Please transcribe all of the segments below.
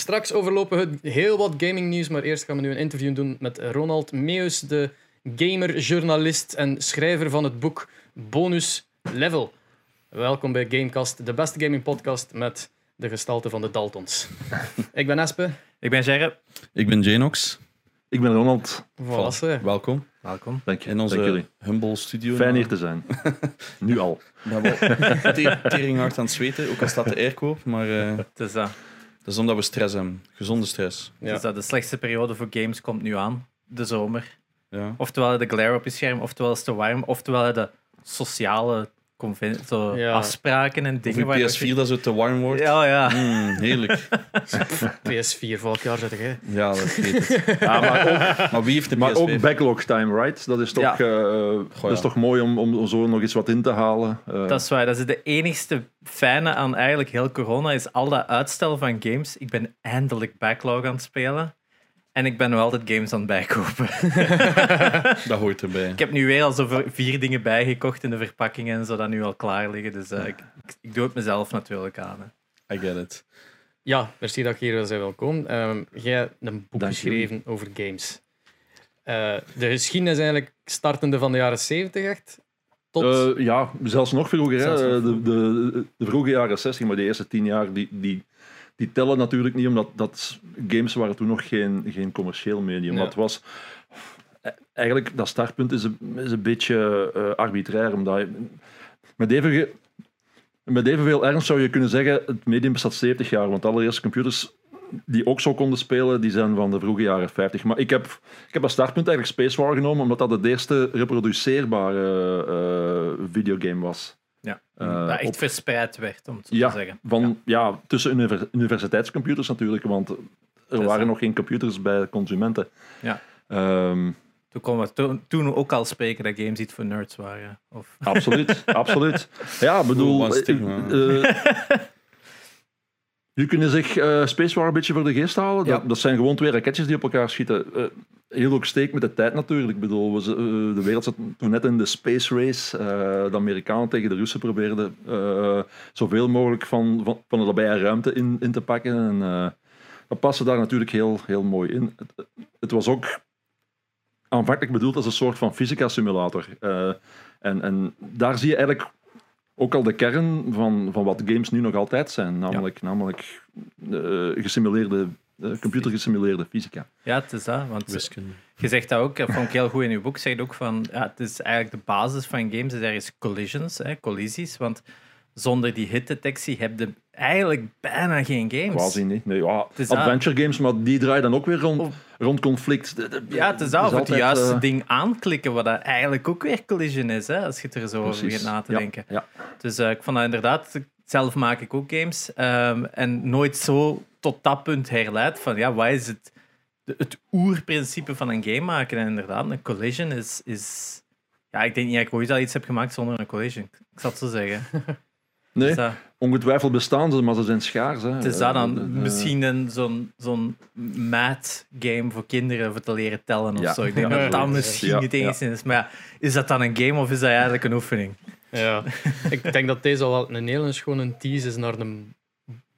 Straks overlopen we heel wat gaming nieuws, maar eerst gaan we nu een interview doen met Ronald Meus, de gamer, journalist en schrijver van het boek Bonus Level. Welkom bij Gamecast, de beste gaming podcast met de gestalte van de Daltons. Ik ben Espe. Ik ben Gerre. Ik ben Janox. Ik ben Ronald. Voilà. Welkom Welkom. Dank je. in Dank onze jullie. humble studio. Fijn hier te zijn. nu al. Wel tering hard aan het zweten, ook al staat de airco op, maar eh, Het is, dat. Dat is omdat we stress hebben. Gezonde stress. Ja. Dus dat de slechtste periode voor games komt nu aan. De zomer. Ja. Oftewel de glare op je scherm, oftewel is het te warm, oftewel de sociale zo Ja. afspraken en Of dingen. je- PS4 dat zo te warm wordt. Ja, ja. Mm, heerlijk. PS4 volgend jaar zit ik. Ja, dat weet het. Ja, maar ook, Maar wie heeft de maar PS5? ook backlog time, right? Dat is toch, Ja. eh, dat is toch mooi om, om zo nog eens wat in te halen. Eh, Dat is waar. Dat is de enigste fijne aan eigenlijk heel corona, is al dat uitstel van games. Ik ben eindelijk backlog aan het spelen. En ik ben nog altijd games aan het bijkopen. Dat hoort erbij. Ik heb nu weer al zo vier dingen bijgekocht in de verpakkingen en zo dat nu al klaar liggen. Dus eh, ik, ik, ik doe het mezelf natuurlijk aan. hè. I get it. Ja, merci dat je hier bent. Welkom. Ehm, jij hebt een boek Dank geschreven over games. Eh, de geschiedenis eigenlijk startende van de jaren 70 echt. Tot... eh, ja, zelfs nog vroeger. Hè? Zelfs nog De, de, de vroege jaren 60, maar de eerste tien jaar, die, die, die tellen natuurlijk niet, omdat dat games waren toen nog geen, geen commercieel medium. Ja. Dat was... eh, Eigenlijk, dat startpunt is een, is een beetje eh, arbitrair, omdat je, met even met evenveel ernst zou je kunnen zeggen, het medium bestaat 70 jaar, want de allereerste computers die ook zo konden spelen, die zijn van de vroege jaren 50. Maar ik heb, ik heb als startpunt eigenlijk Space War genomen, omdat dat het eerste reproduceerbare eh, videogame was. Ja. Eh, dat echt op- verspreid werd, om het zo Ja, te zeggen. van, ja. tussen univer- universiteitscomputers natuurlijk, want er waren nog geen computers bij consumenten. Ja. Ehm, Toen konden we to- toen ook al spreken dat games iets voor nerds waren. Of, Absoluut, absoluut. Ja, bedoel... Stigma. Je kunt zich eh Space War een beetje voor de geest halen. Dat, Ja. dat zijn gewoon twee raketjes die op elkaar schieten. Eh, heel ook steek met de tijd natuurlijk. Ik bedoel, we, eh, de wereld zat toen net in de space race. De Amerikanen tegen de Russen probeerden zoveel mogelijk van, van, van de nabije ruimte in, in te pakken. En dat paste daar natuurlijk heel, heel mooi in. Het, het was ook aanvankelijk bedoeld als een soort van fysica-simulator. Eh, en, en daar zie je eigenlijk ook al de kern van, van wat games nu nog altijd zijn. Namelijk, namelijk eh, gesimuleerde, eh, computergesimuleerde fysica. ja, het is dat. Want Wiskunde. je zegt dat ook, dat vond ik heel goed in je boek. Zeg je ook van, ja, het is eigenlijk de basis van games, is ergens collisions, hè, collisies. Want zonder die hitdetectie heb je eigenlijk bijna geen games. Quasi niet. Nee, ja, adventure games, maar die draaien dan ook weer rond, Of- rond conflict. De- de- Ja, het is. Of het juiste eh, ding aanklikken, wat dat eigenlijk ook weer collision is, hè, als je er zo over begint na te Ja, denken. Ja, Dus eh, ik vond dat inderdaad, zelf maak ik ook games. ehm, en nooit zo tot dat punt herleid van, ja, wat is het, het oerprincipe van een game maken? En inderdaad, een collision is, is... Ja, ik denk niet dat ik ooit al iets heb gemaakt zonder een collision. Ik zal het zo zeggen. nee, dat, ongetwijfeld bestaan ze, maar ze zijn schaars. Hè. het is dat dan Eh, eh, misschien een, zo'n, zo'n game voor kinderen voor te leren tellen of Ja. zo. Ik denk Ja, dat dat misschien ja, het enigste is. Maar ja, is dat dan een game of is dat eigenlijk een oefening? Ja, ik denk dat deze al wel een hele schone tease is naar de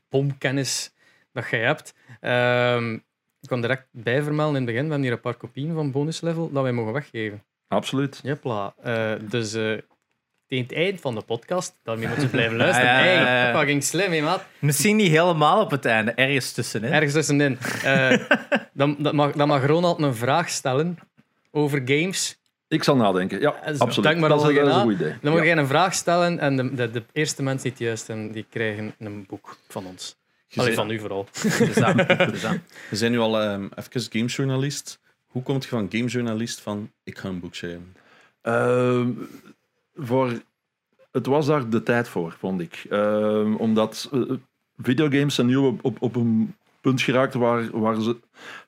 bomkennis dat jij hebt. Ehm, ik kan direct bijvermelden in het begin, we hebben hier een paar kopieën van bonus level dat wij mogen weggeven. Absoluut. Jepla. Eh, dus eh, tegen het eind van de podcast, daarmee moet je blijven luisteren. Ja, ja, ja, ja. Hey, fucking slim, hè, maat. Misschien niet helemaal op het einde, ergens tussenin. Ergens tussenin. Eh, dan, dan, mag, dan mag Ronald een vraag stellen over games. Ik zal nadenken. Ja, Eh, absoluut. denk maar dat, is, dat is na. een goed idee. Dan mag Ja. jij een vraag stellen en de, de, de eerste mensen die het juist hebben, die krijgen een boek van ons. Je Allee, bent- van u vooral. Je bent nu al ehm, even gamejournalist. Hoe komt je van gamejournalist van ik ga een boek schrijven? Ehm, voor, het was daar de tijd voor, vond ik. Ehm, omdat eh, videogames zijn nu op, op, op een punt geraakt waar, waar, ze,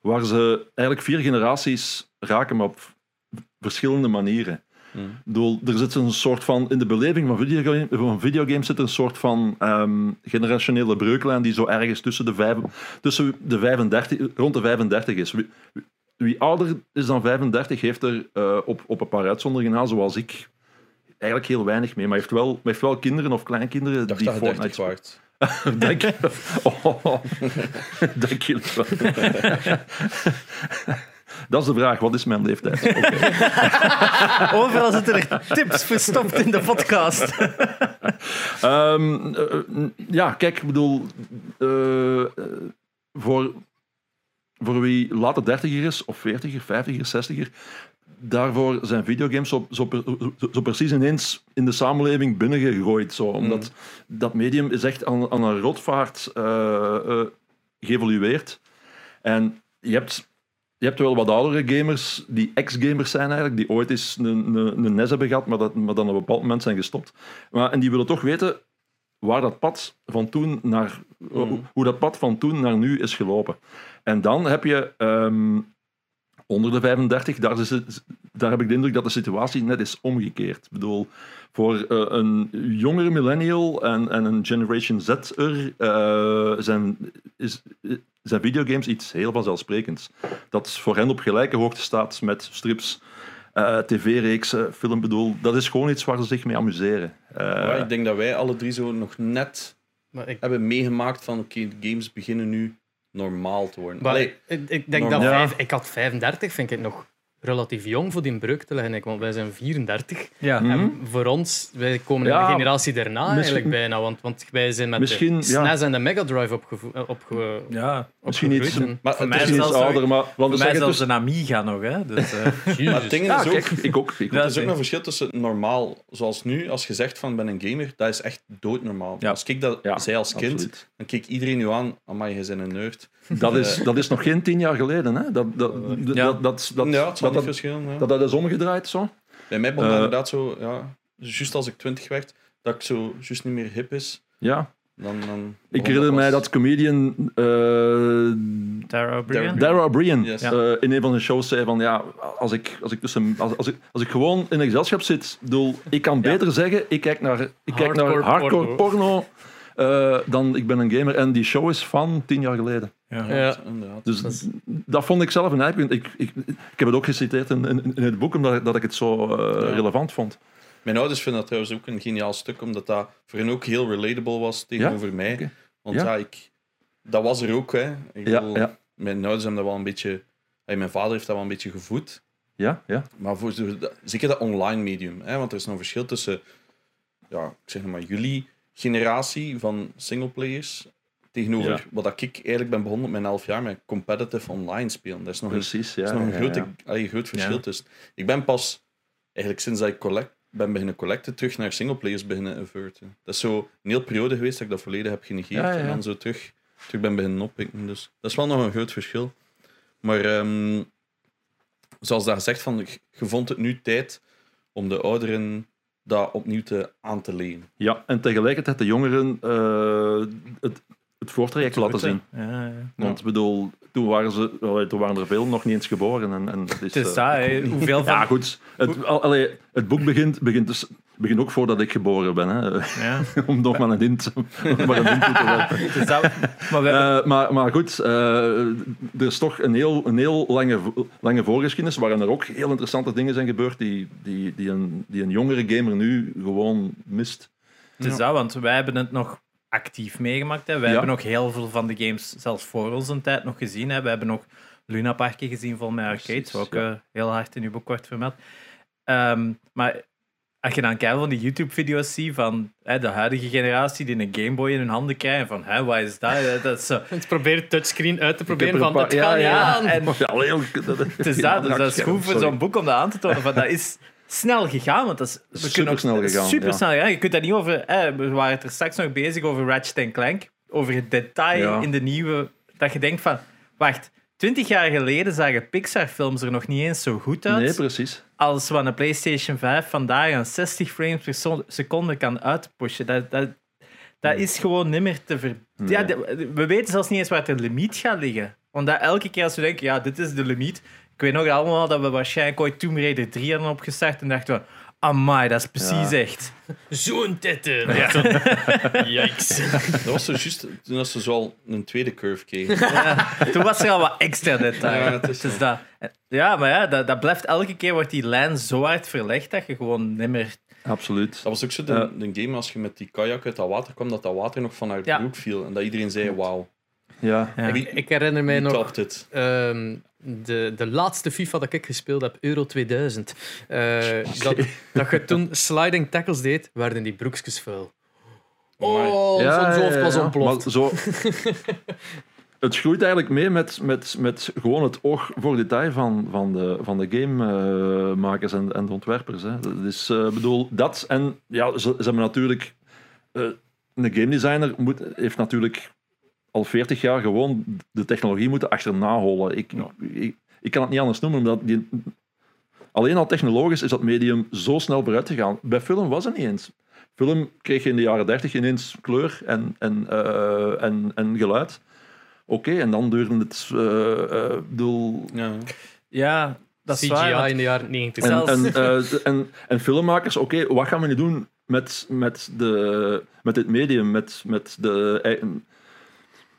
waar ze eigenlijk vier generaties raken, maar op verschillende manieren. Bedoel, er zit een soort van, in de beleving van, videogame, van videogames zit een soort van ehm, generationele breuklijn die zo ergens tussen de, vijf, tussen de 35, rond de 35 is. Wie, wie ouder is dan 35 heeft er eh, op, op een paar uitzonderingen na, zoals ik, eigenlijk heel weinig mee. Maar hij heeft wel, hij heeft wel kinderen of kleinkinderen Ik dacht die dat je 30 Fortnite waard. Dank je. Oh, dank je wel. Dat is de vraag, wat is mijn leeftijd? Oké. Overal zitten er tips verstopt in de podcast. Ehm, eh, ja, kijk, ik bedoel, eh, voor, voor wie later dertiger is, of veertiger, vijftiger, zestiger, daarvoor zijn videogames zo, zo, zo, precies ineens in de samenleving binnengegooid. Zo, omdat dat medium is echt aan, aan een rotvaart eh, geëvolueerd. En je hebt, je hebt wel wat oudere gamers die ex-gamers zijn eigenlijk, die ooit eens een, een, een NES hebben gehad, maar, dat, maar dan op een bepaald moment zijn gestopt. Maar, en die willen toch weten waar dat pad van toen naar, hoe- hoe dat pad van toen naar nu is gelopen. En dan heb je ehm, onder de 35, daar, is het, daar heb ik de indruk dat de situatie net is omgekeerd. Ik bedoel, voor eh, een jongere millennial en, en een Generation Z'er eh, zijn, is, zijn videogames iets heel vanzelfsprekends. Dat voor hen op gelijke hoogte staat met strips, eh, tv-reeksen, film. Bedoel, dat is gewoon iets waar ze zich mee amuseren. Eh, Maar ik denk dat wij alle drie zo nog net Maar ik, hebben meegemaakt van oké, de games beginnen nu normaal te worden. maar Allee, ik, ik denk normaal. dat Ja. vijf, ik had 35, vind ik het nog relatief jong voor die breuk te leggen. Ik, Want wij zijn 34. Ja. Mhm. En voor ons, wij komen in Ja, de generatie daarna eigenlijk bijna. Want, want wij zijn met Misschien, de ja. SNES en de Mega Drive opgevo- eh, opge, ja. Misschien iets- maar Voor het mij zelfs ouder, maar... Want Voor we mij zelfs dus, een Amiga nog. Hè. Dus, eh, maar het ding ja, is ook, ik ook. Ik er is ook een verschil tussen normaal, zoals nu, als je zegt van ik ben een gamer, dat is echt doodnormaal. Ja. Als ik dat Ja, zei als kind, absoluut. dan keek iedereen nu aan, amai, je bent een nerd. Dat is, dat is nog geen tien jaar geleden. Hè? Dat, dat, dat, dat, dat, dat, dat, niet dat, verschillen. Ja. dat, dat is omgedraaid zo. Bij mij begon dat inderdaad zo, ja, juist als ik twintig werd, dat ik zo juist niet meer hip is. Ja. Dan, dan Ik herinner mij dat comedian eh O'Brien. Dara O'Brien Yes. eh, in een van de shows zei van ja, als ik, als ik, tussen, als, als ik, als ik gewoon in een gezelschap zit, bedoel, ik kan beter zeggen, ik kijk naar, ik kijk naar Hardcore hardcore porno, eh, dan ik ben een gamer. En die show is van tien jaar geleden. Ja. Ja. Inderdaad. Dus Dat is- dat vond ik zelf een eikpunt. Ik, ik, ik heb het ook geciteerd in, in, in het boek, omdat ik, dat ik het zo eh, Ja. relevant vond. Mijn ouders vinden dat trouwens ook een geniaal stuk, omdat dat voor hen ook heel relatable was tegenover mij. Want Ja. ja, ik, dat was er ook. Hè. Ik Ja, bedoel, ja. Mijn ouders hebben dat wel een beetje... hey, mijn vader heeft dat wel een beetje gevoed. Ja, ja. Maar voor zeker dat online medium. Hè, want er is nog een verschil tussen... Ja, ik zeg maar, jullie generatie van singleplayers tegenover Ja. wat dat ik eigenlijk ben begonnen op mijn 11 jaar met competitive online spelen. Dat is nog een Precies. Ja, dat is nog een ja, grote, allee, groot verschil tussen. Ik ben pas, eigenlijk sinds dat ik collect, ben beginnen collecten, terug naar singleplayers beginnen averten. Dat is zo een hele periode geweest dat ik dat volledig heb genegeerd en dan zo terug, terug ben beginnen oppikken. Dus dat is wel nog een groot verschil. Maar ehm, zoals dat gezegd, van, je vond het nu tijd om de ouderen dat opnieuw te aan te lenen. Ja, en tegelijkertijd de jongeren eh, het, het voortraject laten zien. Ja, ja. Want ik bedoel, toen waren, ze, toen waren er veel nog niet eens geboren. En, en het is, Het is eh, dat, hoeveel van... Ja, goed. Het, al- allee, het boek begint, begint, dus, begint ook voordat ik geboren ben. Hè. Ja, Om nog maar een hint, maar een hint te dat. Maar hebben... Eh, maar, maar goed, eh, er is toch een heel, een heel lange, lange voorgeschiedenis waarin er ook heel interessante dingen zijn gebeurd die, die, die, een, die een jongere gamer nu gewoon mist. Het is dat, want wij hebben het nog actief meegemaakt. Hè. Wij Ja. hebben nog heel veel van de games, zelfs voor onze tijd, nog gezien. Hè. We hebben nog Luna Parken gezien vol met arcades, wat ook ja. eh, heel hard in uw boek wordt vermeld. Ehm, maar als je dan kijkt van die YouTube-video's ziet van hè, de huidige generatie die een Game Boy in hun handen krijgen, van hè, wat is dat? Dat is zo. Het probeert touchscreen uit te proberen er van, een paar- het gaat niet aan. En Ja, heel, het is dat, dus dat is goed voor zo'n boek om dat aan te tonen. Van, dat is snel gegaan, want dat is we kunnen gegaan, Super ja. snel gegaan. Je kunt daar niet over... hè, we waren het er straks nog bezig over Ratchet Clank. Over het detail Ja. in de nieuwe... Dat je denkt van... Wacht, twintig jaar geleden zagen Pixar-films er nog niet eens zo goed uit. Nee, precies. als wat een PlayStation 5 vandaag aan 60 frames per seconde kan uitpushen. Dat, dat, dat is gewoon niet meer te ver... Ja, de- we weten zelfs niet eens waar de limiet gaat liggen. Want dat elke keer als we denken, ja, dit is de limiet. Ik weet nog allemaal dat we waarschijnlijk ooit Tomb Raider 3 hadden opgestart en dachten we, amai, dat is precies Ja. echt. Zo'n tette. Yikes. Dat was zo juist toen ze zo al een tweede curve kregen. Ja, toen was er al wat extra detail. Ja, is Dus dat, ja, maar ja, dat, dat blijft elke keer wordt die lijn zo hard verlegd dat je gewoon niet meer... Absoluut. Dat was ook zo de, Ja. de game als je met die kajak uit dat water kwam, dat dat water nog vanuit Ja. de broek viel. En dat iedereen zei, wauw, Ja. Ja. Wie- Ik herinner mij nog? De, de laatste FIFA dat ik gespeeld heb, Euro 2000. Eh, dat, dat je toen sliding tackles deed, werden die broekjes vuil. Oh, Ja, zo'n hoofd ja, was ja. ontploft. Maar zo, het groeit eigenlijk mee met, met, met gewoon het oog voor detail van, van de, van de gamemakers en, en de ontwerpers. Hè. Dus ik bedoel, dat en ja, ze, ze hebben natuurlijk. eh, een game designer moet, heeft natuurlijk al 40 jaar gewoon de technologie moeten achterna hollen. Ik, ik, ik kan het niet anders noemen, omdat die, alleen al technologisch is dat medium zo snel vooruit gegaan. Bij film was het niet eens. Film kreeg je in de jaren 30 ineens kleur en, en, eh, en, en geluid. Oké, en dan duurde het. eh, eh, bedoel, Ja. Ja, dat is CGI waar. in de jaren 90. en, Zelfs- en, en, en filmmakers, oké, wat gaan we nu doen met, met, de, met dit medium, met, met, de,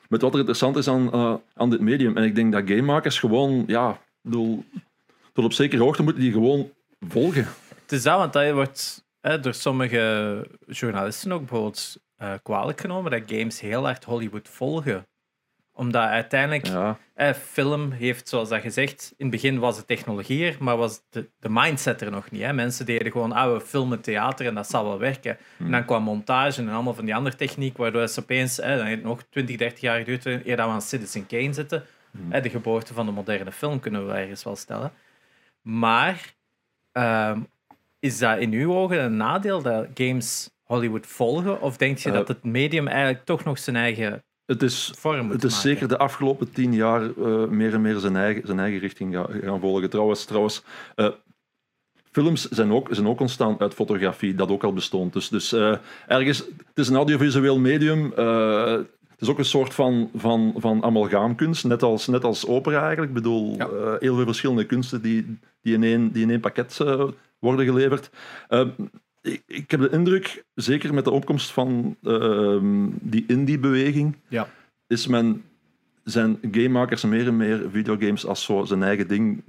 met wat er interessant is aan, eh, aan dit medium? En ik denk dat gamemakers gewoon, ja, bedoel, tot op zekere hoogte moeten die gewoon volgen. Het is dat, want dat wordt hè, door sommige journalisten ook bijvoorbeeld eh, kwalijk genomen dat games heel hard Hollywood volgen. Omdat uiteindelijk, Ja, eh, film heeft, zoals dat gezegd, in het begin was de technologie er, maar was de, de mindset er nog niet. Hè. Mensen deden gewoon, ah, we filmen theater en dat zal wel werken. En dan kwam montage en allemaal van die andere techniek, waardoor ze opeens, dan heeft het nog 20, 30 jaar geduurd eer dat we aan Citizen Kane zitten. Hè, de geboorte van de moderne film kunnen we ergens wel stellen. Maar ehm, is dat in uw ogen een nadeel dat games Hollywood volgen? Of denk je Eh, dat het medium eigenlijk toch nog zijn eigen het is, vorm het is maken? zeker de afgelopen tien jaar eh, meer en meer zijn eigen, zijn eigen richting ga- gaan volgen. Trouwens, trouwens eh, films zijn ook, zijn ook ontstaan uit fotografie, dat ook al bestond. Dus, dus eh, ergens, het is een audiovisueel medium. het is ook een soort van, van, van amalgaamkunst, net als, net als opera eigenlijk. Ik bedoel, Ja. heel veel verschillende kunsten die, die, in, één, die in één pakket worden geleverd. Ik, ik heb de indruk, zeker met de opkomst van ehm, die indie-beweging, Ja. is men zijn gamemakers meer en meer videogames als zo zijn eigen ding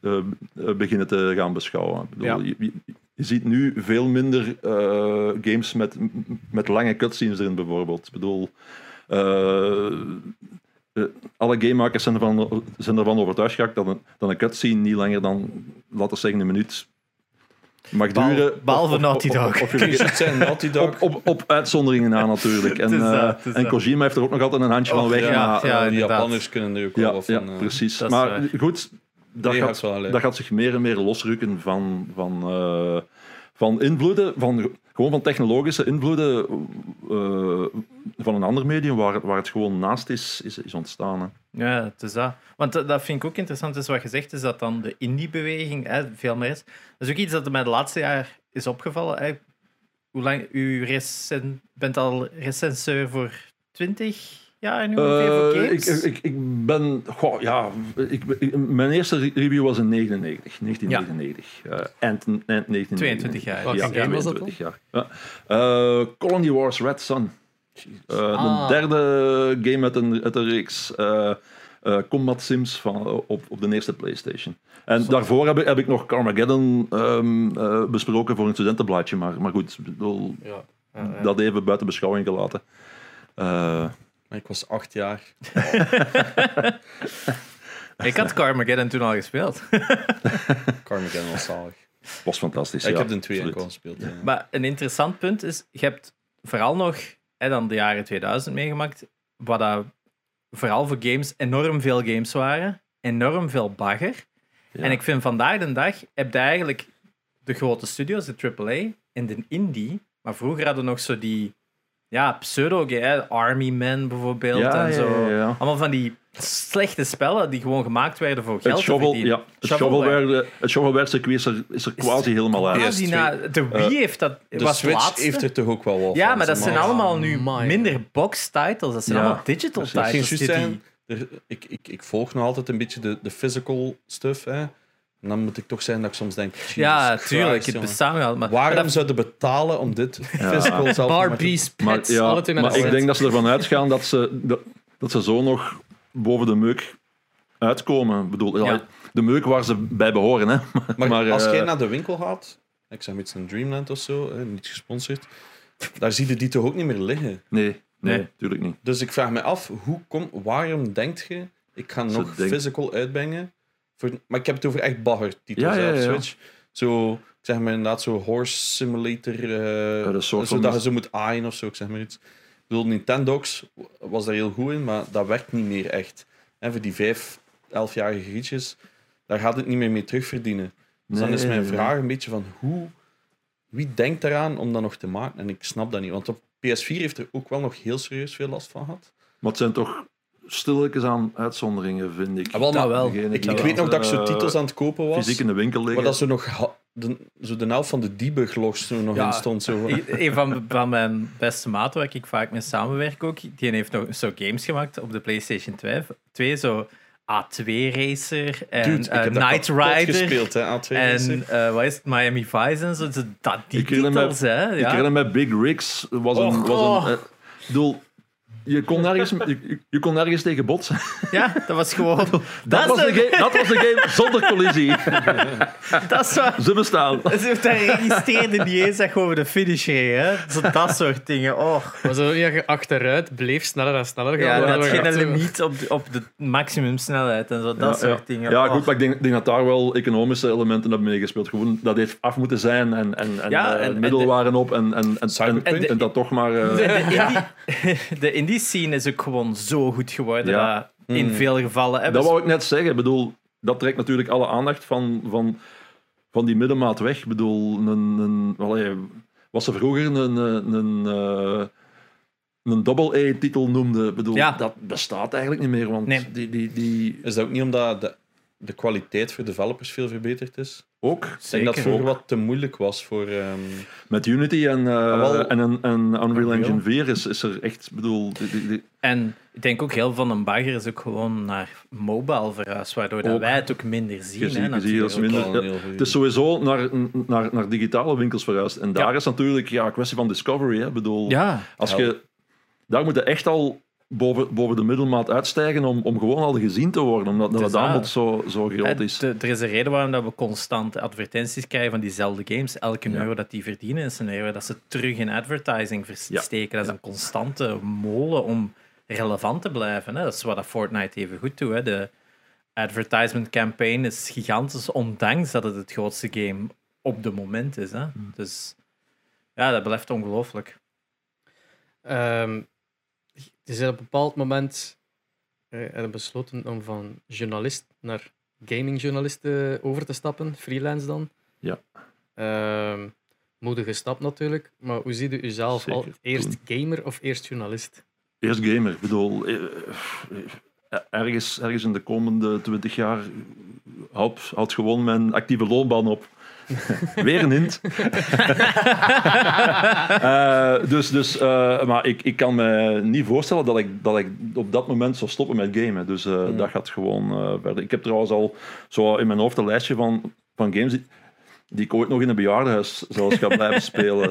eh, eh, beginnen te gaan beschouwen. Ik bedoel, Ja. je, ziet nu veel minder eh, games met, met lange cutscenes erin, bijvoorbeeld. Ik bedoel, alle gamemakers zijn ervan, zijn ervan overtuigd geraakt dat een, dat een cutscene niet langer dan, laten we zeggen, een minuut mag Behalve- duren. behalve Of- of- Naughty of- Dog. of- of je- Kun je het zijn, Naughty Dog? op, op, op uitzonderingen na natuurlijk. En, Het is dat, eh, het is en dat. Kojima heeft er ook nog altijd een handje van weg. ja, maar, ja, eh, die inderdaad. Japanners kunnen er ook wel ja, wat ja, van. eh, precies. dat is maar waar. goed, dat, gaat, gaat wel gelijk. dat gaat zich meer en meer losrukken van, van, eh, van invloeden, van, gewoon van technologische invloeden eh, van een ander medium waar, waar het gewoon naast is, is, is ontstaan. Hè. Ja, het is dat. Want dat, vind ik ook interessant, is wat gezegd is dat dan de indie-beweging veel meer is. Dat is ook iets dat mij de laatste jaar is opgevallen. Hè. Hoe lang, u bent al recenseur voor 20 jaar nu ongeveer voor Eh, games? ik, ik, ik ben, goh, ja, ik, ik- mijn eerste re- review was in 99, 1999. Eh, eind, eind 1999. 22 jaar. Welke Ja, game was dat 22 jaar. Ja. Eh, Colony Wars Red Sun. Eh, Ah. De derde game uit een, uit een reeks eh, eh, Combat Sims van, op, op de eerste PlayStation. En daarvoor heb ik, heb ik nog Carmageddon ehm, eh, besproken voor een studentenblaadje, maar, maar goed, bedoel, Ja. Ja, ja. dat even buiten beschouwing gelaten. Eh, Maar ik was acht jaar. Ik had Carmageddon toen al gespeeld. Carmageddon was zalig. was fantastisch. ik ja, heb de twee enkel gespeeld. ja. Maar een interessant punt is, je hebt vooral nog hè, dan de jaren 2000 meegemaakt, waar dat vooral voor games enorm veel games waren, enorm veel bagger. Ja. En ik vind vandaag de dag heb je eigenlijk de grote studios, de AAA en de indie, maar vroeger hadden we nog zo die ja, pseudo hè, Army Men bijvoorbeeld Ja, en zo. ja, ja. Allemaal van die slechte spellen die gewoon gemaakt werden voor geld Het, shovel, ja, het Shovelware. het shovelware circuit is er, is er quasi helemaal uit. Quasi PS2. na- de Wii heeft dat, De was de Switch laatste. heeft er toch ook wel wat Ja, maar dat zijn allemaal nu Amai. minder box-titles. Dat zijn Ja, allemaal digital titles. juist die- zijn, ik, ik, ik volg nog altijd een beetje de, de physical stuff. Hè. En dan moet ik toch zijn dat ik soms denk... Jesus Ja, Christ, tuurlijk. Het wel. Maar, maar Waarom dat- zouden betalen om dit physical zelf Barbies, Maar, pets, ja, maar een ik denk dat ze ervan uitgaan dat ze, dat, dat ze zo nog boven de meuk uitkomen. Ik bedoel, ja, de meuk waar ze bij behoren. Hè. Maar, Maar, als eh, jij naar de winkel gaat ik zeg maar iets een Dreamland of zo, hè, niet gesponsord, daar zie je die toch ook niet meer liggen. Nee, nee, Nee. natuurlijk niet. Dus ik vraag me af, hoe kom, waarom denkt je, ik ga nog physical uitbrengen? Voor, maar ik heb het over echt bagger-titels Ja, ja. Switch. Zo, ik zeg maar inderdaad, zo horse simulator, eh dat is soort zo van- dat je zo moet aaien of zo, ik zeg maar iets. Ik bedoel, Nintendox was daar heel goed in, maar dat werkt niet meer echt. En voor die vijf, elfjarige grietjes, daar gaat het niet meer mee terugverdienen. Dus dan is mijn vraag een beetje van, hoe, wie denkt eraan om dat nog te maken? En ik snap dat niet, want op PS4 heeft er ook wel nog heel serieus veel last van gehad. Maar het zijn toch stilletjes aan uitzonderingen, vind ik. Ah, wel, maar Dat wel. Degene Ik, weet nog dat ik zo eh, titels aan het kopen was. Fysiek in de winkel liggen. Waar dat zo nog de, zo de helft van de debug-logs zo nog Ja, in stond. Zo. Een van, van mijn beste maten, waar ik vaak mee samenwerk ook, die heeft nog zo games gemaakt op de PlayStation 2. 2 zo A2 Racer en Dude, ik eh, kapot Rider. gespeeld, hè, A2 En eh, wat is het, Miami Vice en zo. Dat, die Ik titels, hè. Ik Ja. herinner me Big Rigs was een... Was oh. een eh, ik bedoel, je kon, nergens, je, je- je kon nergens tegen botsen. ja, dat was gewoon... Dat, dat, was de game, dat was de game zonder collisie. dat is wat... Ze bestaan. Ze daar registreerde niet eens echt over de finish reed, hè. Zo dat soort dingen. Oh. Maar zo, ja, je achteruit bleef sneller en sneller gaan. Ja, dat zo- limiet op de, op de maximumsnelheid en zo, dat ja, soort ja. dingen. Ja, Oh. goed, maar ik denk, denk dat daar wel economische elementen hebben meegespeeld. Gewoon, dat heeft af moeten zijn en, en, en, Ja, eh, en- en middelen de- waren op en, en, en, en, Cyberpunk. en dat toch maar... eh, De, de, indie, de indie scene is ook gewoon zo goed geworden. Ja. dat in Mm. veel gevallen Dat ze- wou ik net zeggen. Ik bedoel, dat trekt natuurlijk alle aandacht van, van, van die middenmaat weg. Ik bedoel, een, een, allee, wat ze vroeger een, een, een, eh, een double-A-titel noemden, ik bedoel, Ja. dat bestaat eigenlijk niet meer. Want Nee. die, die, die Is dat ook niet omdat de, de kwaliteit voor developers veel verbeterd is? Ook Ik denk dat het vroeger wat te moeilijk was voor... ehm, met Unity en, eh, wel- en, en, en Unreal. Engine 4 is, is er echt, bedoel, die, die- die- En ik denk ook heel veel van een bagger is ook gewoon naar mobile verhuisd, waardoor dat wij het ook minder zien. Je hè, natuurlijk. minder- ja, goeie. Het is sowieso naar, naar, naar digitale winkels verhuisd. En daar Ja. is natuurlijk ja, een kwestie van discovery. Hè. Bedoel, Ja, als je, daar moet je echt al boven, boven de middelmaat uitstijgen om, om gewoon al gezien te worden. Omdat dat aanbod zo, zo groot is. er is een reden waarom dat we constant advertenties krijgen van diezelfde games. Elke Ja. euro dat die verdienen is een euro dat ze terug in advertising Ja. versteken. Dat is een constante molen om relevant te blijven. Hè. Dat is wat dat Fortnite even goed doet. Hè. De advertisement campaign is gigantisch, ondanks dat het het grootste game op de moment is. Hè. Hmm. Dus ja, dat blijft ongelooflijk. Ehm, het is op een bepaald moment hebben besloten om van journalist naar gamingjournalist eh, over te stappen, freelance dan. Ja. Ehm, moedige stap natuurlijk, maar hoe ziet u uzelf al eerst gamer of eerst journalist? Eerst gamer. Ik bedoel, eh, ergens, ergens in de komende 20 jaar houd, houd gewoon mijn actieve loopbaan op. Weer een hint. Eh, dus, dus, eh, maar ik, ik kan me niet voorstellen dat ik, dat ik op dat moment zou stoppen met gamen. Dus eh, Mm. dat gaat gewoon verder. Ik heb trouwens al zo in mijn hoofd een lijstje van, van games die, die ik ooit nog in een bejaardenhuis zelfs ga blijven spelen.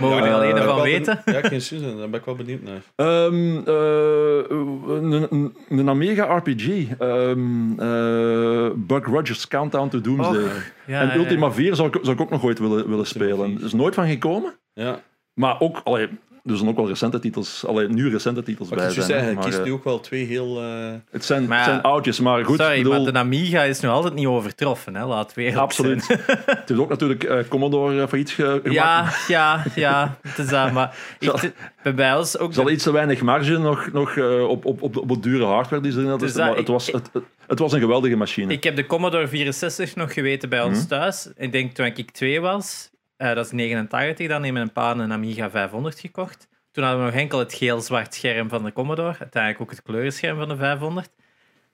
Mogen we er Eh, alleen van weten? Ja, geen Susan, daar ben ik wel benieuwd naar. Ehm, eh, een, een, een Amiga RPG. Ehm, eh, Buck Rogers Countdown to Doomsday. Och, Ja, en ja, Ultima 4 zou ik, zou ik ook nog ooit willen, willen spelen. Er is nooit van gekomen. Ja, Maar ook, allee, er zijn ook wel recente titels, allee, nu recente titels wat bij ik je zijn. zeggen, hè. je Maar, kiest eh, nu ook wel twee heel... eh, het zijn, Maar het ja, zijn oudjes, maar goed. Sorry, ik bedoel, maar de Amiga is nu altijd niet overtroffen. Hè? Laat weer absoluut. het heeft ook natuurlijk eh, Commodore eh, failliet ge- gemaakt. Ja, ja, ja. Het is dat, maar ik, Zal- bij- bij ons ook. Er zal iets te weinig marge nog, nog eh, op, op, op, op het dure hardware die ze erin hadden. Dus dat- maar het, ik- was, het, het, het was een geweldige machine. Ik heb de Commodore 64 nog geweten bij ons Mhm. thuis. Ik denk toen ik twee was, eh, dat is 89, dan heeft mijn pa een Amiga 500 gekocht. Toen hadden we nog enkel het geel-zwart scherm van de Commodore. Uiteindelijk ook het kleurenscherm van de 500.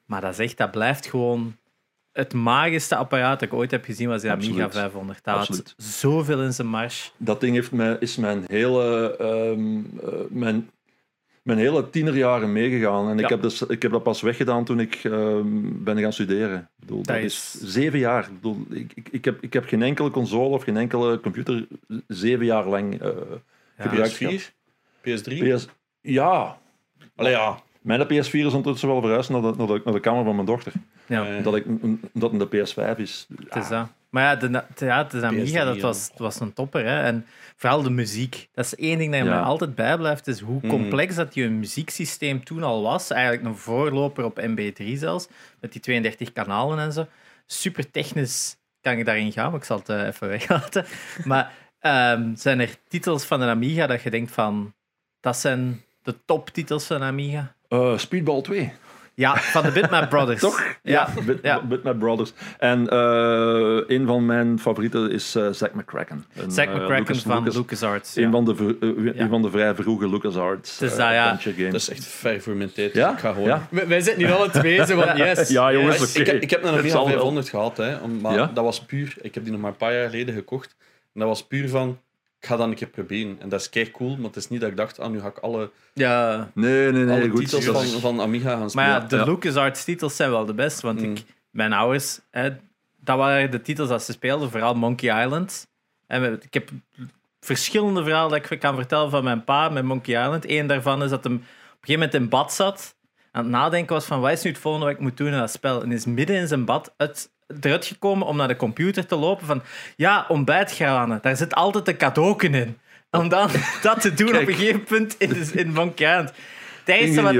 Maar dat is echt, dat blijft gewoon het magischste apparaat dat ik ooit heb gezien, was de Amiga Absoluut. 500. Dat had Absoluut. zoveel in zijn mars. dat ding heeft mij, is mijn hele, ehm, eh, mijn, mijn hele tienerjaren meegegaan. En Ja. ik, heb dus, ik heb dat pas weggedaan toen ik ehm, ben gaan studeren. Ik bedoel, dat, Dat is... is- zeven jaar. Ik, bedoel, ik, ik, ik, heb, ik heb geen enkele console of geen enkele computer zeven jaar lang eh Ja. gebruikt. gehad. PS4? PS3? PS, ja, Allee, ja. mijn PS4 is ondertussen wel verhuisd naar de, naar, de, naar de kamer van mijn dochter. Ja, Eh, Omdat, ik, omdat het de PS5 is. het is dat. Maar ja, de, de- ja, de Amiga, dat PS3, was, was een topper. Hè? En vooral de muziek. Dat is één ding dat Ja. mij altijd bijblijft, is hoe Mhm. complex dat je muzieksysteem toen al was. Eigenlijk een voorloper op MB3 zelfs, met die 32 kanalen en zo. Super technisch kan ik daarin gaan, maar ik zal het eh, even weglaten. Maar ehm, zijn er titels van een Amiga dat je denkt van... Dat zijn de toptitels van Amiga? Eh, Speedball 2. Ja, van de Bitmap Brothers. Toch? Ja. Bit, ja. Bitmap Brothers. En eh, een van mijn favorieten is eh Zack McCracken. Een, Zack eh, McCracken Lucas- van Lucas- LucasArts. Een, ja. van de, een van de vrij vroege LucasArts Dus dat, ja. adventure games. Dat is echt tijd. Ja? Ik ga gewoon... Ja? Wij, wij zitten nu alle twee zo van yes. Ja, jongens, yes. oké. Ik, heb, ik heb een Het Amiga zal wel. 500 gehad, hè, maar Ja? dat was puur... Ik heb die nog maar een paar jaar geleden gekocht. En dat was puur van... Ik ga dat een keer proberen. En dat is kei cool, maar het is niet dat ik dacht, ah, nu ga ik alle, ja, Nee, nee, nee. alle goed. titels van, van Amiga gaan Maar spelen. ja, de Ja. LucasArts titels zijn wel de best. Want Mm. ik, mijn ouders, hè, dat waren de titels dat ze speelden, vooral Monkey Island. En ik heb verschillende verhalen dat ik kan vertellen van mijn pa met Monkey Island. Eén daarvan is dat hij op een gegeven moment in bad zat. Aan het nadenken was van wat is nu het volgende wat ik moet doen in dat spel. En is midden in zijn bad uit, eruit gekomen om naar de computer te lopen van ja, ontbijtgranen, daar zit altijd een cadeauken in. Om dan dat te doen op een gegeven punt in, in Monkey Island. Het wat,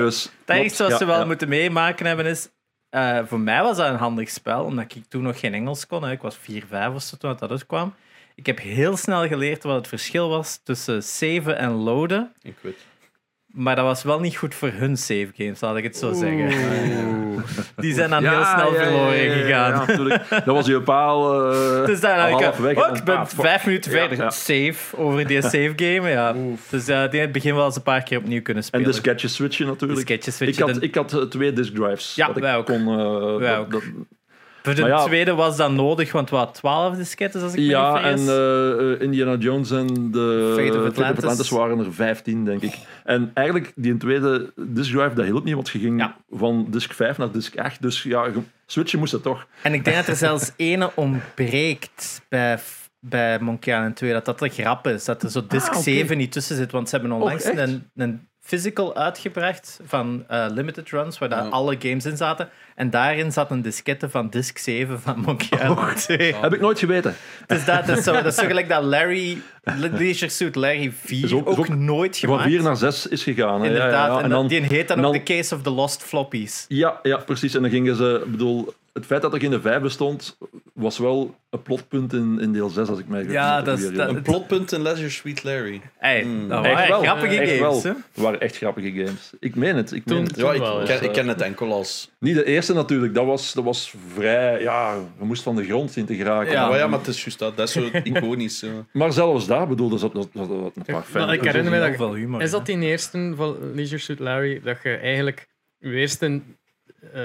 wat Ja, ze wel ja. moeten meemaken hebben is... eh, voor mij was dat een handig spel, omdat ik toen nog geen Engels kon. Hè. Ik was 4, 5 of zo toen dat uitkwam. Ik heb heel snel geleerd wat het verschil was tussen saven en loaden. Ik weet. Maar dat was wel niet goed voor hun save games, laat ik het zo zeggen. Die zijn dan Ja, heel snel ja, verloren ja, ja, gegaan. ja, natuurlijk. dat was je paal. eh, Dus daar had ik, oh, en ik ben ah, vijf minuten verder. ja. Save over die save game. Ja. Dus eh, die in het begin wel eens een paar keer opnieuw kunnen En spelen. de sketches switchen natuurlijk. De sketches ik had, ik had eh, twee disk drives. Ja, dat ik wij ook. Kon, eh, Wij dat- ook. dat- Voor de ja- tweede was dat nodig, want wat 12 disketten als ik me ja, niet en vergis. eh, eh, Indiana Jones en de Fate of Fate Atlantis. waren er 15, denk ik. En eigenlijk, die tweede disk drive, dat hielp niet, want je ging Ja. van disk 5 naar disk 8. Dus ja, je- switchen moest het toch. En ik denk dat er zelfs ene ontbreekt bij, bij Monkey Island 2. Dat dat de grap is. Dat er zo disc Ah, oké. 7 niet tussen zit. Want ze hebben onlangs een, een physical uitgebracht van eh, Limited Runs, waar daar Ja. alle games in zaten. En daarin zat een diskette van disc 7 van Monkey Island 2. Heb ik nooit geweten. Dus dat, dat, is zo, dat is zo gelijk dat Larry, Leisure Suit Larry 4 Is ook- ook, is ook nooit Van gemaakt. 4 naar 6 is gegaan. hè. Ja, ja, Inderdaad. ja. En, dan, die heet dan ook dan- The Case of the Lost Floppies. Ja, ja, precies. En dan gingen ze, ik bedoel, het feit dat er geen 5 bestond, was wel een plotpunt in, in deel 6, als ik mij goed Ja, dat is- dat- Een plotpunt in Leisure Suite Larry. Hey, Mm. dat Echt waren wel, grappige echt games. hè? Het waren echt grappige games. Ik meen het. Ik meen het. Ja, ik, wel, ken, ik ken het enkel als... Niet de eerste natuurlijk, dat was, dat was vrij. Ja, we moesten van de grond zien te geraken. Ja. Ja, ja maar het is juist dat. Dat is zo iconisch. zo. Maar zelfs daar bedoel dat, dat, dat, dat een paar Maar fijne ik herinner me dat humor. Is dat die eerste van Leisure Suit Larry, dat je eigenlijk je eerste eh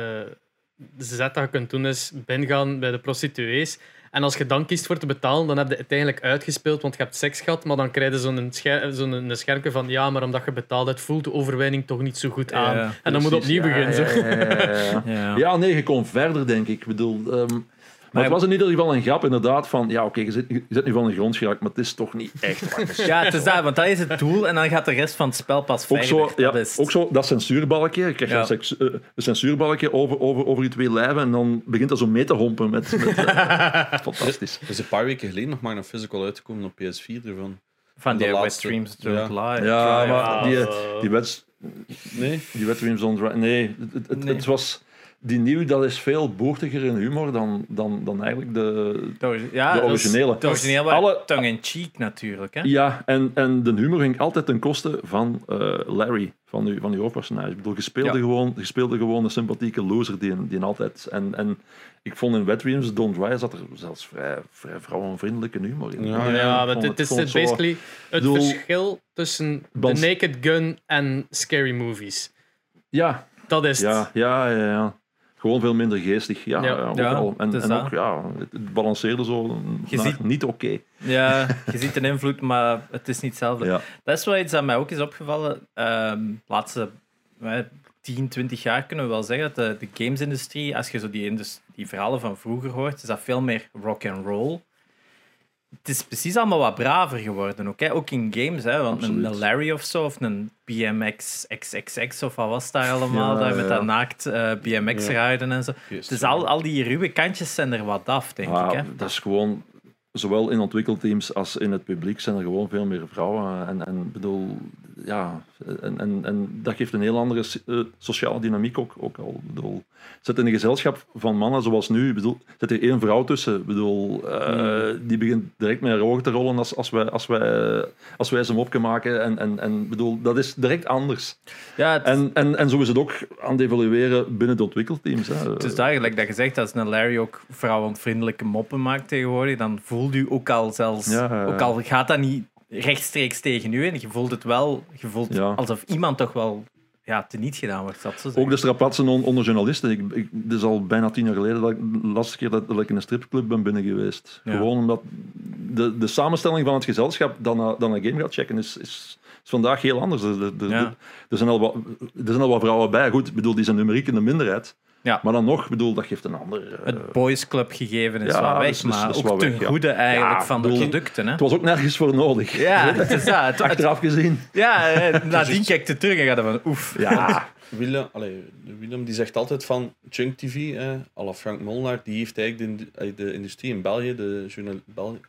zet dat je kunt doen is binnengaan bij de prostituees. En als je dan kiest voor te betalen, dan heb je het eigenlijk uitgespeeld, want je hebt seks gehad, maar dan krijg je zo'n scher scherpje van ja, maar omdat je betaald hebt, voelt de overwinning toch niet zo goed aan. Ja, en dan moet je opnieuw beginnen. Ja, zo. ja, ja, ja. Ja. Ja, nee, je kon verder, denk ik. Ik bedoel, ehm, maar het was in ieder geval een grap, inderdaad, van ja, oké, je, zit, je zit nu van de grond geraakt, maar het is toch niet echt waar. Ja, het is dat, want dat is het doel en dan gaat de rest van het spel pas Ook verder. zo, ja, dat is het. ook zo dat censuurbalkje. Je krijgt Ja. een, seks- eh, een censuurbalkje over, over, over die twee lijven en dan begint dat zo mee te hompen. Met, met, eh, fantastisch. Er is een paar weken geleden nog maar een physical uitgekomen op PS4 ervan. van die de Wet laatste. Dreams Don't Ja. Lie. Ja, maar die, die wet, Nee? die Don't Nee, het, het, Nee. het was... Die nieuwe, dat is veel boertiger in humor dan, dan, dan eigenlijk de, ja, de dat originele. De was Alle- tongue-in-cheek natuurlijk. Hè? Ja, en, en de humor ging altijd ten koste van eh, Larry, van uw, van uw hoofdpersonage. Ik bedoel, je speelde, Ja. gewoon, je speelde gewoon een sympathieke loser die, die altijd... En, en ik vond in Wet Dreams Don't Dry zat er zelfs vrij, vrij vrouwenvriendelijke humor in. Ja, Ja, maar het is het zo- basically het bedoel- verschil tussen The Naked Gun en scary movies. Ja, Dat is het. ja, ja, ja, ja. Gewoon veel minder geestig. Ja, Ja. ja, ook Ja, al. En, ook, ja, het, balanceerde zo Je naar ziet- niet oké. Ja, je ziet een invloed, maar het is niet hetzelfde. Ja. Dat is wel iets dat mij ook is opgevallen. Ehm laatste eh, 10, 20 jaar kunnen we wel zeggen dat de, de gamesindustrie, als je zo die, die verhalen van vroeger hoort, is dat veel meer rock and roll. Het is precies allemaal wat braver geworden. Ook, hè? ook in games. Hè? Want een, Absoluut. een Larry of zo, of een BMX XXX of wat was daar allemaal, Ja, daar met ja. dat naakt eh, BMX-rijden en zo. Dus al, al die ruwe kantjes zijn er wat af, denk Ah, ik. Hè? dat is gewoon, zowel in ontwikkelteams als in het publiek zijn er gewoon veel meer vrouwen. En, en bedoel, ja, en, en, en dat geeft een heel andere eh, sociale dynamiek ook, ook al. Bedoel, zit in een gezelschap van mannen zoals nu, bedoel, zit er één vrouw tussen. Bedoel, eh, Die begint direct met haar ogen te rollen als, als, wij, als, wij, als wij ze op maken. En, en, en bedoel, dat is direct anders. Ja, het, En, en, en zo is het ook aan het evalueren binnen de ontwikkelteams. Hè. het is duidelijk dat je zegt als een Larry ook vrouwenvriendelijke moppen maakt tegenwoordig, dan voelt u ook al zelfs, Ja, ja, ja. ook al gaat dat niet rechtstreeks tegen u, en je voelt het wel, je voelt Ja. alsof iemand toch wel ja, teniet gedaan wordt. Dat Ook de strapatsen on- onder journalisten. Ik, ik, het is al bijna tien jaar geleden dat ik de laatste keer dat, dat ik in een stripclub ben binnen geweest. Ja. Gewoon omdat de, de samenstelling van het gezelschap dan, na- dan een game gaat checken is, is, is vandaag heel anders. Er, er, er- Ja. er zijn al wat, er zijn al wat vrouwen bij. Goed, ik bedoel, die zijn numeriek in de minderheid. Ja. Maar dan nog, ik bedoel, dat geeft een ander... eh, Het boys club gegeven is Ja, wel weg, is- maar ook ten weg, ja. goede eigenlijk Ja, van de producten. Hè? het was ook nergens voor nodig. Ja, het is dat. Het- Achteraf gezien. ja, nadien kijkt het terug en gaat er van oef. Ja, Willem, allee, Willem die zegt altijd van Chunk TV, eh, Frank Molnar, die heeft eigenlijk de, de industrie in België, de journal, België,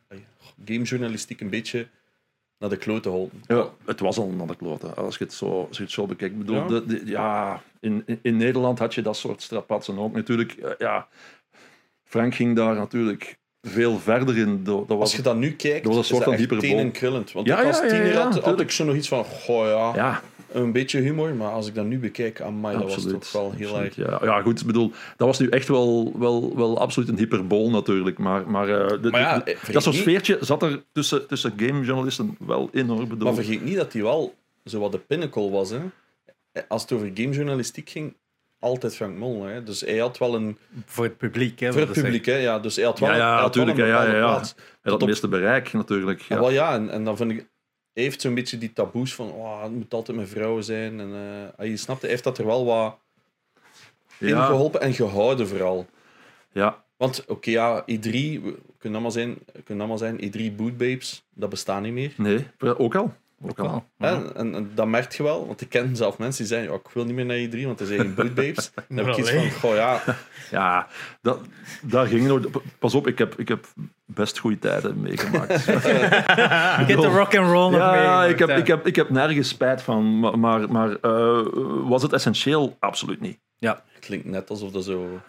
gamejournalistiek, een beetje naar de klote geholpen. Ja, het was al naar de klote, als je het zo, als je het zo bekijkt. Ik bedoel, Ja? de- de- ja, in, in, Nederland had je dat soort strapatsen ook. Natuurlijk, eh, ja, Frank ging daar natuurlijk veel verder in. Dat was, Als je dat nu kijkt, dat was een soort is van dat echt hyperbol. tenenkrullend. Want Ja, als tiener ja, had, had ik zo nog iets van, goh ja, ja, een beetje humor, maar als ik dat nu bekijk, amai, dat was toch wel heel absoluut, erg... ja. ja, goed, ik bedoel, dat was nu echt wel, wel, wel absoluut een hyperbol natuurlijk. Maar, maar, eh, de- Maar ja, de- eh, dat soort sfeertje zat er tussen, tussen gamejournalisten wel in hoor. Bedoel, Maar vergeet niet dat hij wel zo wat de pinnacle was. Hè. Als het over gamejournalistiek ging, altijd Frank Molnar. Hè. Dus hij had wel een... Voor het publiek. Hè, Voor het publiek, hè. Ja, dus hij had wel, Ja, ja, hij had wel natuurlijk, een ja, ja, bepaalde ja. plaats. hij had het op- meeste bereik natuurlijk. Ja. Ja. wel, ja, en, en dan vind ik... Heeft zo'n beetje die taboes van, oh, het moet altijd met vrouwen zijn. En, eh, je snapt, hij heeft dat er wel wat in Ja, geholpen en gehouden vooral. ja, Want, oké, ja, E3, we kunnen allemaal zijn, kunnen allemaal zijn E3 bootbabes, dat bestaat niet meer. nee, ook al. Ook wel. En, en dat merk je wel, want ik ken zelf mensen die zeggen, ja, ik wil niet meer naar E3, want er zijn geen bootbabes. Dan heb ik iets van, goh ja, Ja, dat, daar ging nooit. Pas op, ik heb, ik heb best goede tijden meegemaakt. Je hebt de rock and roll nog ja, meegemaakt, ik heb, ik, heb, ik heb nergens spijt van. Maar, maar, maar eh, was het essentieel? Absoluut niet. klinkt net alsof dat zo...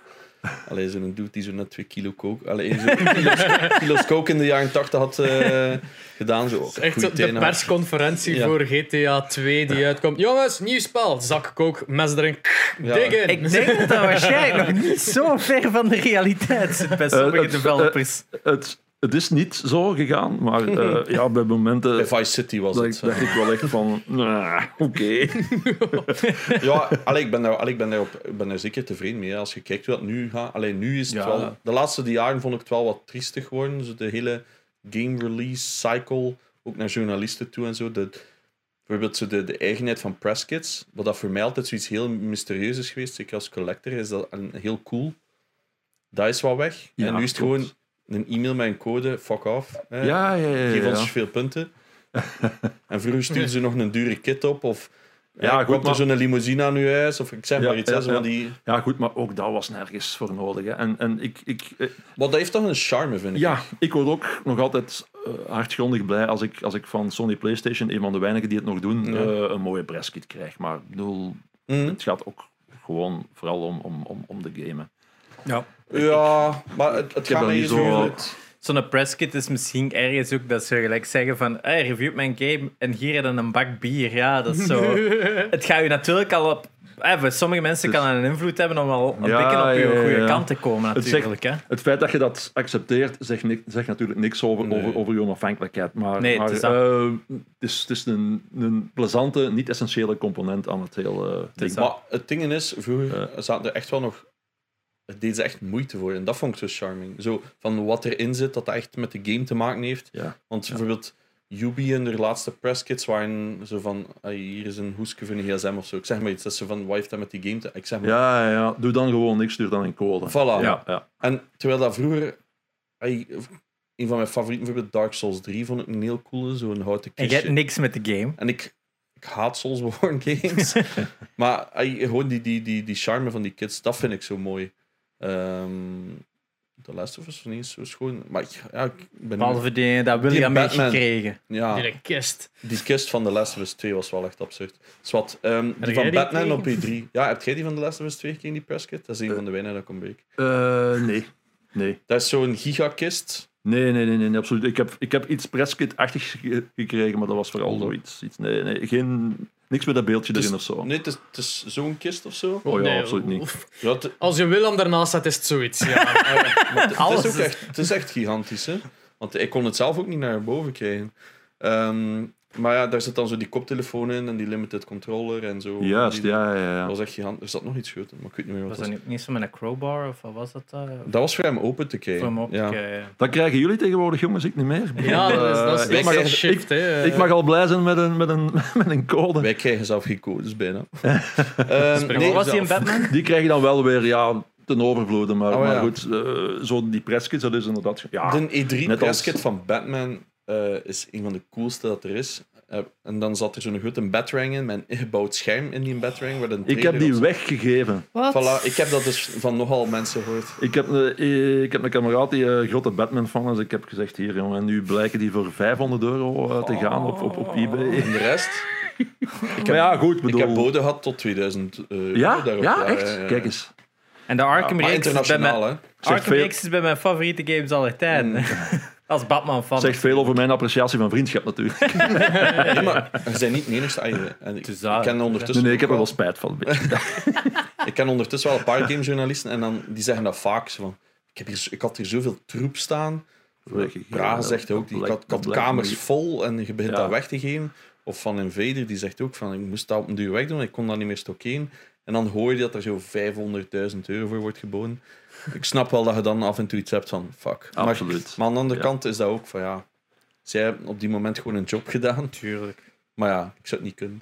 Allee, zo'n dude die zo net twee kilo coke... Allee, zo kilo's, kilo's coke in de jaren 80 had eh, gedaan. Zo, Echt zo de persconferentie Ja. voor GTA 2 die uitkomt. Jongens, nieuw spel. Zak kook, mes erin. Ja. Dig in. Ik denk dat dat waarschijnlijk nog niet zo ver van de realiteit zit bij sommige het- developers. Het, het is niet zo gegaan, maar eh, ja, bij momenten. Bij Vice City was dat het. dacht ik wel echt van. nah, Oké. Ja, allee, ik ben daar, allee, ik ben daar, op, ik ben daar zeker tevreden mee. Als je kijkt hoe dat nu gaat. Alleen nu is het Ja. wel... De laatste jaren vond ik het wel wat triestig geworden. Zo de hele game release cycle. Ook naar journalisten toe en zo. De, bijvoorbeeld zo de, de eigenheid van presskits. Wat dat voor mij altijd zoiets heel mysterieus is geweest. Zeker als collector is dat een, heel cool. Dat is wat weg. Ja, en nu is het klopt. gewoon een e-mail met een code. Fuck off. hè. Ja, ja, ja. Geef ja. ons veel punten. en vroeger stuurden ze nog een dure kit op. Of Ja, goed, komt er maar- zo'n limousine aan uw huis? Of ik zeg Ja, maar iets. ja, ja. die... Ja, goed, maar ook dat was nergens voor nodig. Hè. En, en ik, ik, eh, Maar dat heeft toch een charme, vind ik. ja, ik word ook nog altijd eh, hartgrondig blij als ik, als ik van Sony PlayStation, een van de weinigen die het nog doen, Ja. eh, een mooie presskit krijg. Maar ik bedoel, Mhm. het gaat ook gewoon vooral om, om, om, om de gamen. Ja. Ja, maar het, het gaat niet zo... Zo'n presskit is misschien ergens ook dat ze gelijk zeggen van hey, review mijn game en hier je een bak bier. Ja, dat is zo. het gaat je natuurlijk al op... voor sommige mensen kan het een invloed hebben om al een Ja, beetje op je ja, ja, goede ja. kant te komen Het natuurlijk. hè. Het feit dat je dat accepteert, zegt, zegt natuurlijk niks over, Nee. over, over je onafhankelijkheid. Maar, Nee, het maar is eh, het is, het is een, een plezante, niet-essentiële component aan het hele ding. Maar het ding is, vroeger zaten er echt wel nog... Het deed ze echt moeite voor. En dat vond ik zo charming. Zo, van wat erin zit, dat dat echt met de game te maken heeft. Ja. Want bijvoorbeeld... Yubi in de laatste presskits waren zo van... hier is een hoesje voor een gsm of zo. Ik zeg maar iets. Dat zo van, wat heeft dat met die game te... Ik zeg maar... Ja, ja, ja, doe dan gewoon niks, stuur dan een code. Voilà. Ja, ja. En terwijl dat vroeger... ai, een van mijn favorieten, bijvoorbeeld Dark Souls 3, vond ik een heel coole, zo'n houten En je kistje. hebt niks met de game. En ik, ik haat Soulsborne games. maar gewoon die, die, die, die charme van die kids, dat vind ik zo mooi. Ehm The Last of Us was niet eens zo schoon. Maar ik, ja, ik ben... Behalve die, dat William heeft Batman. gekregen. Ja, Die kist. die kist van The Last of Us 2 was wel echt absurd. Zwat, ehm, jij die van die Batman op gekregen? E3. Ja, heb jij die van The Last of Us 2 gekregen, die presskit? Dat is een van de weinigen dat ik ontbreek. Eh, nee. Nee. Dat is zo'n gigakist. Nee, nee, nee, nee, nee, absoluut. Ik heb, ik heb iets presskit-achtigs ge- gekregen, maar dat was vooral Oh. zoiets. Iets, nee, nee, geen, niks met dat beeldje erin of zo. Nee, het is, het is zo'n kist of zo. Oh ja, Nee, absoluut niet. Ja, het, Als je Willem daarnaast staat, is het zoiets. Ja. maar het- het, Alles is ook is- echt, het is echt gigantisch. Hè? Want ik kon het zelf ook niet naar boven krijgen. Ehm, maar ja, daar zit dan zo die koptelefoon in en die limited controller en zo. Juist, Die- ja, ja, ja. Dat was echt gigantisch. Er zat nog iets groter, maar ik weet niet meer wat Was dat dat was. niet, niet zo met een crowbar of wat was dat? eh, Dat was voor hem open te kijken. voor hem op te ja. Dat krijgen jullie tegenwoordig, jongens, ik niet meer. ja, dat is, dat is, Eh, dat ik, mag, is al- een shift. hè. ik mag al blij zijn met een, met een, met een code. Wij krijgen zelf geen codes bijna. Ehm, nee, was die in zelf. Batman? Die krijg je dan wel weer ja, ten overvloede. Maar, Oh, maar ja. goed, eh, zo die presskits, dat is inderdaad... Ja, De E3 Net als- presskit van Batman eh, is een van de coolste dat er is. Eh, en dan zat er zo'n grote batrang in, een ingebouwd scherm in die batrang. Ik heb die weggegeven. Wat? Voilà, ik heb dat dus van nogal mensen gehoord. Ik heb, eh, ik heb een kameraad die een grote Batman-fan is. Ik heb gezegd, hier jongen, nu blijken die voor 500 euro te gaan op, op, op eBay. En de rest? Ik Maar ja, goed, bedoel... Ik heb bode gehad tot 2000 euro ja, daarop. ja, echt? ja, ja. Kijk eens. En de Arkham Maar reeks is bij mijn, Arkham reeks is bij mijn favoriete games aller tijden. Mm. Als Batman. Zegt veel over mijn appreciatie van vriendschap natuurlijk. Nee, maar je bent niet de en ik, ken Nee, ondertussen nee, ik heb er wel spijt van. een beetje. Ik ken ondertussen wel een paar gamejournalisten en dan, die zeggen dat vaak. Zo van, ik, heb hier, zo- ik had hier zoveel troep staan. Braga dat- zegt ook, die, ik had, ik had kamers vol en je begint Ja. dat weg te geven. Of van Invader, die zegt ook van, ik moest dat op een duur wegdoen, ik kon dat niet meer stockeren. En dan hoor je dat er zo 500.000 euro voor wordt geboden. Ik snap wel dat je dan af en toe iets hebt van, fuck. Maar, Absoluut. maar aan de andere Ja. kant is dat ook van, ja, zij hebben op die moment gewoon een job gedaan. Tuurlijk. Maar ja, ik zou het niet kunnen.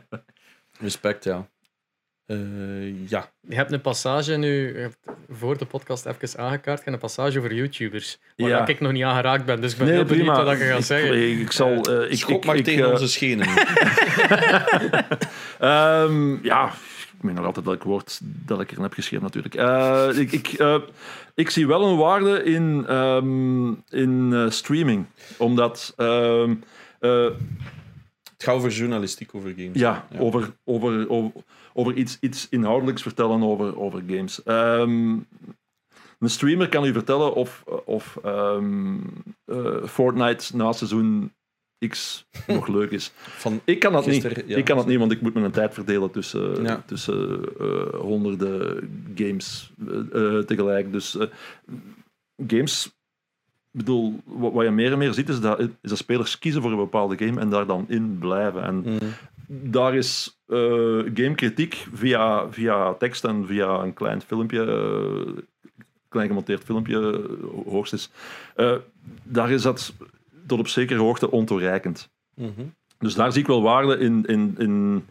Respect, ja. Eh, ja. Je hebt een passage nu, voor de podcast even aangekaart, je hebt een passage over YouTubers. Waar Ja. ik nog niet aan geraakt ben, dus ik ben Nee, heel benieuwd prima. wat je gaat ik, zeggen. Ik, ik zal... eh, ik, Schop ik, maar ik, tegen eh, onze schenen. Ehm, ja, meen nog altijd welk woord dat ik erin heb geschreven natuurlijk. Eh, ik, ik, eh, ik zie wel een waarde in, ehm, in eh, streaming. Omdat... ehm, eh, Het gaat over journalistiek, over games. ja, Over, over, over, over iets, iets inhoudelijks vertellen over, over games. Ehm, een streamer kan u vertellen of, of Fortnite na seizoen X nog leuk is. Van, Ik kan dat niet. ja. Ik kan dat niet, want ik moet mijn tijd verdelen tussen, Ja. tussen eh, honderden games eh, eh, tegelijk. Dus games, bedoel, wat, wat je meer en meer ziet, is dat, is dat spelers kiezen voor een bepaalde game en daar dan in blijven. En Mm. daar is gamekritiek via, via tekst en via een klein filmpje, klein gemonteerd filmpje, hoogstens, daar is dat tot op zekere hoogte ontoereikend. Mhm. Dus daar zie ik wel waarde in, in, in,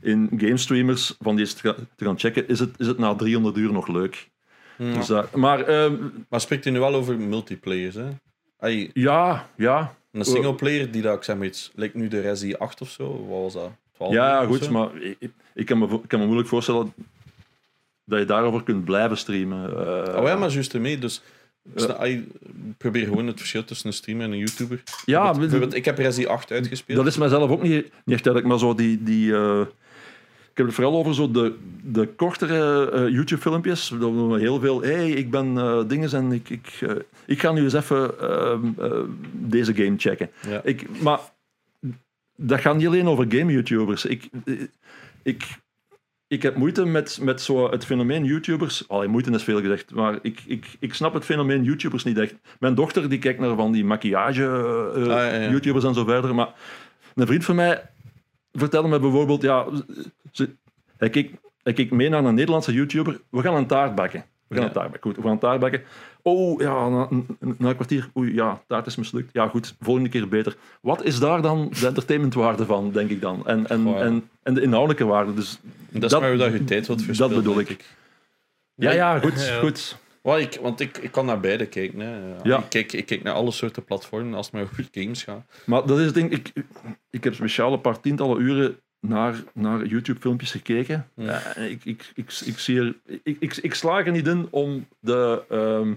in gamestreamers van die te, gaan- checken. Is het, is het na 300 uur nog leuk? Ja. Dus daar, maar ehm, Maar spreekt u nu wel over multiplayers, hè? Ay, ja, ja. een singleplayer die dat, ik zeg maar iets, lijkt nu de Resi 8 of zo, wat was dat? 12 Ja, goed, zo? maar ik, ik, kan me, ik kan me moeilijk voorstellen dat je daarover kunt blijven streamen. Eh, Oh ja, maar juist ermee. Dus Ja. sna- ay, probeer gewoon het verschil tussen een streamer en een YouTuber. ja, Bijvoorbeeld- bijvoorbeeld, ik heb Resi 8 uitgespeeld. Dat is mijzelf ook niet, niet echt duidelijk, maar zo die. die eh, ik heb het vooral over zo de, de kortere eh, YouTube-filmpjes. Dat we heel veel. Hé, hey, ik ben eh dinges en ik, ik, ik ga nu eens even ehm, eh, deze game checken. Ja. Ik, maar dat gaat niet alleen over game-YouTubers. Ik, ik, ik heb moeite met, met zo het fenomeen YouTubers. Allee, moeite is veel gezegd, maar ik, ik, ik snap het fenomeen YouTubers niet echt. Mijn dochter die kijkt naar van die maquillage-YouTubers Ah, ja, ja. en zo verder. Maar een vriend van mij vertelde me bijvoorbeeld, ja, ze, hij, keek, hij keek mee naar een Nederlandse YouTuber. We gaan een taart bakken. We gaan Ja. een taart bakken. Goed, we gaan taart bakken. Oh, ja, na, na een kwartier. Oei, ja, taart is mislukt. Ja, goed, volgende keer beter. Wat is daar dan de entertainmentwaarde van, denk ik dan? En, en, Goh, en, en de inhoudelijke waarde. Dus Dat is dat- maar hoe dat je tijd wilt verspillen. bedoel denk ik. ik. ja, ja, goed, Ja. goed. Wel, ik, want ik, ik kan naar beide kijken. Hè. Ja. Ik, kijk, ik kijk naar alle soorten platformen als het maar over games gaat. Maar dat is het ding, ik, ik heb speciaal een paar tientallen uren naar, naar YouTube-filmpjes gekeken. Ja. Eh, ik, ik, ik, ik, zie er, ik, ik, ik slaag er niet in om de ehm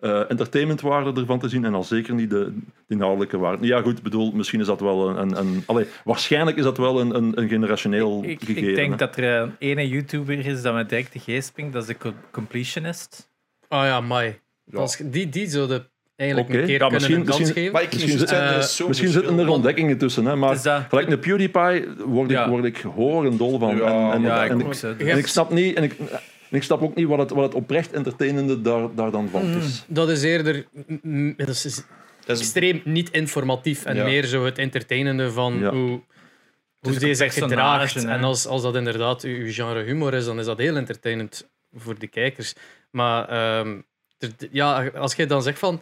eh, entertainmentwaarde ervan te zien en al zeker niet de, de inhoudelijke waarde. Ja, goed, ik bedoel, misschien is dat wel een. een, een allee, waarschijnlijk is dat wel een, een, een generationeel Ik, gegeven. ik denk hè. dat er een ene YouTuber is dat me direct de geest springt. Dat is de co- Completionist. Ah ja, mai. Ja. Die, die zouden eigenlijk Oké. een keer Ja, kunnen misschien- een kans misschien- geven. Maar ik Misschien er eh, Misschien zitten er ontdekkingen tussen, hè, maar Dus dat- gelijk een PewDiePie word ik, Ja. word ik horendol van. Ja, en, en, Ja, en, ik en ik snap niet, en ik, en ik snap ook niet wat het, wat het oprecht entertainende daar, daar dan van Mm. is. Dat is eerder mm, dat is Dat is, extreem niet informatief en Ja. meer zo het entertainende van Ja. hoe, hoe een zich gedraagt. hè. En als, als dat inderdaad uw uw genre humor is, dan is dat heel entertainend voor de kijkers. Maar ehm, ja, als jij dan zegt van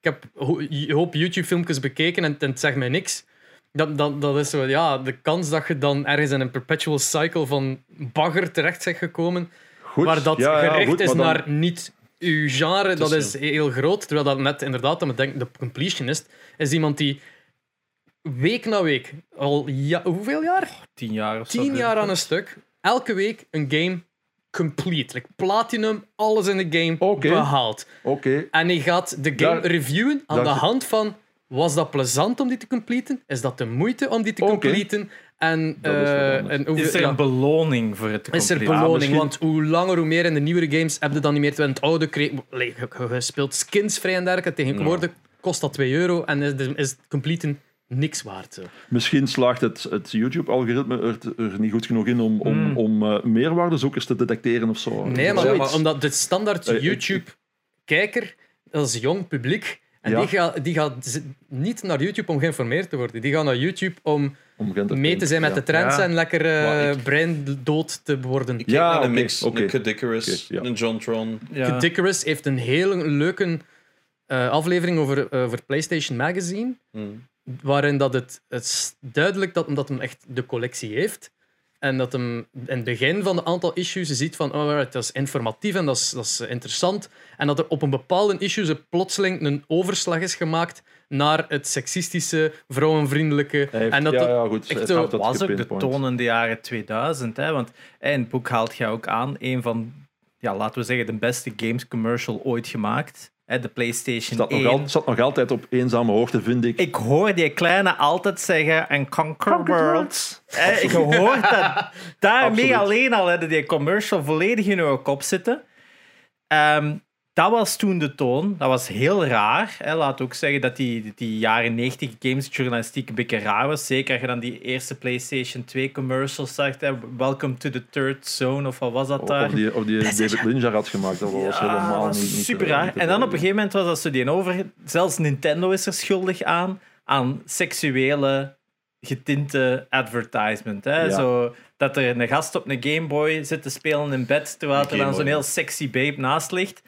ik heb een hoop YouTube-filmpjes bekeken en, en het zegt mij niks. Dat, dat, dat is zo, ja, de kans dat je dan ergens in een perpetual cycle van bagger terecht bent gekomen, Goed, waar dat ja, ja, gericht goed, is dan- naar niet uw genre, dat is heel groot. Terwijl dat net inderdaad, dat me denkt, de completionist is iemand die week na week, al ja, hoeveel jaar? Tien jaar of zo. Tien jaar aan een stuk, elke week een game complete. Like platinum, alles in de game Oké. behaald. Oké, En hij gaat de game Daar- reviewen aan de hand van was dat plezant om die te completen? Is dat de moeite om die te completen? En, eh, en hoeveel- Is er ja. een beloning voor het te Is er completen? beloning? misschien- Want hoe langer, hoe meer in de nieuwere games heb je dan niet meer. In het oude speelt skins vrij en dergelijke. Tegenwoordig kost dat 2 euro en is, is het completen niks waard. Zo. misschien slaagt het, het YouTube-algoritme er, er niet goed genoeg in om, om, Mm. om eh, meerwaardezoekers te detecteren of zo. Nee, maar, omdat de standaard Eh, ik- YouTube-kijker, dat is jong publiek. En Ja. die gaat, die gaat niet naar YouTube om geïnformeerd te worden. Die gaan naar YouTube om om mee te zijn met ja. de trends Ja. en lekker eh Maar ik- breindood te worden. ik Ja, naar een oké, mix. oké. Een Cadicarus, Oké, ja. een Jontron. Ja. Dickerus heeft een hele leuke eh, aflevering over, eh, over PlayStation Magazine. Hmm. Waarin dat het, het is duidelijk dat, omdat hem echt de collectie heeft. En dat hem in het begin van een aantal issues je ziet van oh, right, dat is informatief en dat is, dat is interessant. En dat er op een bepaalde issue ze plotseling een overslag is gemaakt naar het seksistische, vrouwenvriendelijke. Heeft- en dat ja, dat- ja, goed. echt zo- dat was ook de toon in de jaren 2000. Hè? Want in het boek haalt je ook aan een van, ja, laten we zeggen, de beste games commercial ooit gemaakt. Hè? De PlayStation Staat nog, 1. al, staat nog altijd op eenzame hoogte, vind ik. Ik hoor die kleine altijd zeggen en conquer Conquer worlds. Ik hoor dat. Daarmee Absoluut. alleen al hadden die commercial volledig in uw kop zitten. Ehm, dat was toen de toon. Dat was heel raar. Hè. Laat ook zeggen dat die, die jaren 90 gamesjournalistiek een beetje raar was. Zeker als je dan die eerste PlayStation 2 commercials zag. Hè. Welcome to the third zone, of wat was dat daar? Of die, of die David Lynch had gemaakt. Dat was Ja, helemaal niet, niet super raar. En dan op een gegeven moment was dat zo die over. Zelfs Nintendo is er schuldig aan. Aan seksuele getinte advertisement. Hè? Ja. Zo, dat er een gast op een Game Boy zit te spelen in bed. Terwijl er dan zo'n heel sexy babe naast ligt.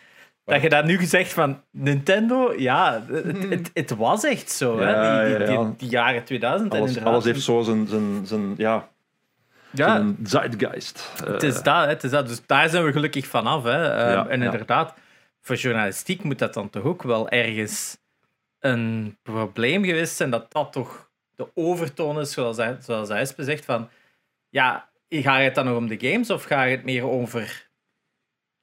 Dat je dat nu gezegd van Nintendo, ja, het, het, het was echt zo. Ja, hè? Die, die, ja, ja. die, die jaren 2000. en Alles, inderdaad, alles heeft zo zijn, zijn, zijn, ja, ja, zijn zeitgeist. Eh, Het is dat, het is dat. Dus daar zijn we gelukkig vanaf. Hè. Ehm, Ja, en ja. inderdaad, voor journalistiek moet dat dan toch ook wel ergens een probleem geweest zijn dat dat toch de overtoon is, zoals hij, zoals hij zegt, van ja, gaat het dan nog om de games of gaat het meer over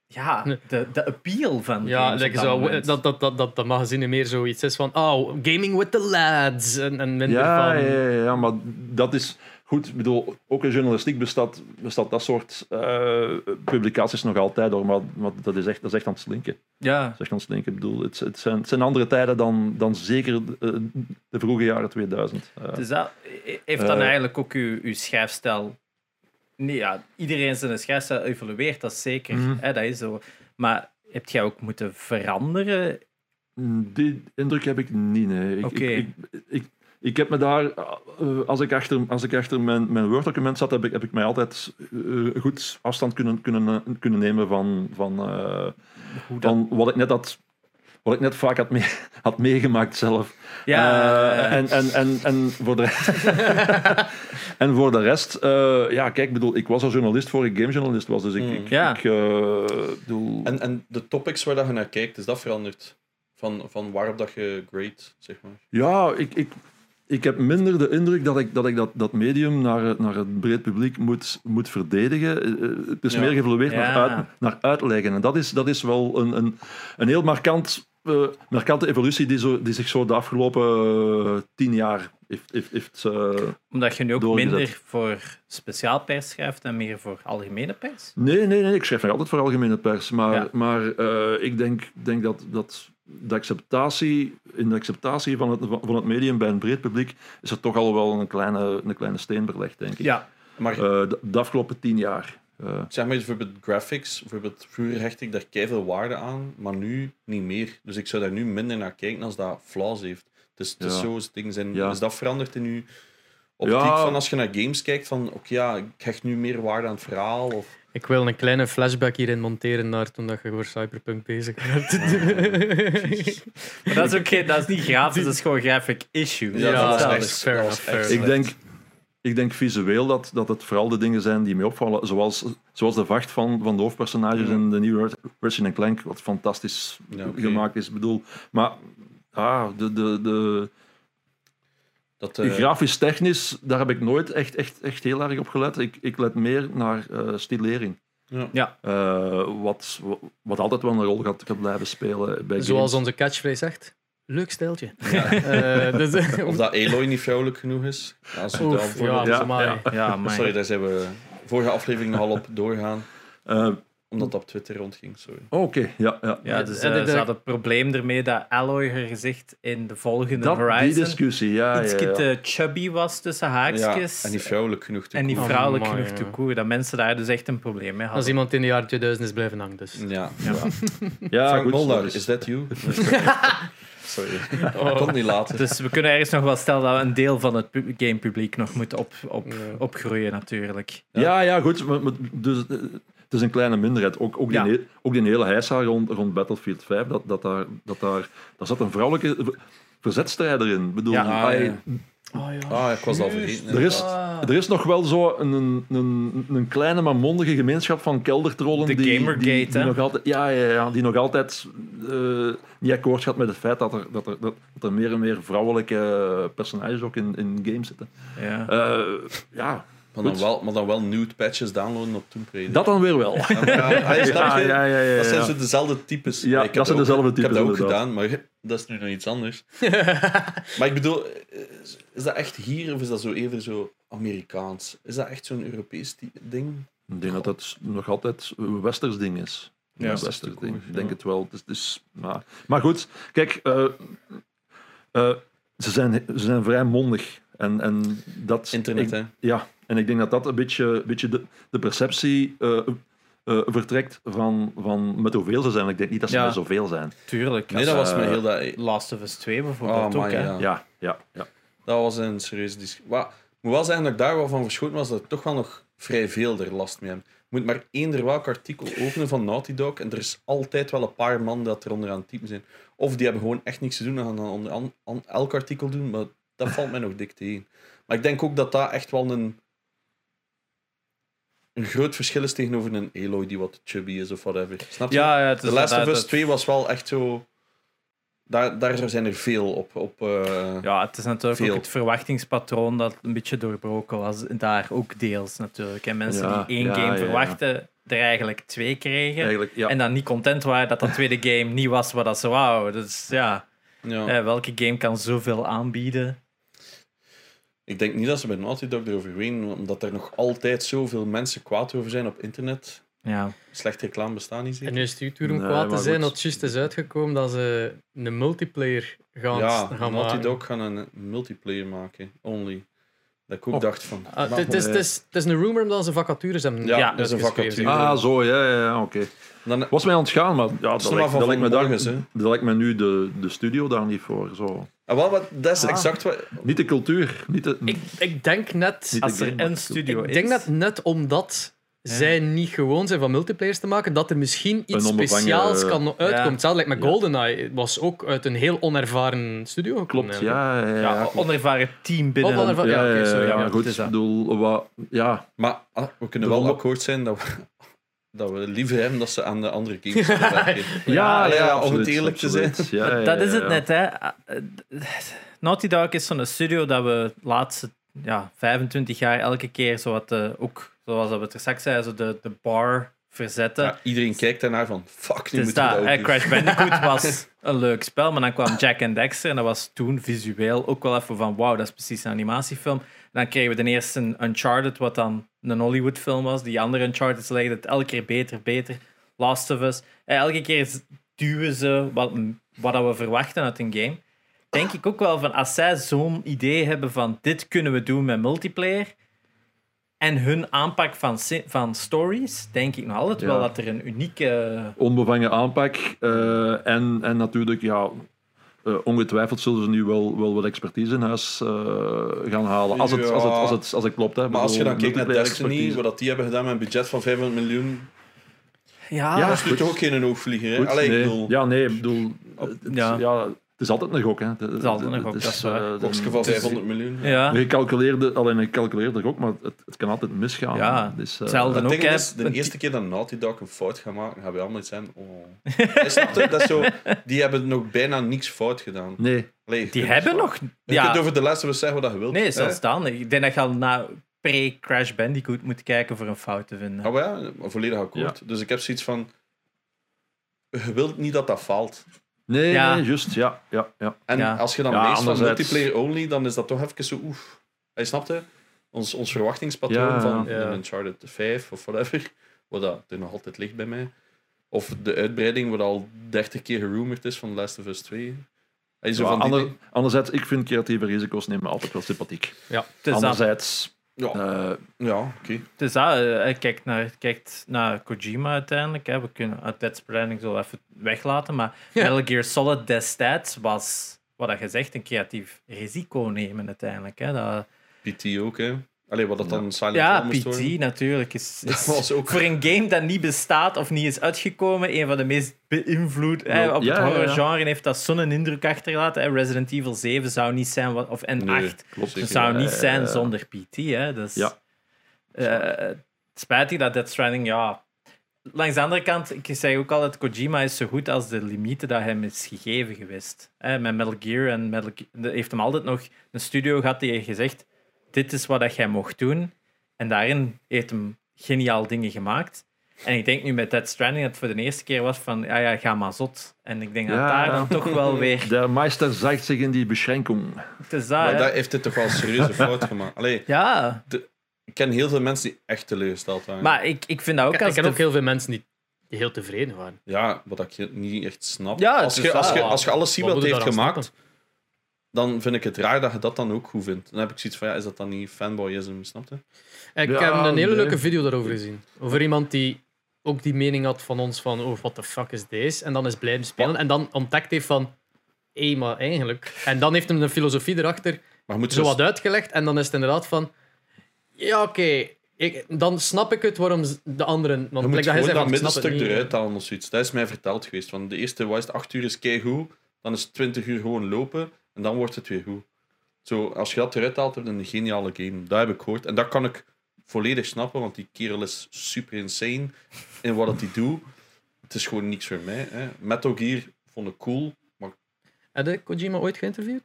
ja, de, de appeal van Ja, games like dat zo, dat, dat, dat, dat, dat magazine meer zoiets is van oh, gaming with the lads. En, en minder ja, van... ja, ja, ja, maar dat is goed. Ik bedoel, ook in journalistiek bestaat, bestaat dat soort eh, publicaties nog altijd door, maar, maar dat, is echt, dat is echt aan het slinken. ja. Dat is echt aan het slinken. Ik bedoel, het, het, zijn, het zijn andere tijden dan, dan zeker de vroege jaren 2000. Eh, Dus dat heeft dan Eh. eigenlijk ook uw, uw schrijfstijl. Nee, ja, iedereen zijn schrijfstijl evolueert, dat is zeker. Mhm. Hè, dat is zo. Maar heb jij ook moeten veranderen? Die indruk heb ik niet. Nee. Ik, ik, ik, ik, ik heb me daar, eh, als ik achter, als ik achter mijn, mijn Word-document zat, heb ik, heb ik mij altijd eh, goed afstand kunnen, kunnen, eh, kunnen nemen van, van, van wat ik net had wat ik net vaak had, mee, had meegemaakt zelf. Ja, Eh, en, en, en, en, voor de, en voor de rest, eh, ja, kijk, ik bedoel, ik was al journalist voor ik gamejournalist was, dus ik, Mm. ik, Ja. ik eh, bedoel, En, en de topics waar dat je naar kijkt, is dat veranderd? Van, van waarop dat je grade, zeg maar. Ja, ik, ik, ik heb minder de indruk dat ik dat, ik dat, dat medium naar, het- naar het breed publiek moet, moet verdedigen. Het is Ja. meer geëvolueerd Ja. naar, uit, naar uitleggen. En dat is, dat is wel een, een, een heel markant, eh, markante evolutie die, zo, die zich zo de afgelopen eh, tien jaar heeft, heeft, heeft eh, Omdat je nu ook doorgezet. minder voor speciaal pers schrijft en meer voor algemene pers. Nee, nee, nee, ik schrijf nog altijd voor algemene pers. Maar, Ja. maar ik denk, denk dat, dat de acceptatie, in de acceptatie van het, van het medium bij een breed publiek is er toch al wel een kleine, een kleine steen verlegd, denk ik. Ja, Maar de, de afgelopen tien jaar. Eh, zeg maar bijvoorbeeld graphics, bijvoorbeeld vroeger hecht ik daar veel waarde aan, maar nu niet meer. Dus ik zou daar nu minder naar kijken als dat flaws heeft. Dus het is Ja. zo, dingen zijn, Ja. is dat veranderd in uw optiek Ja. van als je naar games kijkt, van oké, ja, ik hecht nu meer waarde aan het verhaal? Of... Ik wil een kleine flashback hierin monteren naar toen dat je voor Cyberpunk bezig bent. maar dat is geen, dat is niet grafisch, dat is gewoon graphic issue. Ja, dat dat echt- is fair dat was enough, fair echt ik, denk, ik denk visueel dat, dat het vooral de dingen zijn die mij opvallen. Zoals, zoals de vacht van, van de hoofdpersonages Ja. in de nieuwe Ratchet Clank, wat fantastisch Ja, gemaakt is. Bedoel, maar ah, de, de, de, Dat, eh, grafisch technisch, daar heb ik nooit echt, echt, echt heel erg op gelet. Ik, ik let meer naar eh stilering. ja. Ja. Eh, wat, wat altijd wel een rol gaat, gaat blijven spelen bij Zoals games. onze catchphrase zegt. Leuk steltje. Eh, dus, Of dat Aloy niet vrouwelijk genoeg is. Ja, als we Oef, ja, de-. Ja, maar Sorry, daar zijn we vorige aflevering nogal op doorgaan. Eh, Omdat dat op Twitter rondging, sorry. Oké, ja, ja. Ja, dus eh, de- ze hadden het probleem ermee dat Alloy haar gezicht in de volgende Dat, die Horizon discussie, ja. iets ja, ja. te chubby was tussen haakjes. Ja, en niet vrouwelijk genoeg te en niet vrouwelijk genoeg te ja. koer. Dat mensen daar dus echt een probleem mee Als hadden. iemand in de jaren 2000 is blijven hangen. Dus. Ja. Ja, Frank goed, is that you? sorry. Oh. Kon niet laten. Dus we kunnen ergens nog wel stellen dat een deel van het pu- gamepubliek nog moet op, op, Ja. opgroeien, natuurlijk. Ja, ja, goed. maar- maar dus, eh, het is een kleine minderheid. Ook, ook, die, Ja. ook die hele heisa rond, rond Battlefield 5, dat, dat daar, dat daar, daar zat een vrouwelijke verzetstrijder in. Ik bedoel, Ja. Ah, ja. Oh, ja. Ah, ik was al vergeten. er, is, Ah. er is nog wel zo een, een, een kleine maar mondige gemeenschap van keldertrollen De die, Gamergate, die, nog altijd, ja, ja, ja, die nog altijd eh, niet akkoord gaat met het feit dat er, dat er, dat, dat er meer en meer vrouwelijke personages ook in, in games zitten. Ja. Eh, ja, Maar dan, wel, maar dan wel nude patches downloaden op Tomb Raider. dat dan weer wel. Ja, ja, Ja, je? ja, ja, ja, Dat zijn zo dezelfde types. Ja, ik heb dat zijn ook- dezelfde Ik heb types, dat ook inderdaad. gedaan, maar dat is nu nog iets anders. maar ik bedoel, is, dat echt hier of is dat zo even zo Amerikaans? Is dat echt zo'n Europees ding? Ik denk dat het nog altijd een westers ding is. Ja, een dat is westers ding. Ik denk ja. het wel. Het is, het is- maar, maar goed, kijk, eh, eh, ze, zijn, ze zijn vrij mondig. En, en dat, Internet, ik- hè? Ja, en ik denk dat dat een beetje, beetje de, de perceptie eh, eh, vertrekt van, van met hoeveel ze zijn. Ik denk niet dat ze Ja. met zoveel zijn. Tuurlijk. Nee, dat was eh, me heel dat... Last of Us 2 bijvoorbeeld Oh, ook. man, hè. ja. Ja, ja, ja. Dat was een serieuze discussie. Maar moet wel zeggen dat ik daar wel van verschoten was dat ik toch wel nog vrij veel er last mee heb. Je moet maar eender welk artikel openen van Naughty Dog en er is altijd wel een paar man dat er onder aan het typen zijn. Of die hebben gewoon echt niks te doen en gaan dan onder elk artikel doen, maar dat valt mij nog dik tegen. Maar ik denk ook dat dat echt wel een, een groot verschil is tegenover een Aloy die wat chubby is of whatever. Snap je? Ja, ja, het is The Last of Us het- 2 was wel echt zo... Daar, daar zijn er veel op. op eh, Ja, het is natuurlijk Veel. ook het verwachtingspatroon dat een beetje doorbroken was. Daar ook deels natuurlijk. En mensen Ja, die één ja, game ja, ja. verwachten, er eigenlijk twee kregen. Eigenlijk, ja. En dan niet content waren dat dat tweede game niet was wat dat ze wou. Dus ja, ja. eh, welke game kan zoveel aanbieden? Ik denk niet dat ze bij Naughty Dog erover weten, omdat er nog altijd zoveel mensen kwaad over zijn op internet. Ja, Slecht reclame bestaat niet En zeker. nu is het toer om Nee, kwaad te zijn dat het juist is uitgekomen dat ze een multiplayer gaan, Ja, gaan Naughty maken. Dog gaan een multiplayer maken. Only. Dat ik ook Oh. dacht van... Ah, Het is- het is- het is een rumor dat ze vacatures hebben Ja, Ja, dat is een vacature. Ah, zo, ja, ja, ja oké. Dan, Was mij ontgaan, maar ja, dat, lijkt, dat, lijkt me daar, hè. dat lijkt me nu de, de studio daar niet voor. Zo. ah, wel, wat, dat is Ah. exact wat... Niet de cultuur. Niet de, Ik, ik denk net... Als de er een studio Ik is... denk dat net omdat zij niet gewoon zijn van multiplayers te maken, dat er misschien iets onbevangen, speciaals kan uitkomen. ja. Hetzelfde lijkt met Ja. GoldenEye. Het was ook uit een heel onervaren studio gekomen. Klopt, ja. ja, ja, Ja, onervaren team binnen. Oh, onervaren- Ja, ja, oké, ja, sorry, ja, ja, maar goed, ik bedoel, wat, ja, Maar ah, we kunnen wel akkoord zijn dat we, dat we liever hebben dat ze aan de andere games werken. ja, ja, om absoluut, het eerlijk te zijn. Ja, ja, Dat is ja, het ja. net, hè. Naughty Dog is zo'n studio dat we de laatste ja, 25 jaar elke keer zo wat, eh, ook, zoals dat we het er straks zeiden, zo de, de bar verzetten. Ja, iedereen kijkt daarnaar van, fuck, nu Dus moeten we dat, hè. Crash Bandicoot was een leuk spel, maar dan kwam Jack and Dexter en dat was toen visueel ook wel even van wauw, dat is precies een animatiefilm. En dan kregen we de eerste Uncharted, wat dan een Hollywood film was. Die andere Uncharted legden het elke keer beter, beter. Last of Us. En elke keer duwen ze wat, wat we verwachten uit een game. Denk ik ook wel van als zij zo'n idee hebben van dit kunnen we doen met multiplayer. En hun aanpak van, van stories, denk ik nog altijd Ja. wel dat er een unieke onbevangen aanpak. eh, en, en natuurlijk, ja, eh, ongetwijfeld zullen ze nu wel, wel wat expertise in huis eh, gaan halen. Als het, als het, als het, als het klopt. Hè. Maar als je dan kijkt naar Destiny, expertise. wat dat die hebben gedaan met een budget van 500 miljoen, Ja, Ja, dat is toch ook geen oogvlieger. Hè? Goed, Allee, ik nee. bedoel, Ja, nee, ik bedoel... Het, Ja. ja. Het is altijd een gok. Hè. Het, is altijd een gok, dat is waar. eh, kosten de- van het is- 500 miljoen. ja. Je calculeerde, alleen ik calculeerde er ook, maar het, het kan altijd misgaan. Ja, dus, eh, hetzelfde. Het ook, is, de eerste keer dat Naughty Dog een fout gaat maken, gaan we allemaal iets zijn. Oh. Het, dat is zo, die hebben nog bijna niks fout gedaan. Nee, Allee, die kunt- hebben nog... Je Ja, kunt over de laatste zeggen wat je wilt. nee, zelfs dan. Ik denk dat je al na pre-Crash Bandicoot moet kijken voor een fout te vinden. Ah, maar ja, volledig akkoord. Dus ik heb zoiets van... Je wilt niet dat dat faalt. Nee, Ja. nee, juist. Ja, ja, ja. En Ja. als je dan Ja, leest van multiplayer only, dan is dat toch even zo oef. Hij snapt hè? Ons, ons verwachtingspatroon Ja, van ja. een Uncharted 5 of whatever, wat dat er nog altijd ligt bij mij. Of de uitbreiding, wat al 30 keer gerumored is van The Last of Us 2. Hij is zo Ja, van ander- anderzijds, ik vind creatieve risico's nemen altijd wel sympathiek. Ja. Het is dat. Anderzijds, Ja, eh, ja oké. Het is dat. eh, Hij kijkt naar, kijkt naar Kojima uiteindelijk. Hè. We kunnen uit Dead Stranding zo even weglaten. Maar Ja. Metal Gear Solid destijds was, wat dat gezegd, een creatief risico nemen uiteindelijk. Hè. Dat, PT ook, hè. Allee, wat dat dan Silent ja, Hill moest PT worden. natuurlijk. Is, Dat was ook... voor een game dat niet bestaat of niet is uitgekomen, een van de meest beïnvloed Ja, op het ja, ja. horrorgenre heeft dat zo'n indruk achtergelaten. Hè. Resident Evil 7 zou niet zijn, wat, of en Nee, 8 klopt. Het zou Ja, niet ja, zijn ja. zonder PT. Hè. Dus, Ja. eh, het spijtig dat Death Stranding, ja... Langs de andere kant, ik zeg ook altijd, Kojima is zo goed als de limieten dat hem is gegeven geweest. Hè, met Metal Gear en Metal Ge- heeft hem altijd nog een studio gehad die heeft gezegd, dit is wat dat jij mocht doen. En daarin heeft hem geniaal dingen gemaakt. En ik denk nu met Death Stranding dat het voor de eerste keer was van, ja, ja, ga maar zot. En ik denk dat daar dan toch wel weer... de meester zegt zich in die beschenking. Het is dat, Maar hè. daar heeft het toch wel een serieuze fout gemaakt. Allee, Ja, ik ken heel veel mensen die echt teleurgesteld waren. maar ik, ik vind dat ook Ik, als ik ken ook heel veel mensen die, die heel tevreden waren. Ja, wat ik je niet echt snap. Ja, als, je, als, je, als je alles ziet Wat heeft gemaakt, dan vind ik het raar dat je dat dan ook goed vindt. Dan heb ik zoiets van, ja, is dat dan niet fanboyism, snap je? Ik Ja, heb een hele nee. leuke video daarover gezien. Over iemand die ook die mening had van ons van, oh, what the fuck is deze? En dan is blijven spelen. En dan ontdekt heeft van, hé, maar eigenlijk... En dan heeft hem een filosofie erachter Maar je moet zo wat uitgelegd. En dan is het inderdaad van, ja, oké. ik- dan snap ik het waarom de anderen... Je Want moet like dat dat middenstuk eruit halen of zoiets. Dat is mij verteld geweest. Van de eerste was het 8 uur is keigoed, dan is het 20 uur gewoon lopen en dan wordt het weer goed. Zo, als je dat eruit haalt, heb je een geniale game. Dat heb ik gehoord. En dat kan ik volledig snappen, want die kerel is super insane in wat hij doet. Het is gewoon niks voor mij. Hè. Metal Gear vond ik cool, maar Heb je Kojima ooit geïnterviewd?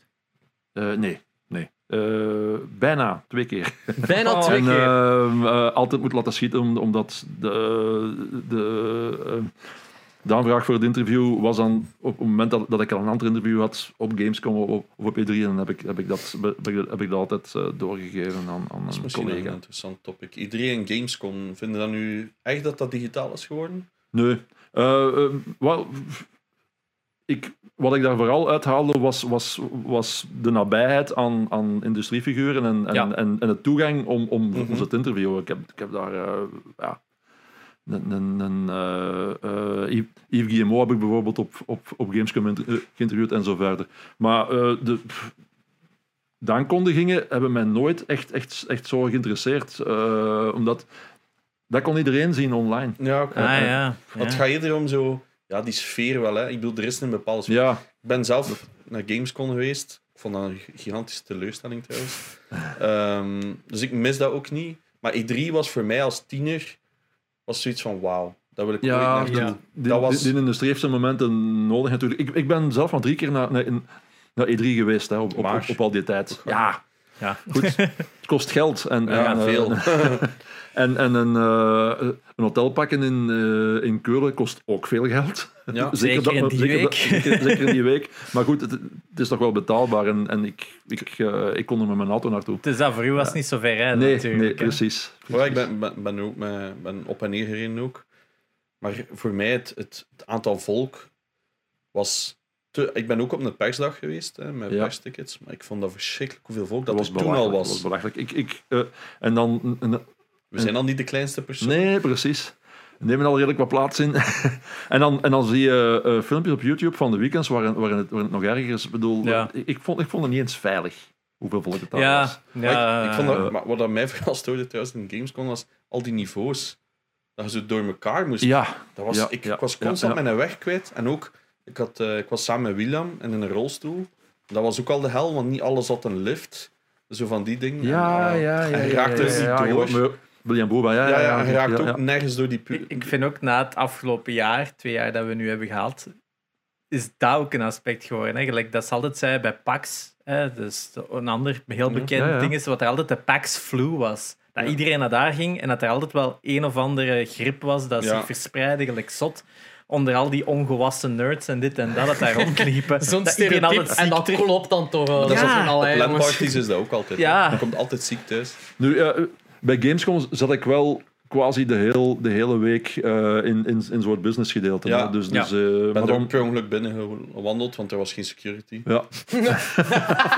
Eh, nee, nee. Eh, bijna twee keer. Bijna Oh. twee en keer. ehm, eh, altijd moet laten schieten, om- omdat de, de, de aanvraag voor het interview was dan op het moment dat, dat ik al een ander interview had op Gamescom of op, op E3, en dan heb ik, heb ik, dat, heb ik, heb ik dat altijd eh, doorgegeven aan, aan dat is een wel een collega. interessant topic. Iedereen Gamescom, vinden dat nu echt dat dat digitaal is geworden? Nee. Eh, eh, wel, ik, wat ik daar vooral uithaalde was, was, was de nabijheid aan, aan industriefiguren en, en, Ja. en, en de toegang om, om, Mhm. om ze te interviewen. Ik heb, ik heb daar eh, ja, een, een, een, eh, eh, Yves- Guillemot heb ik bijvoorbeeld op, op, op Gamescom eh, geïnterviewd en zo verder. Maar eh, de, pff, de aankondigingen hebben mij nooit echt, echt, echt zo geïnteresseerd. eh, omdat dat kon iedereen zien online. Ja, oké. Ah ja. Want het ja. gaat eerder om zo... Ja, die sfeer wel, hè. Ik bedoel, er is een bepaalde sfeer. Ja, Ik ben zelf naar Gamescom geweest. Ik vond dat een gigantische teleurstelling trouwens. Ehm, dus ik mis dat ook niet. Maar E3 was voor mij als tiener was zoiets van wauw. Dat wil ik ja, ooit ja. Die, Dat was- die, die industrie heeft zijn momenten nodig natuurlijk. Ik, ik ben zelf van drie keer naar, naar, naar E3 geweest hè, op, op, Maar- op, op al die tijd. Ja, Ja. goed. Het kost geld. En, Ja, en, eh, veel. En, en een, eh, een hotel pakken in, eh, in Keulen kost ook veel geld. Ja. Zeker in die zeker week. dat- zeker, zeker in die week. Maar goed, het, het is toch wel betaalbaar. En, en ik, ik, eh, ik kon er met mijn auto naartoe. Dus dat voor u was niet zo ver rijden Nee, natuurlijk. nee hè. precies. Ja, ik ben, ben, ben, ook met, ben op en neer gereden ook. Maar voor mij, het, het, het aantal volk was... Te, ik ben ook op een persdag geweest, hè, met Ja. perstickets. Maar ik vond dat verschrikkelijk hoeveel volk dat, Dat er was toen al was. Dat was belachelijk. Ik, ik, eh, en dan... een- We zijn al niet de kleinste persoon. Nee, precies. We nemen al redelijk wat plaats in. en, dan, en dan zie je eh, filmpjes op YouTube van de weekends waarin, waarin, het, waarin het nog erger is. Ik bedoel, Ja. ik, ik vond, ik vond het niet eens veilig hoeveel volk het daar Ja, was. Maar ja. ik, ik vond dat, eh, maar wat dat mij vooral stoorde trouwens in Gamescom was al die niveaus. Dat je zo door elkaar moest. Ja, Dat was, Ja, ik, was constant ja. mijn weg kwijt. En ook, ik, had, eh, ik was samen met William en in een rolstoel. Dat was ook al de hel, want niet alles had een lift. Zo van die dingen. ja, En, ja. eh, ja, en je ja, raakt ja, er ja, ja, door. William Boba, ja. Ja, ja, je raakt ja, ook ja. nergens door die pu- Ik, ik vind ook na het afgelopen jaar, twee jaar dat we nu hebben gehad, is dat ook een aspect geworden. Hè? Gelijk dat ze altijd zei bij PAX, hè? dus een ander heel Ja. bekend Ja, ja. ding is wat er altijd de PAX flu was. Dat Ja. iedereen naar daar ging en dat er altijd wel een of andere grip was dat Ja. zich verspreidde, gelijk zot. Onder al die ongewassen nerds en dit en dat, dat daar rondliepen. Zo'n stereotype. altijd En dat klopt dan toch wel. Dat is op. LAN-parties is dat ook altijd. Ja. Je komt altijd ziek thuis. Nu, ja, eh, bij Gamescom zat ik wel quasi de, heel, de hele week eh, in, in, in zo'n business gedeelte. Ja. hè. Dus, Ja. dus, eh, Ik ben maar er dan, ook per ongeluk binnen gewandeld, want er was geen security. ja,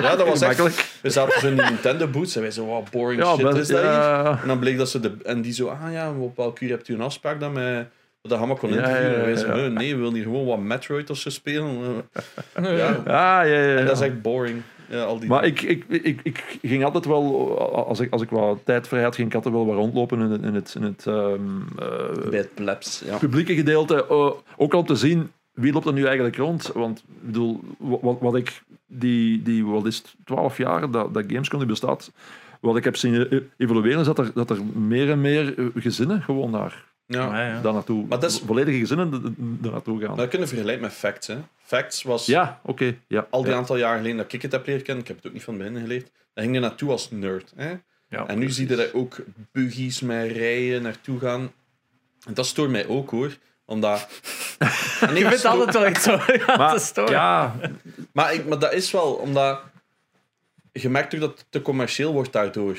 Ja, dat was echt... We zaten zo in Nintendo booths en wij zo, wow, boring Ja, shit is dat hier? En dan bleek dat ze de... En die zo, ah ja, op welk uur hebt u een afspraak dan met... Dat Hammer kon Ja, interviewen. ja, En wij ja, zo, ja. "Eh, nee, we willen hier gewoon wat Metroid of zo spelen. Ja. Ja. Ah, ja, ja, ja. En dat is echt boring. Ja, al die Maar ik, ik, ik, ik ging altijd wel, als ik, als ik wat tijd vrij had, ging ik altijd wel wat rondlopen in het, in het, in het ehm, eh, Bij het plebs, ja. publieke gedeelte. eh, ook al om te zien wie loopt er nu eigenlijk rond. Want ik bedoel, wat, wat ik die, die wat is het, 12 jaar dat, dat Gamescom nu bestaat, wat ik heb zien eh, evolueren, is dat er, dat er meer en meer eh, gezinnen gewoon daar, ja. Ja, ja. daar naartoe, Maar dat is- volledige gezinnen daar naartoe gaan. Maar dat kunnen vergelijken met Facts. Hè. Facts was Ja, oké. ja, al die ja. aantal jaar geleden dat ik het heb leren kennen. Ik heb het ook niet van binnen geleerd. Daar ging je naartoe als nerd. Hè. Ja, en nu zie je daar ook buggies met rijen naartoe gaan. En dat stoort mij ook hoor. Omdat... En ik vindt sto- altijd wel iets zo te Maar, storen. ja, maar, ik, maar dat is wel omdat... Je merkt toch dat het te commercieel wordt daardoor.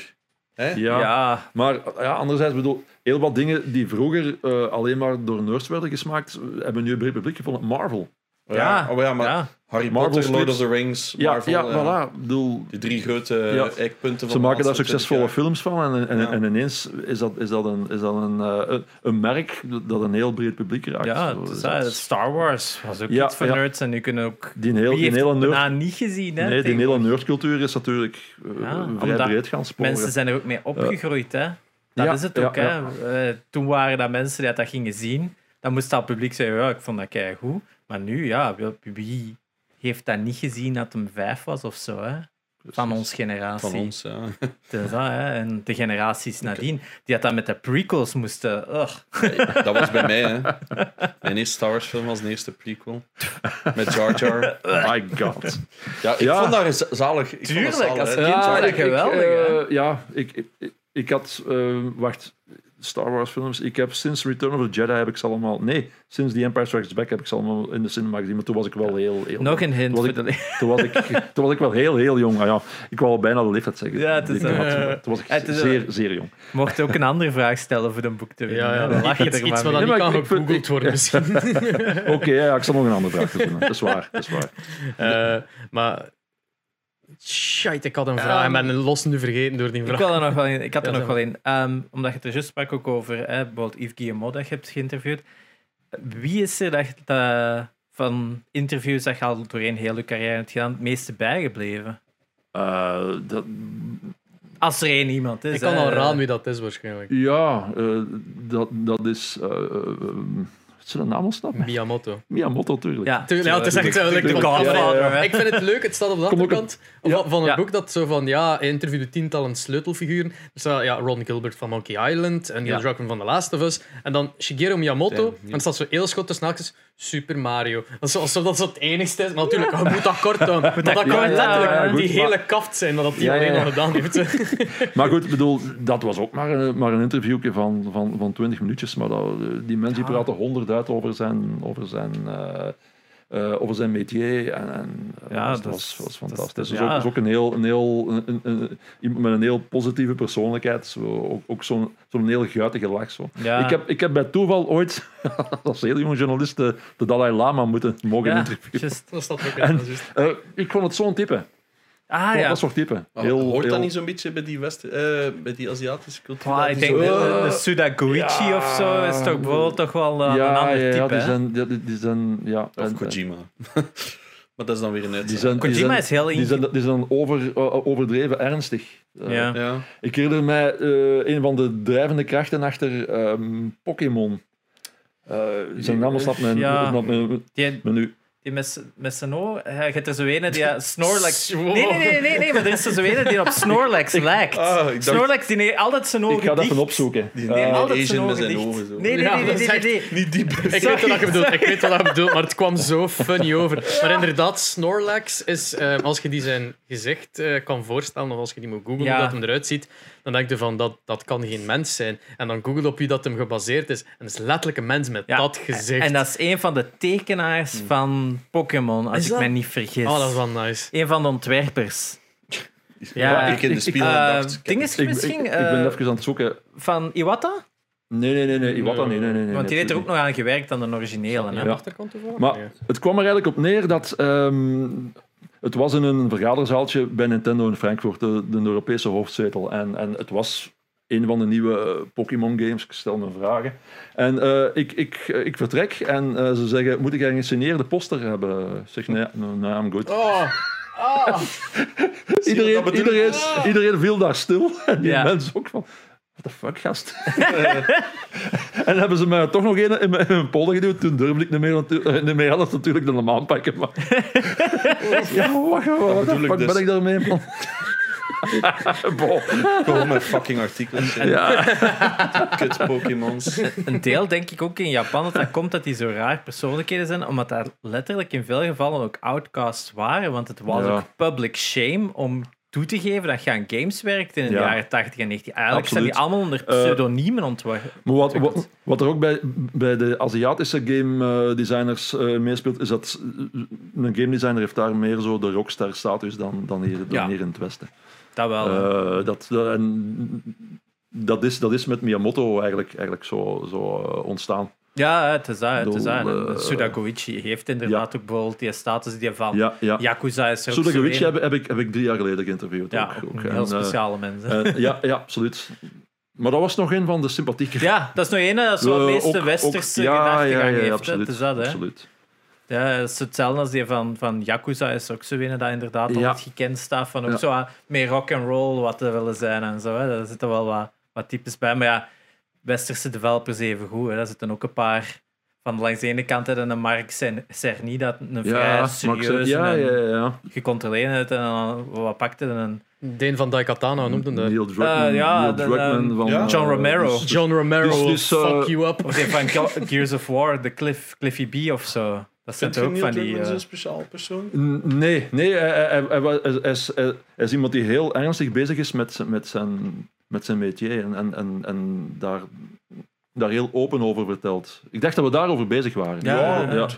Hè? ja. ja. Maar ja, anderzijds bedoel, heel wat dingen die vroeger eh, alleen maar door nerds werden gesmaakt, hebben nu een breed publiek gevonden. Marvel. Ja. Oh, ja, maar ja. Harry Marvel Potter, Lord of the Rings, Ja, Marvel. ja, ja. voilà. Ik bedoel, Die drie grote Ja. eikpunten van ze de maken daar succesvolle 20 jaar. films van en, en, Ja. en ineens is dat, is dat, een, is dat een, eh, een, een merk dat een heel breed publiek raakt. Ja, dat Star Wars was ook Ja, iets voor ja. nerds en nu kunnen ook... Die een heel, die hele nerd, niet gezien, hè? nee, die hele nerdcultuur is natuurlijk eh, Ja, vrij breed gaan sporen. Mensen zijn er ook mee opgegroeid, hè? Dat Ja, is het ja, ook, hè? Eh, toen waren dat mensen die dat gingen zien. Dan moest dat publiek zeggen, ja, ik vond dat goed. Maar nu, ja, wie- heeft dat niet gezien dat hem vijf was of zo, hè? Van ons generatie. Van ons, ja. Dat, hè? En de generaties nadien, die dat dan met de prequels moesten... ugh. Dat was bij mij, hè. Mijn eerste Star Wars film was de eerste prequel. Met Jar Jar. My god. Ja, ik Ja. vond dat zalig. Ik vond Tuurlijk, dat zalig, als kind dat ik- ik, geweldig, eh, ja, ik, ik, ik, ik had... eh, wacht, Star Wars films. Ik heb sinds Return of the Jedi heb ik ze allemaal... Nee, sinds The Empire Strikes Back heb ik ze allemaal in de cinema gezien. Maar toen was ik wel heel... heel Nog een hint ik-. Toen was, ik, toen was ik wel heel, heel jong. Ah, ja, ik wou al bijna de leeftijd zeggen. Ja, het is, Ik had- eh, toen was ik het is, zeer, zeer jong. Mocht ook een andere vraag stellen voor een boek te winnen. Ja, ja. Dan lach je iets, er iets maar wat mee. dan Nee, niet maar kan ik- ik- gegoogeld worden misschien. Oké, ja, ik zal nog een andere vraag doen. Dat is waar. Dat is waar. Eh, maar... Shit, ik had een vraag en Ehm, ben los nu vergeten door die Ik, vraag. had er nog wel in. Ik had er Ja, nog wel in. Ehm, omdat je het er juist sprak ook over hè, bijvoorbeeld Yves Guillemot dat je hebt geïnterviewd. Wie is er dat, dat van interviews dat je al doorheen heel je carrière hebt gedaan, het meeste bijgebleven? Eh, dat, Als er één iemand is. Ik kan hè. al raden wie dat is waarschijnlijk. Ja, eh, dat, dat is... eh zijn naam ontsnappen? Miyamoto. Miyamoto, natuurlijk. Ja, Tuurlijk, ja, het is echt zo. like, de van- Godfather, ja, ja. hè. Ik vind het leuk, het staat op de achterkant ja. van, het Ja. boek dat zo van, ja, hij interviewde tientallen sleutelfiguren. Er staat ja, Ron Gilbert van Monkey Island en Neil Ja. Druckmann van The Last of Us. En dan Shigeru Miyamoto. En er staat zo heel schot tussen haakjes Super Mario. Alsof dat zo het enigste is. Maar natuurlijk, je moet dat kort doen. Maar dat kan hè. die Goed, hele kaft zijn, dat Ja, alleen ja. nog gedaan heeft. Maar goed, bedoel, dat was ook maar, een- maar een interviewje van, van, van 20 minuutjes. Maar dat, eh, die mensen die Ja. praten honderd uit over zijn, over zijn, eh, eh, over zijn métier. En, en eh, Ja, dat, dat was, is- was dat is- fantastisch. Dus ja. ook, is ook een heel, een heel, een, een- een- iemand met een heel positieve persoonlijkheid. Zo, ook ook zo'n zo'n heel guitige lach. Zo. Ja. Ik, heb, ik heb bij toeval ooit, als heel jonge journalist, de, de Dalai Lama moeten mogen Ja, interviewen. just- Dat ook En-. Eh, ik vond het zo'n type. Ah ja. Dat soort type. Maar Heel, hoort heel- dat niet zo'n beetje bij die, West, eh, bij die Aziatische cultuur? Ah, ik denk zo- de, de Sudagoichi ja. of zo is toch bijvoorbeeld toch wel eh, een ja, ander ja, type. ja, die zijn, die, die zijn, ja, Of en- Kojima. maar dat is dan weer een Die uitzondering. zijn, die Kojima zijn, is heel die zijn, die zijn over, eh, overdreven ernstig. Eh, Ja. Ja. Ik herinner mij eh, een van de drijvende krachten achter ehm, Pokémon. Eh, zijn naam staat mijn, Ja. mijn, menu. Die met, zijn oor, je hebt er zo ene die ja, Snorlax... Wow. Nee, nee, nee, nee, nee, maar er is er zo ene die op Snorlax lijkt. Ah, Snorlax die heeft altijd zijn ogen Ik ga dicht. even opzoeken. die Nee, neemt altijd Asian zijn met ogen ogen. Nee, nee, nee, dat nee. Niet diep. Ik weet wat je bedoelt, ik weet wat je bedoelt, maar het kwam zo funny over. Maar inderdaad, Snorlax is, eh, als je die zijn gezicht eh, kan voorstellen, of als je die moet googlen Ja. hoe dat hem eruit ziet, dan denk je van, dat, dat kan geen mens zijn. En dan google op wie dat hem gebaseerd is. En het is letterlijk een mens met Ja, dat gezicht. En dat is een van de tekenaars van Pokémon, als Is ik dat? me niet vergis. Oh, dat is wel nice. Een van de ontwerpers. Ja, Ja, ik in de spiegel Eh, ding is ik, ik, misschien ik ben eh, even aan het zoeken. van Iwata? Nee, nee, nee, nee. Iwata, nee, nee, nee, nee. Want die heeft er ook nog aan gewerkt aan de originele. Hè? Ja. achterkant toevallig? Maar het kwam er eigenlijk op neer dat ehm, het was in een vergaderzaaltje bij Nintendo in Frankfurt, de, de Europese hoofdzetel. En, en het was een van de nieuwe eh, Pokémon games. Ik stel me vragen. En eh, ik, ik, eh, ik vertrek en eh, ze zeggen, moet ik een gesigneerde poster hebben? Ik zeg, nee, no, nee, I'm good. Oh, ah. iedereen, iedereen, iedereen viel daar stil. En die Ja. mensen ook van... What the fuck, gast? en hebben ze mij toch nog een in mijn, in mijn polder geduwd. Toen durfde ik niet meer, eh, niet meer alles natuurlijk de naam pakken. Maar... ja, wacht, wat fuck dus? ben ik daarmee van? Bon. Gewoon met fucking artikelen. Ja. Kut Pokémons. Een deel denk ik ook in Japan dat dat komt dat die zo raar persoonlijkheden zijn, omdat daar letterlijk in veel gevallen ook outcasts waren. Want het was Ja. ook public shame om toe te geven dat je aan games werkt in de Ja. jaren 80 en 90. Eigenlijk zijn die allemaal onder Eh, pseudoniemen ontworpen. Maar wat, wat, wat er ook bij, bij de Aziatische game eh, designers eh, meespeelt, is dat een game designer heeft daar meer zo de rockstar status dan, dan, hier, dan Ja. hier in het Westen. Dat wel. dat, dat- en dat, is, dat is met Miyamoto eigenlijk, eigenlijk zo, zo ontstaan. Ja, het is dat. Het is dat. En eh, heeft inderdaad ook bijvoorbeeld die status die van Ja, ja. Yakuza is Sudagovici heb, heb, ik, heb ik drie jaar geleden geïnterviewd. Ja, ook, ook. een En, heel eh, speciale mensen. eh, ja, ja, absoluut. Maar dat was nog een van de sympathieke. ja, dat is nog een dat zo de meeste ook- westerse ook- ja, gedachtegang heeft. absoluut, Het is dat, hè. absoluut. Ja, is hetzelfde als die van, van Yakuza is ook zo een dat inderdaad Ja. altijd gekend staat van ook zo ah, meer rock and roll wat te willen zijn en zo. Hè. Daar zitten wel wat, wat types bij. Maar ja, westerse developers even goed. Hè. Daar zitten ook een paar van langs de ene kant hebben een Mark Cer- Cerny dat een vrij Ja, serieus zeg- ja, en ja, ja. gecontroleerd en dan wat pakte en Deen van Daikatana noemde dat. Neil Druckmann, Eh, ja, Neil de- Druckmann eh, van... Ja. John eh, Romero. dus- John Romero Dus- dus, eh, fuck you up. of van Ge- Gears of War, de Cliff, Cliffy B of zo. Dat zijn ook Neil van die... Druckmann eh, zo'n speciaal persoon? Nee, nee hij, hij, hij, hij was- hij is, hij is iemand die heel ernstig bezig is met, zijn- met, zijn, met zijn métier en, en, en, en daar, daar heel open over vertelt. Ik dacht dat we daarover bezig waren. Ja, ja, ja.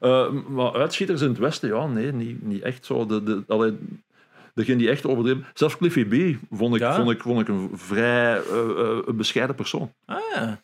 Eh, maar uitschieters in het Westen, ja, nee, niet, niet echt zo. De, de, allee, degene die echt overdreven... Zelfs Cliffy B vond ik, Ja? vond ik, vond ik een vrij eh, eh, een bescheiden persoon. ah, ja.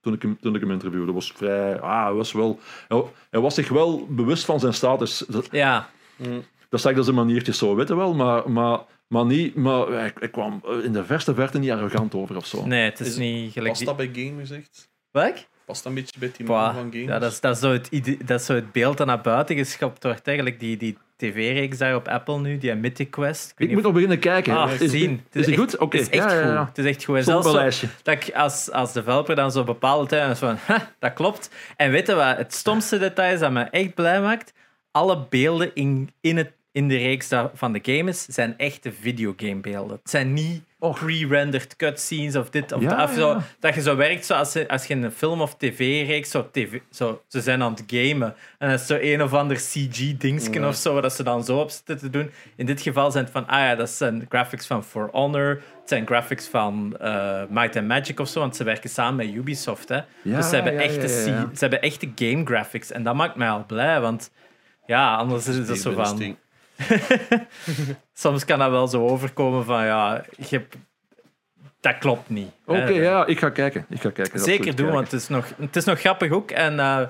Toen ik hem, toen ik hem interviewde. was vrij... Ah, hij, was wel, hij, hij was zich wel bewust van zijn status. Dat, ja, Mm. dat zag ik dat zijn maniertjes zo, weet je wel. Maar, maar, maar, niet, maar hij, hij kwam in de verste verte niet arrogant over of zo. nee, het is, Is- niet gelijk... Past dat bij game gezegd? Welk? Past dat een beetje bij die man van games? Ja, dat is, dat, is zo het dat is zo het beeld dat naar buiten geschopt wordt. Eigenlijk die, die tv-reeks daar op Apple nu, die Mythic Quest. Ik moet nog beginnen kijken. Ah, is, zien. Is, Het is goed? Oké. Het is echt ja, ja, goed. ja. Het is echt goed. En Stond op zelfs mijn zo- lijstje. dat ik als, als developer dan zo bepaalde tijden is van, "Ha, dat klopt. En weet je wat het stomste detail is dat me echt blij maakt? Alle beelden in, in, het, in de reeks van de game is, zijn echte videogamebeelden. Het zijn niet Och. pre-rendered cutscenes of dit of Ja, dat. Of zo, ja. dat je zo werkt zoals je, als je een film of tv-reeks, zo, tv, zo, ze zijn aan het gamen. En dat is zo een of ander CG-dingsken Ja. of zo, dat ze dan zo op zitten te doen. In dit geval zijn het van, ah ja, dat zijn graphics van For Honor. Het zijn graphics van eh, Might and Magic of zo, want ze werken samen met Ubisoft. Hè. Ja, dus ze hebben, ja, echte, ja, ja, ja. C- ze hebben echte game graphics. En dat maakt mij al blij, want ja, anders is het zo van... Soms kan dat wel zo overkomen van, ja, je hebt- dat klopt niet. Oké, ja, ik ga kijken. Ik ga kijken. Zeker doen, want het is nog, het is nog grappig ook. En eh,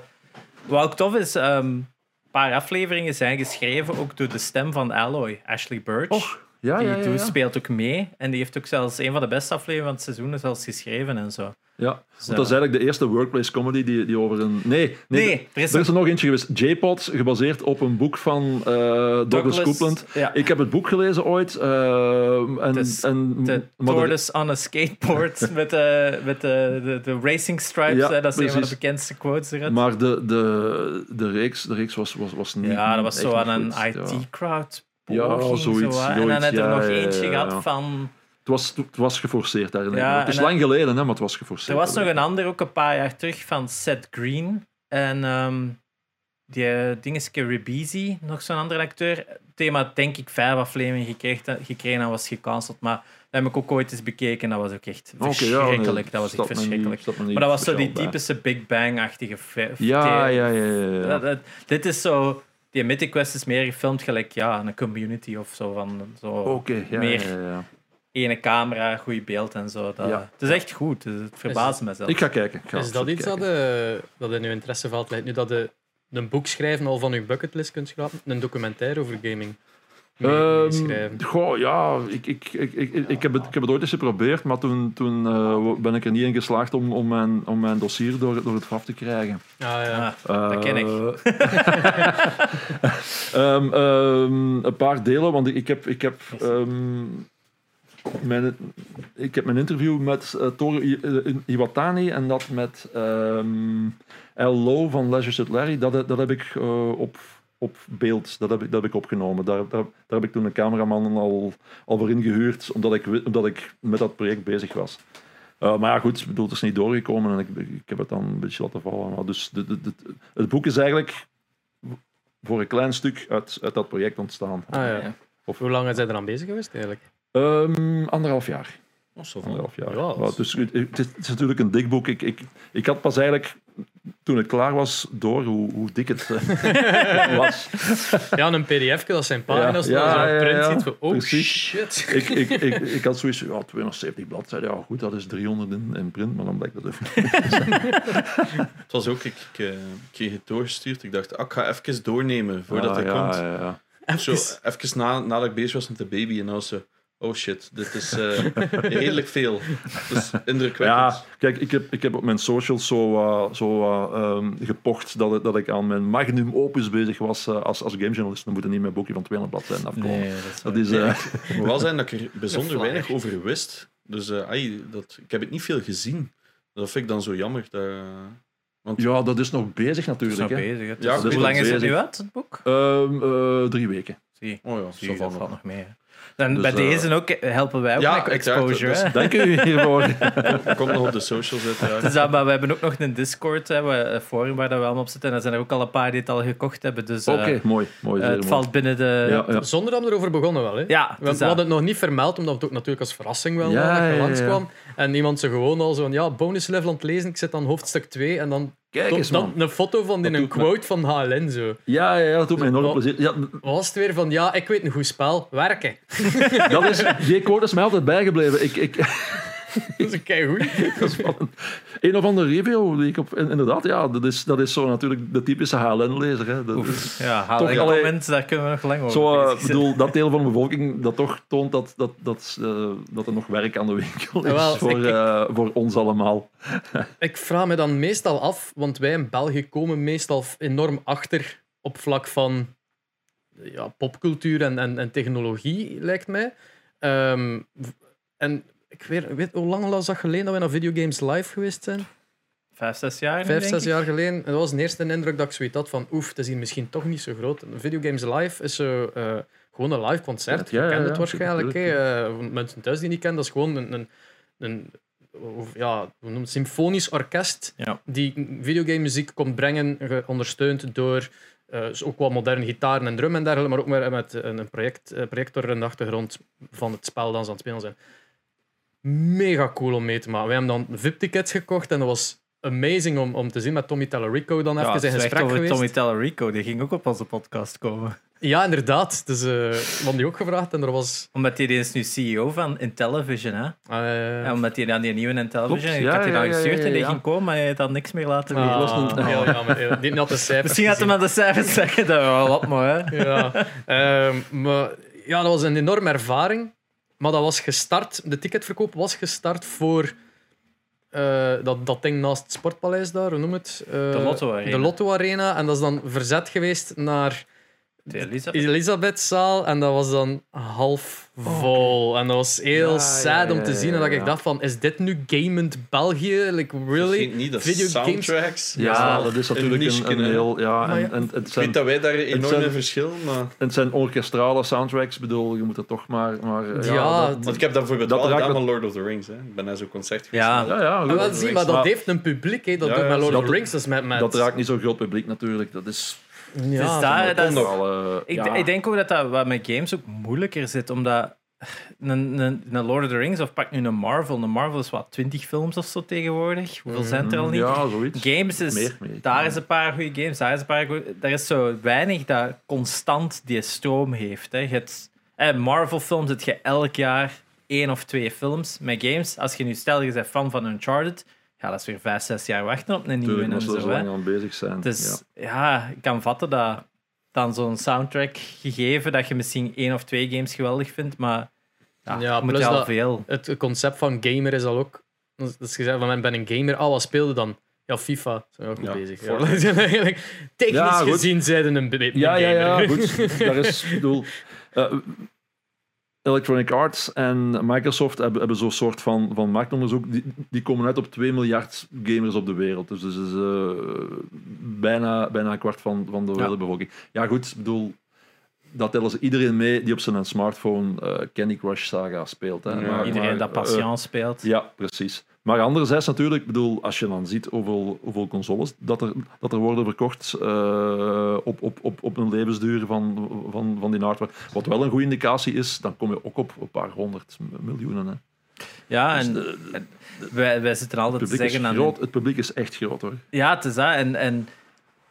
wat ook tof is, ehm, een paar afleveringen zijn geschreven ook door de stem van Alloy, Ashley Birch. Och, ja, die ja, ja, speelt ook mee. En die heeft ook zelfs een van de beste afleveringen van het seizoen zelfs geschreven en zo. Ja, Zo. want dat is eigenlijk de eerste workplace comedy die, die over een... Nee, nee, Nee, er is er is er nog eentje geweest. J-Pod, gebaseerd op een boek van eh, Douglas, Coupland. Ja, Ik heb het boek gelezen ooit. eh, en, en, de tortoise on a skateboard met, de, met de, de, de racing stripes. Dat is een van de bekendste quotes eruit. maar de, de, de, reeks, de reeks was, was, was niet ja, dat was zo aan een. IT-crowd. Ja, zoiets, Zo, hè. en dan zoiets, heb je er ja, nog ja, eentje ja, gehad ja. van Het was, het was geforceerd. Ja, het is lang geleden, hè, maar het was geforceerd. Er was nog een ander, ook een paar jaar terug, van Seth Green. En ehm die uh, dingetje Ribisi, nog zo'n andere acteur. Het thema, denk ik, vijf afleveringen gekregen, gekregen en was gecanceld. Maar dat heb ik ook ooit eens bekeken. Dat was ook echt ja, verschrikkelijk. nee, dat was echt verschrikkelijk. niet maar dat was zo die bij. typische Big Bang-achtige... Ja, ja, ja. ja, ja. Dat- dat- dit is zo... Die Mythic Quest is meer gefilmd gelijk ja, een community of zo. Van, zo Oké, ja, meer ja, ja, ja. ene camera, goed beeld en zo. Dat, Ja. Het is echt goed. Het verbaast me zelfs. Ik ga kijken. Ik ga Is dat iets dat, eh, dat in uw interesseveld ligt? Nu dat je een boek schrijven al van uw bucketlist kunt schrapen, een documentaire over gaming Ehm, goh, ja, ik, ik, ik, ik, ik, heb het, ik heb het ooit eens geprobeerd, maar toen, toen eh, ben ik er niet in geslaagd om, om, mijn, om mijn dossier door, door het graf te krijgen. Ah, ja. Ah, dat ken ik. Eh, ehm, ehm, een paar delen, want ik, ik heb, ik heb, ehm, mijn, ik heb mijn interview met eh, Toru eh, Iwatani en dat met ehm L. Lowe van Leisure Suit Larry, dat, dat heb ik eh, op, op beeld dat heb ik, dat heb ik opgenomen. Daar, daar, daar heb ik toen een cameraman al, al voor ingehuurd, omdat ik, omdat ik met dat project bezig was. Eh, maar ja, goed, bedoel, het is niet doorgekomen en ik, ik heb het dan een beetje laten vallen. Maar dus de, de, de- het boek is eigenlijk voor een klein stuk uit, uit dat project ontstaan. Ah, ja. Of- Hoe lang zijn er dan bezig geweest eigenlijk? Ehm, anderhalf jaar. Anderhalf jaar. Ja, is- dus, het, is, het is natuurlijk een dik boek. Ik, ik, ik had pas eigenlijk, toen het klaar was, door hoe, hoe dik het eh, was. Ja, een pdf, dat zijn pagina's. Ja, Ja, ja, print ja. ziet van, oh Precies. shit. ik, ik, ik, ik had zoiets ja, 270 bladzijden. Ja, goed, dat is 300 in, in print, maar dan blijkt dat even. Het was ook, ik, ik, eh, ik kreeg het doorgestuurd. Ik dacht, ah, ik ga even doornemen voordat Ah, hij ja, komt. Ja, ja. Zo, even na, nadat ik bezig was met de baby en dan was ze, oh shit, dit is eh, redelijk veel. Dus indrukwekkend. Ja, kijk, ik heb, ik heb op mijn socials zo, zo eh, ehm, gepocht dat, ik- dat ik aan mijn magnum opus bezig was eh, als, als gamejournalist. Dan moet er niet mijn boekje van 200 bladzijden afkomen. Nee, dat is Dat is, Nee, eh, het moet wel zijn dat ik er bijzonder weinig over wist. Dus eh, ai, dat, ik heb het niet veel gezien. Dat vind ik dan zo jammer. Dat, want ja, dat is nog bezig Het is natuurlijk. nog hè. bezig. hè. Ja, hoe lang is het nu uit, het boek? Ehm, eh, drie weken. Zie, oh ja, zie dat valt nog. nog mee. hè. Dan Dus, bij eh, deze ook eh, helpen wij ook Ja, met exposure. is- hè. Dank u hiervoor. Komt nog op de socials uiteraard. Dus dat, maar we hebben ook nog een Discord, hè, waar- een forum waar dat we allemaal op zitten. En er zijn er ook al een paar die het al gekocht hebben. Dus eh, Oké, mooi. mooi eh, het mooi. valt binnen de... Ja, ja. Zonder dat we erover begonnen wel. Hè? Ja, We, dus we hadden het nog niet vermeld, omdat het ook natuurlijk als verrassing wel Ja, was dat ja, je ja, langskwam. En iemand zo gewoon al zo van, ja, bonus level aan het lezen, ik zit aan hoofdstuk 2 en dan, Kijk eens, man. een foto van die een me- quote van HLN zo. Ja, ja, ja, dat doet me enorm plezier. Ja, Wat was het weer van, ja, ik weet een goed spel, werken. dat is, die quote is mij altijd bijgebleven. Ik, ik, Dat is keigoed. dat is van een, een of andere review die ik op... in- Inderdaad, ja, dat is, dat is zo natuurlijk de typische HLN-lezer. Ja, haal Toch, ik allee, moment, daar kunnen we nog lang over Zo, eh, bedoel, dat deel van de bevolking dat toch toont dat, dat, dat, eh, dat er nog werk aan de winkel is voor, ik- eh, voor ons allemaal. Ik vraag me dan meestal af, want wij in België komen meestal enorm achter op vlak van ja, popcultuur en, en, en technologie, lijkt mij. Ehm, en ik weet, weet hoe lang was dat geleden dat we naar Videogames Live geweest zijn? Vijf, zes jaar. Vijf, denk zes ik. jaar geleden. En dat was de eerste indruk dat ik zoiets had van oef, het is hier misschien toch niet zo groot. Videogames Live is zo, eh, gewoon een live concert. Ja, Je ja, kent ja, het waarschijnlijk. Eh, mensen thuis die niet kennen, dat is gewoon een, een, een of, ja, symfonisch orkest Ja. die videogame muziek komt brengen, ge- ondersteund door eh, dus ook wat moderne gitaren en drum en dergelijke, maar ook met, met een een project, projector in de achtergrond van het spel dat ze aan het spelen zijn. Mega cool om mee te maken. Wij hebben dan VIP-tickets gekocht en dat was amazing om, om te zien met Tommy Tallarico dan Ja, even in gesprek over geweest. Tommy Tallarico, die ging ook op onze podcast komen. Ja, inderdaad. Dus eh we hadden die ook gevraagd en er was... Omdat hij is nu CEO van Intellivision, hè? eh, Ja, omdat hij dan die nieuwe Intellivision... Klopt, ik ja, had hij dan ja, ja, gestuurd ja, en die ja. ging komen, maar hij heeft dan niks meer laten ah, weten. heel jammer. Die had de cijfers Misschien had hij maar de cijfers zeggen. Dat wel wat mooi, hè? ja. Ehm, maar ja, dat was een enorme ervaring. Maar dat was gestart, de ticketverkoop was gestart voor eh, dat, dat ding naast het Sportpaleis daar, hoe noem het? Eh, De Lotto Arena. De Lotto Arena. En dat is dan verzet geweest naar De Elisabeth. Elisabethzaal. En dat was dan half vol. En dat was heel Ja, sad ja, om te ja, zien. ja, En dat ik dacht van, is dit nu gamend België? Like, really? Niet, dat Videogames- soundtracks. Ja, dat is natuurlijk niche, een, heel... Ja, Maar ja. en, en het, Ik zijn, dat wij daar enorm in verschillen, maar... het zijn orkestrale soundtracks. Ik bedoel, je moet er toch maar... maar ja, Ja, dat- Want ik heb dat bijvoorbeeld Dat wel raakt gedaan met- Lord of the Rings. Hè. Ik ben naar zo'n concert geweest. Ja. ja, ja, Ah, zie, maar dat Maar heeft een publiek. Hè. Dat Ja, doet ja, met Lord of the Rings. Dat, is met, met, dat raakt niet zo'n groot publiek natuurlijk. Dat is... Ja, Dus daar- dat is- Ik, ja. ik denk ook dat dat wat met games ook moeilijker zit, omdat een, een, een Lord of the Rings of pak nu een Marvel. Een Marvel is wat 20 films of zo tegenwoordig. Hoeveel zijn het er al niet? Ja, zoiets. Games is, Meer, meer. daar is een paar goede games, daar is een paar goeie, Er is zo weinig dat constant die stroom heeft. Hè. Je hebt, eh, Marvel films heb je elk jaar één of twee films. Met games, als je nu stel je bent fan van Uncharted, ja, dat is weer vijf, zes jaar wachten op een nieuwe Tuurlijk, en er zo. zo lang aan bezig zijn. Dus ja. ik kan vatten dat dan zo'n soundtrack gegeven dat je misschien één of twee games geweldig vindt, maar ja, Ja, je moet plus je al dat- veel. Het concept van gamer is al ook. Dus dus gezegd van, ik ben een gamer. Ah, wat speelde dan? Ja, FIFA. Zijn we ook Ja, bezig. Ja. Technisch Ja, gezien zijn een, een Ja, ja, ja, gamer. goed. Daar is, ik bedoel, eh, Electronic Arts en Microsoft hebben, hebben zo'n soort van, van marktonderzoek. Die, die komen uit op 2 miljard gamers op de wereld. Dus dat is eh, bijna, bijna een kwart van, van de Ja. wereldbevolking. Ja, goed, ik bedoel, dat tellen ze iedereen mee die op zijn smartphone eh, Candy Crush Saga speelt. Hè. Ja, Maar- Iedereen maar, dat eh, patiënt speelt. ja, precies. Maar anderzijds natuurlijk, bedoel, als je dan ziet hoeveel, hoeveel consoles dat er, dat er worden verkocht eh, op, op, op, op een levensduur van, van, van die hardware, wat wel een goede indicatie is, dan kom je ook op een paar honderd miljoenen. Hè. Ja, en Dus de- en wij, wij zitten altijd het, te is zeggen... aan- groot, het publiek is echt groot hoor. Ja, het is dat. En, en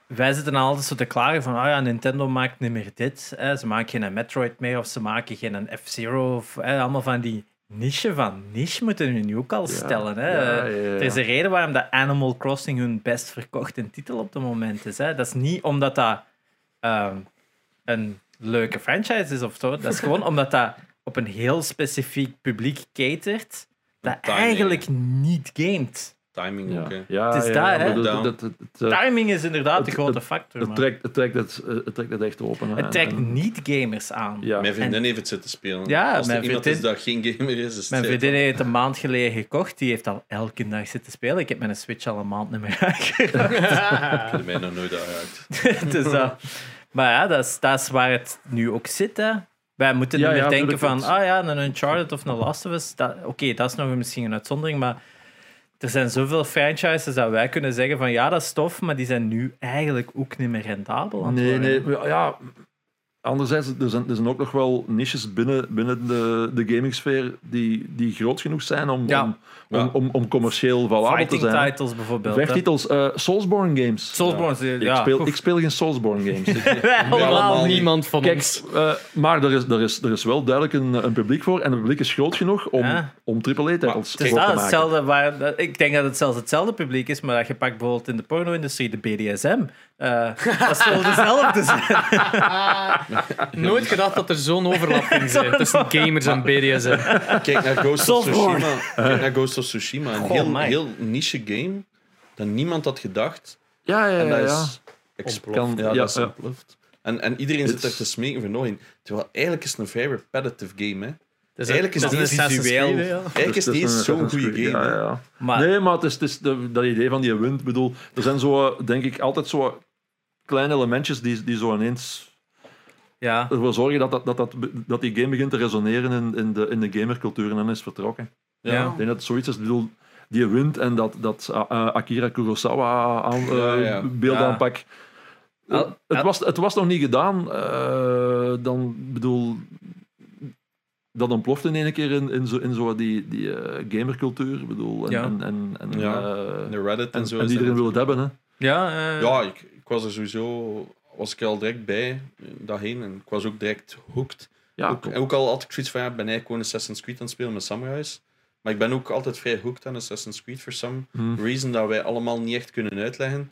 wij zitten altijd zo te klagen van, ah ja, Nintendo maakt niet meer dit. Hè. Ze maken geen Metroid meer of ze maken geen een F-Zero. Of hè, allemaal van die niche van niche moeten we nu ook al stellen. Hè. Ja, ja, ja, ja. Er is een reden waarom dat Animal Crossing hun best verkochte titel op het moment is. Hè. Dat is niet omdat dat ehm, een leuke franchise is of zo. Dat is gewoon omdat dat op een heel specifiek publiek catert dat eigenlijk niet gamet. Timing Ja, ook, hè. ja, Het is ja, daar, maar hè? dat- Down. dat- dat- het, Timing is inderdaad de het- grote het- factor. het trekt, het, trekt het, eh, het trekt het echt open. het trekt En- niet gamers aan. Ja. Mijn vriendin heeft het zitten spelen. Ja, Als er mijn iemand vriendin- is dat geen gamer is, is het Mijn vriendin dan. heeft een maand geleden gekocht. Die heeft al elke dag zitten spelen. Ik heb mijn Switch al een maand niet meer aangeraakt. Ik heb mij nog nooit uit. dus, dat- maar ja, dat is, dat is waar het nu ook zit. Hè. Wij moeten Ja, niet meer ja, denken van, het- ah ja, een Uncharted of een Last of Us. dat- Oké, dat is nog misschien een uitzondering, maar er zijn zoveel franchises dat wij kunnen zeggen van, ja, dat is tof, maar die zijn nu eigenlijk ook niet meer rendabel. Nee, nee. Ja, anderzijds, er zijn, er zijn ook nog wel niches binnen, binnen de, de gamingsfeer die, die groot genoeg zijn om, Ja. om, Ja. om, om, om commercieel valabel te Fighting zijn. titles bijvoorbeeld. hè. Vechtitels, eh Soulsborne games. Soulsborne, Ik, ja. speel, goed. ik speel geen Soulsborne games. Ik- niet. Niemand van Kijk, ons. eh, maar er is, er, is, er is wel duidelijk een, een publiek voor. En het publiek is groot genoeg om, Ja. AAA-titles voor te maken. hetzelfde waar, dat- ik denk dat het zelfs hetzelfde publiek is, maar dat je pakt bijvoorbeeld in de porno-industrie de BDSM. eh dat zal dezelfde zijn. Nooit gedacht dat er zo'n overlap ging zijn tussen gamers en BDSM. Kijk naar Ghost of. Tsushima. Kijk naar Ghost of Tsushima. Een Goh, heel, my. heel niche game dat niemand had gedacht. Ja, ja, En ja. dat ja. is ja, ja, dat is ontploft. En, en iedereen zit er te smeken voor nog een. Terwijl eigenlijk is het een vrij repetitive game. Hè. Dus Eigenlijk is het een Assassin's visueel. Eigenlijk is Dus het niet eens zo'n goede game. hè. Ja, ja. Maar Nee, maar het is, het is de- dat idee van die wind. Bedoel, er zijn zo, denk ik, altijd zo kleine elementjes die, die zo ineens ja, ervoor zorgen dat, dat, dat, dat, dat die game begint te resoneren in, in, de, in de gamercultuur en dan is vertrokken. Ja. Ik denk dat het zoiets is. Ik bedoel, die wind en dat, dat uh, uh, Akira Kurosawa aan, uh, beeldaanpak. Uh, het, was, het was nog niet gedaan. uh, dan bedoel, dat ontplofte in één keer in, in zo, in zo die, die uh, gamercultuur. Ik bedoel, en, Ja. en, en, en, Ja. uh, De Reddit en, en, zo. en iedereen dat wil het hebben. Hè. ja, eh, Ja, ik, ik was er sowieso was ik al direct bij eh, daarheen en ik was ook direct hooked. Ja, ook, en ook al had ik zoiets van ja, ik ben eigenlijk gewoon Assassin's Creed aan het spelen met Samurais. Maar ik ben ook altijd vrij hooked aan Assassin's Creed for some Hmm. reason dat wij allemaal niet echt kunnen uitleggen.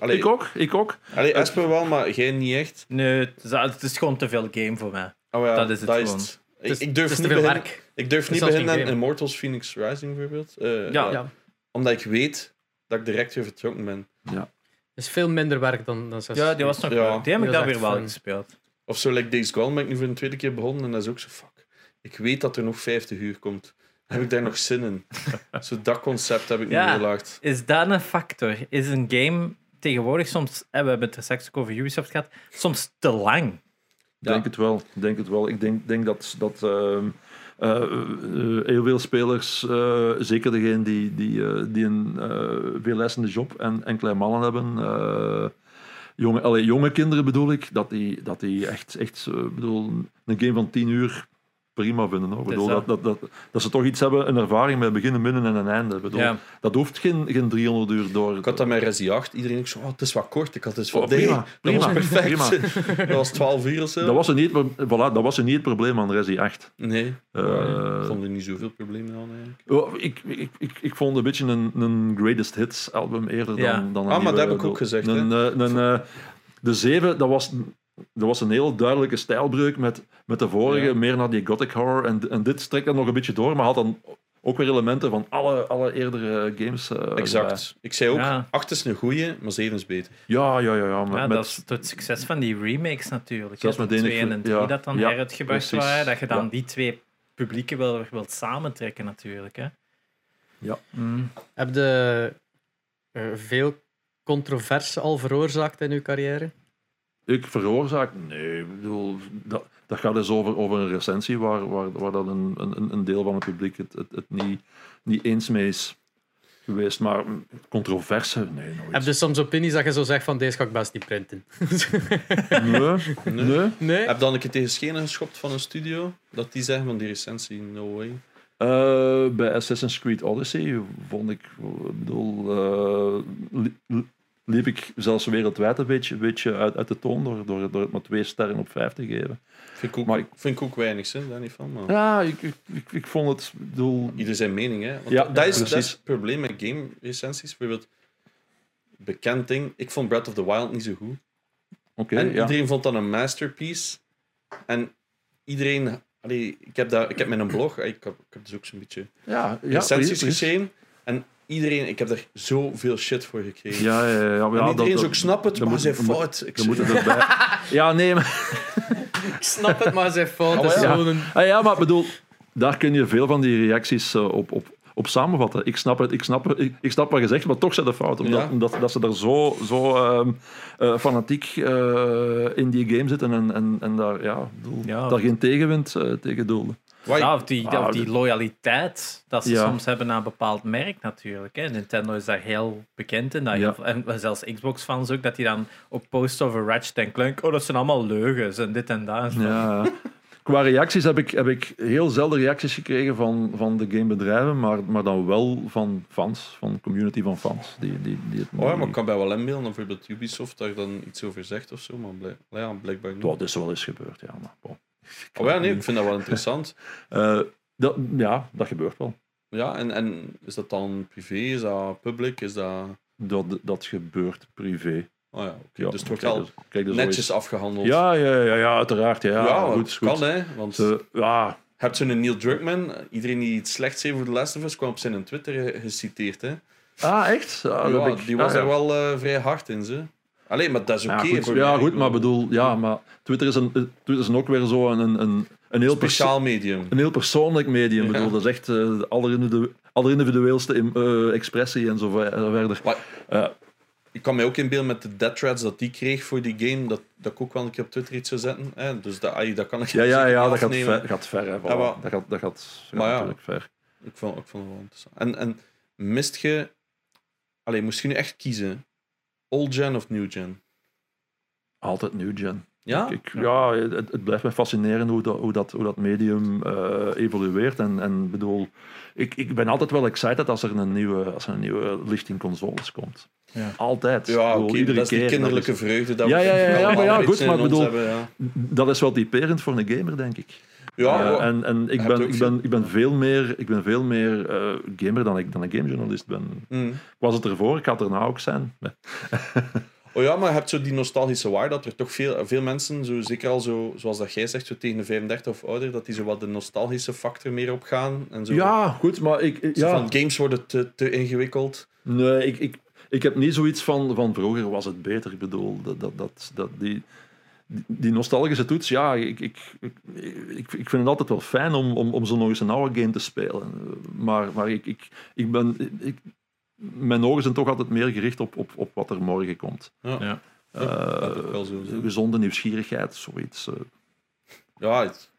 Allee, Ik ook, ik ook. Allee, Esper wel, maar jij niet echt. nee, het is, het is gewoon te veel game voor mij. Oh ja, Dat is het gewoon. Ik, Het is- ik durf niet te veel beginnen, werk. ik durf niet beginnen geen aan. Immortals Phoenix Rising bijvoorbeeld. Eh, Ja. Ja. Omdat ik weet dat ik direct weer vertrokken ben. Het is veel minder werk dan, dan Assassin's Ja, die was nog Ja. Die heb ik dan weer wel fun. gespeeld. Of zo, like Days Gone ben ik nu voor een tweede keer begonnen en dat is ook zo, fuck. Ik weet dat er nog 50 uur komt. Heb ik daar nog zin in? zo dat concept heb ik nu Ja. Is dat een factor? Is een game tegenwoordig soms, en we hebben het er straks ook over Ubisoft gehad, soms te lang? Ik Ja. denk het wel. Ik denk het wel. Ik denk, denk dat, dat ehm, eh, eh, heel veel spelers, eh, zeker degenen die, die, eh, die een uh, job en, en kleine mannen hebben, eh, jonge, allee, jonge kinderen bedoel ik, dat die, dat die echt, echt bedoel, een game van 10 uur prima vinden. Hoor. Bedoel, dat. dat, dat, dat, dat ze toch iets hebben, een ervaring met beginnen, midden en een einde. Bedoel, Ja. Dat hoeft geen, geen 300 uur door. Ik had dat met Resi 8. Iedereen zo, oh, het is wat kort. Ik had het van, Oh, nee, prima, dat prima, was perfect. prima. dat was 12 uur of zo. Dat was, er niet, het- voilà, dat was er niet het probleem aan Resi 8. Nee, Eh, ik vond er niet zoveel problemen aan eigenlijk. Oh, ik, ik, ik, ik vond het een beetje een, een greatest hits album eerder Ja. dan, dan een Ah, maar dat heb ik ook gezegd, hè. Een, eh, een, eh, de 7, dat was, dat was een heel duidelijke stijlbreuk met, met de vorige, Ja. meer naar die gothic horror. En, en dit strekt dan nog een beetje door, maar had dan ook weer elementen van alle, alle eerdere games. eh, erbij. Exact. Ik zei ook, Ja. 8 is een goeie, maar 7 is beter. Ja, ja, ja. ja, met, Ja, met- dat is het succes van die remakes natuurlijk. Zelfs met De enig- 2 en 3 ja, dat dan ja, heruitgebracht waren. Dat je dan Ja. die twee publieken wel wilt samentrekken natuurlijk. Hè. Ja. Mm. Heb je eh, veel controverse al veroorzaakt in uw carrière? Ik veroorzaak? Nee, ik bedoel, dat, dat gaat dus over, over een recensie waar, waar, waar dat een, een, een deel van het publiek het, het, het niet, niet eens mee is geweest. Maar controverse? Nee, nooit. Heb je soms opinies dat je zo zegt van deze ga ik best niet printen? Nee, Nee. nee. nee? Heb dan een keer tegen schenen geschopt van een studio, dat die zeggen van die recensie, no way. Eh, bij Assassin's Creed Odyssey vond ik, ik bedoel, eh, liep ik zelfs wereldwijd een beetje, een beetje uit, uit de toon door, door, door het maar twee sterren op vijf te geven. Vind ik ook, Maar ik- vind ik ook weinig, hè, daar niet van. Maar Ja, ik, ik, ik, ik vond het, bedoel, ieder zijn mening, hè. Want Ja, dat, is, dat is het probleem met game recensies. Bijvoorbeeld, bekend ding, ik vond Breath of the Wild niet zo goed. oké, en ja. iedereen vond dat een masterpiece. En iedereen... Allee, ik, heb dat, ik heb mijn blog, ik heb, ik heb dus ook zo'n beetje ja, ja, recensies precies. geschreven. En iedereen, ik heb daar zoveel shit voor gekregen. Ja, ja, ja. ja, en ja, iedereen dat- ook, snap het, maar moet- zijn fout. Ik moet het erbij. Ja, nee, maar, Ik snap het, maar zijn fout Oh, is ja. gewoon een... ah, ja, maar ik bedoel, daar kun je veel van die reacties eh, op, op, op samenvatten. Ik snap het, ik snap, het, ik, ik snap wat je zegt, maar toch zijn de fout. Omdat, Ja. omdat dat ze er zo, zo ehm, eh, fanatiek eh, in die game zitten en, en, en daar, ja, daar geen tegenwind eh, tegen doelden. Why? Ja, of die, Ah, of die loyaliteit dat ze Ja. soms hebben naar een bepaald merk natuurlijk. Hè. Nintendo is daar heel bekend in. Dat Ja. heel veel- en zelfs Xbox-fans ook, dat die dan ook posten over Ratchet en Clank. Oh, dat zijn allemaal leugens en dit en dat. Ja. Qua reacties heb ik, heb ik heel zelden reacties gekregen van, van de gamebedrijven, maar, maar dan wel van fans, van de community van fans. Die, die, die het Oh, ja, maar ik kan bij wel inbeelden, of bijvoorbeeld Ubisoft daar dan iets over zegt of zo, maar blijk, ja, blijkbaar niet. Dat is wel eens gebeurd, ja. Maar, bon. Oh ja, nee, ik vind dat wel interessant. Eh, dat, ja, dat gebeurt wel. Ja, en, en is dat dan privé, is dat public, is dat... Dat, dat gebeurt privé. Oh ja, dus het wordt wel dus- dus netjes afgehandeld. Ja, ja, ja, ja, uiteraard. Ja, Ja, goed, goed. kan hè, want Ze- ja, je hebt zo'n Neil Druckmann, iedereen die iets slechts heeft voor de Last of Us, kwam op zijn Twitter ge- geciteerd. Hè. ah, echt? Dat Ja, ik- die was er wel eh, vrij hard in, ze. Alleen, maar dat is oké. Ja, goed, ja, maar bedoel, ja, maar Twitter is, een, Twitter is ook weer zo een, een, een, heel, Speciaal medium. een heel persoonlijk medium. Ja. bedoel, dat is echt eh, de allerindividu- allerindividueelste eh, expressie en zo ver- zo verder. Maar Eh, ik kan mij ook inbeelden met de death threads dat die kreeg voor die game, dat, dat ik ook wel een keer op Twitter iets zou zetten. Hè? Dus dat, ai, dat kan ik ja, ja, ja, dat gaat ver. Gaat ver hè. Ja, maar- dat gaat, dat gaat, gaat Maar ja. natuurlijk ver. Ik vond, ik vond het wel interessant. En, en mist je... Allee, moest je nu echt kiezen? Old gen of new gen? Altijd new gen. Ja? Ik, ik- ja, het, het blijft me fascineren hoe dat, hoe dat, hoe dat medium eh, evolueert. En, en bedoel, ik, ik ben altijd wel excited als er een nieuwe, als er een nieuwe lichting consoles komt. Ja. Altijd. Ja, bedoel, oké, iedere dat is die keer. kinderlijke Dat is, vreugde. Dat Ja, we ja, ja, ja, maar ja, goed, maar bedoel- hebben, ja. dat is wel typerend voor een gamer, denk ik. Ja, en en ik, ben, ik, ben, ik ben veel meer, ik ben veel meer eh, gamer dan ik, dan ik gamejournalist ben. Mm. Ik was het ervoor, ik ga het erna ook zijn. Oh ja, maar je hebt zo die nostalgische waarde dat er toch veel, veel mensen, zo, zeker al zo, zoals dat jij zegt, zo tegen de 35 of ouder, dat die zo wat de nostalgische factor meer opgaan. En zo, Ja, goed, maar ik... Zo Ja, van games worden te, te ingewikkeld. Nee, ik, ik, ik heb niet zoiets van, van vroeger was het beter. Ik bedoel, dat, dat, dat, dat die, die- nostalgische toets, ja, ik, ik, ik, ik, vind het altijd wel fijn om, om, om zo nog eens een oude game te spelen. Maar, maar ik, ik, ik ben... Ik, mijn ogen zijn toch altijd meer gericht op, op, op wat er morgen komt. Ja, Ja. dat Eh, ook wel zo gezonde nieuwsgierigheid, zoiets. eh. ja het-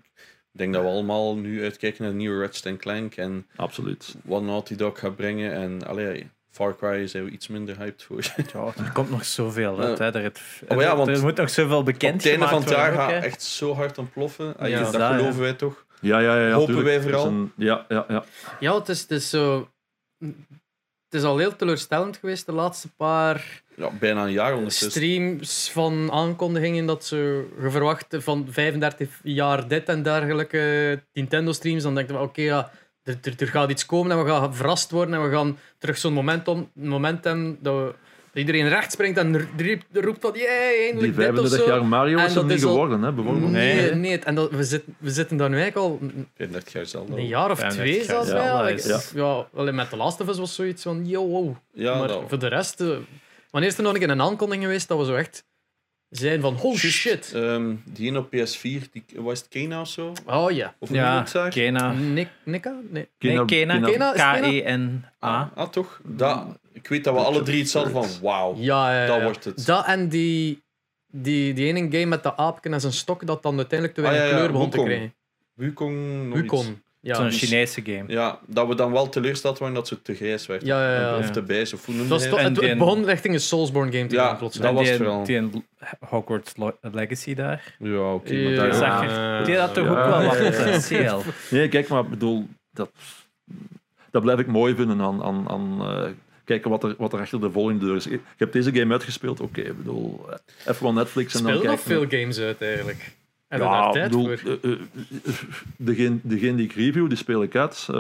ik denk dat we allemaal nu uitkijken naar de nieuwe Ratchet Clank en absoluut. wat Naughty Dog gaat brengen. En allee, Far Cry zijn we iets minder hyped voor. Ja, er komt nog zoveel uit. Hè. Er, het- Oh ja, want er moet nog zoveel Op bekend het einde van het jaar gaat echt zo hard ontploffen. Ah, Ja. dat Dat, ja. geloven wij toch? Ja, ja, ja. ja, Hopen tuurlijk. wij vooral. een- ja, ja, ja. Ja, het is, het is zo... Het is al heel teleurstellend geweest de laatste paar Ja, bijna een jaar ondertussen. streams van aankondigingen dat ze je verwacht van 35 jaar dit en dergelijke Nintendo-streams. Dan denk je, oké, ja, er, er, er gaat iets komen en we gaan verrast worden en we gaan terug zo'n momentum, momentum dat, we, dat iedereen recht springt en roept van, jee, Die eindelijk of 35 zo. jaar Mario En is dat niet geworden, hè, bijvoorbeeld. Nee, Nee. nee. En dat, we, zitten, we zitten daar nu eigenlijk al een- 35 jaar zelf. een jaar of 35 twee zelfs dat Like, is- ja, alleen met The Last of Us was zoiets van, yo, wow. Ja, maar dat- voor de rest, eh, wanneer is er nog een keer een aankondiging geweest dat we zo echt zijn van, oh shit. Ehm, die ene op PS4, die, was het Kena of zo? Oh ja. Of Ja? Kena. Nik, Nika? Nee. Nee, Kena. Kena, Kena? K-E-N-A. Ah, toch? Dat, ik weet dat we alle drie iets hadden van, wauw, Ja, ja, ja. dat wordt het. Dat en die, die, die ene game met de aapje en zijn stok dat dan uiteindelijk te weinig Ah, ja, ja, kleur begon te krijgen. Wukong, nog iets. Ja. Zo'n Dus- Chinese game. Ja, dat we dan wel teleurgesteld waren dat ze te grijs werd. Ja, ja, ja. Of Ja. te bijs, of hoe toch- het? het, En het begon richting een Soulsborne game te Ja, gaan dat was het vooral. die een Hogwarts Legacy daar. Ja, oké, maar daar... je. Eh, Die had toch ook wel wat potentieel. Nee, kijk, maar ik bedoel, dat, dat blijf ik mooi vinden aan, aan, aan eh, kijken wat er, wat er achter de volgende deur is. Ik heb deze game uitgespeeld, oké, ik bedoel, eh, even van Netflix en dan Speel nog kijken. veel games uit eigenlijk. En er ja, daar tijd bedoel, voor. eh, eh, degene, degene die ik review, die speel ik uit. eh,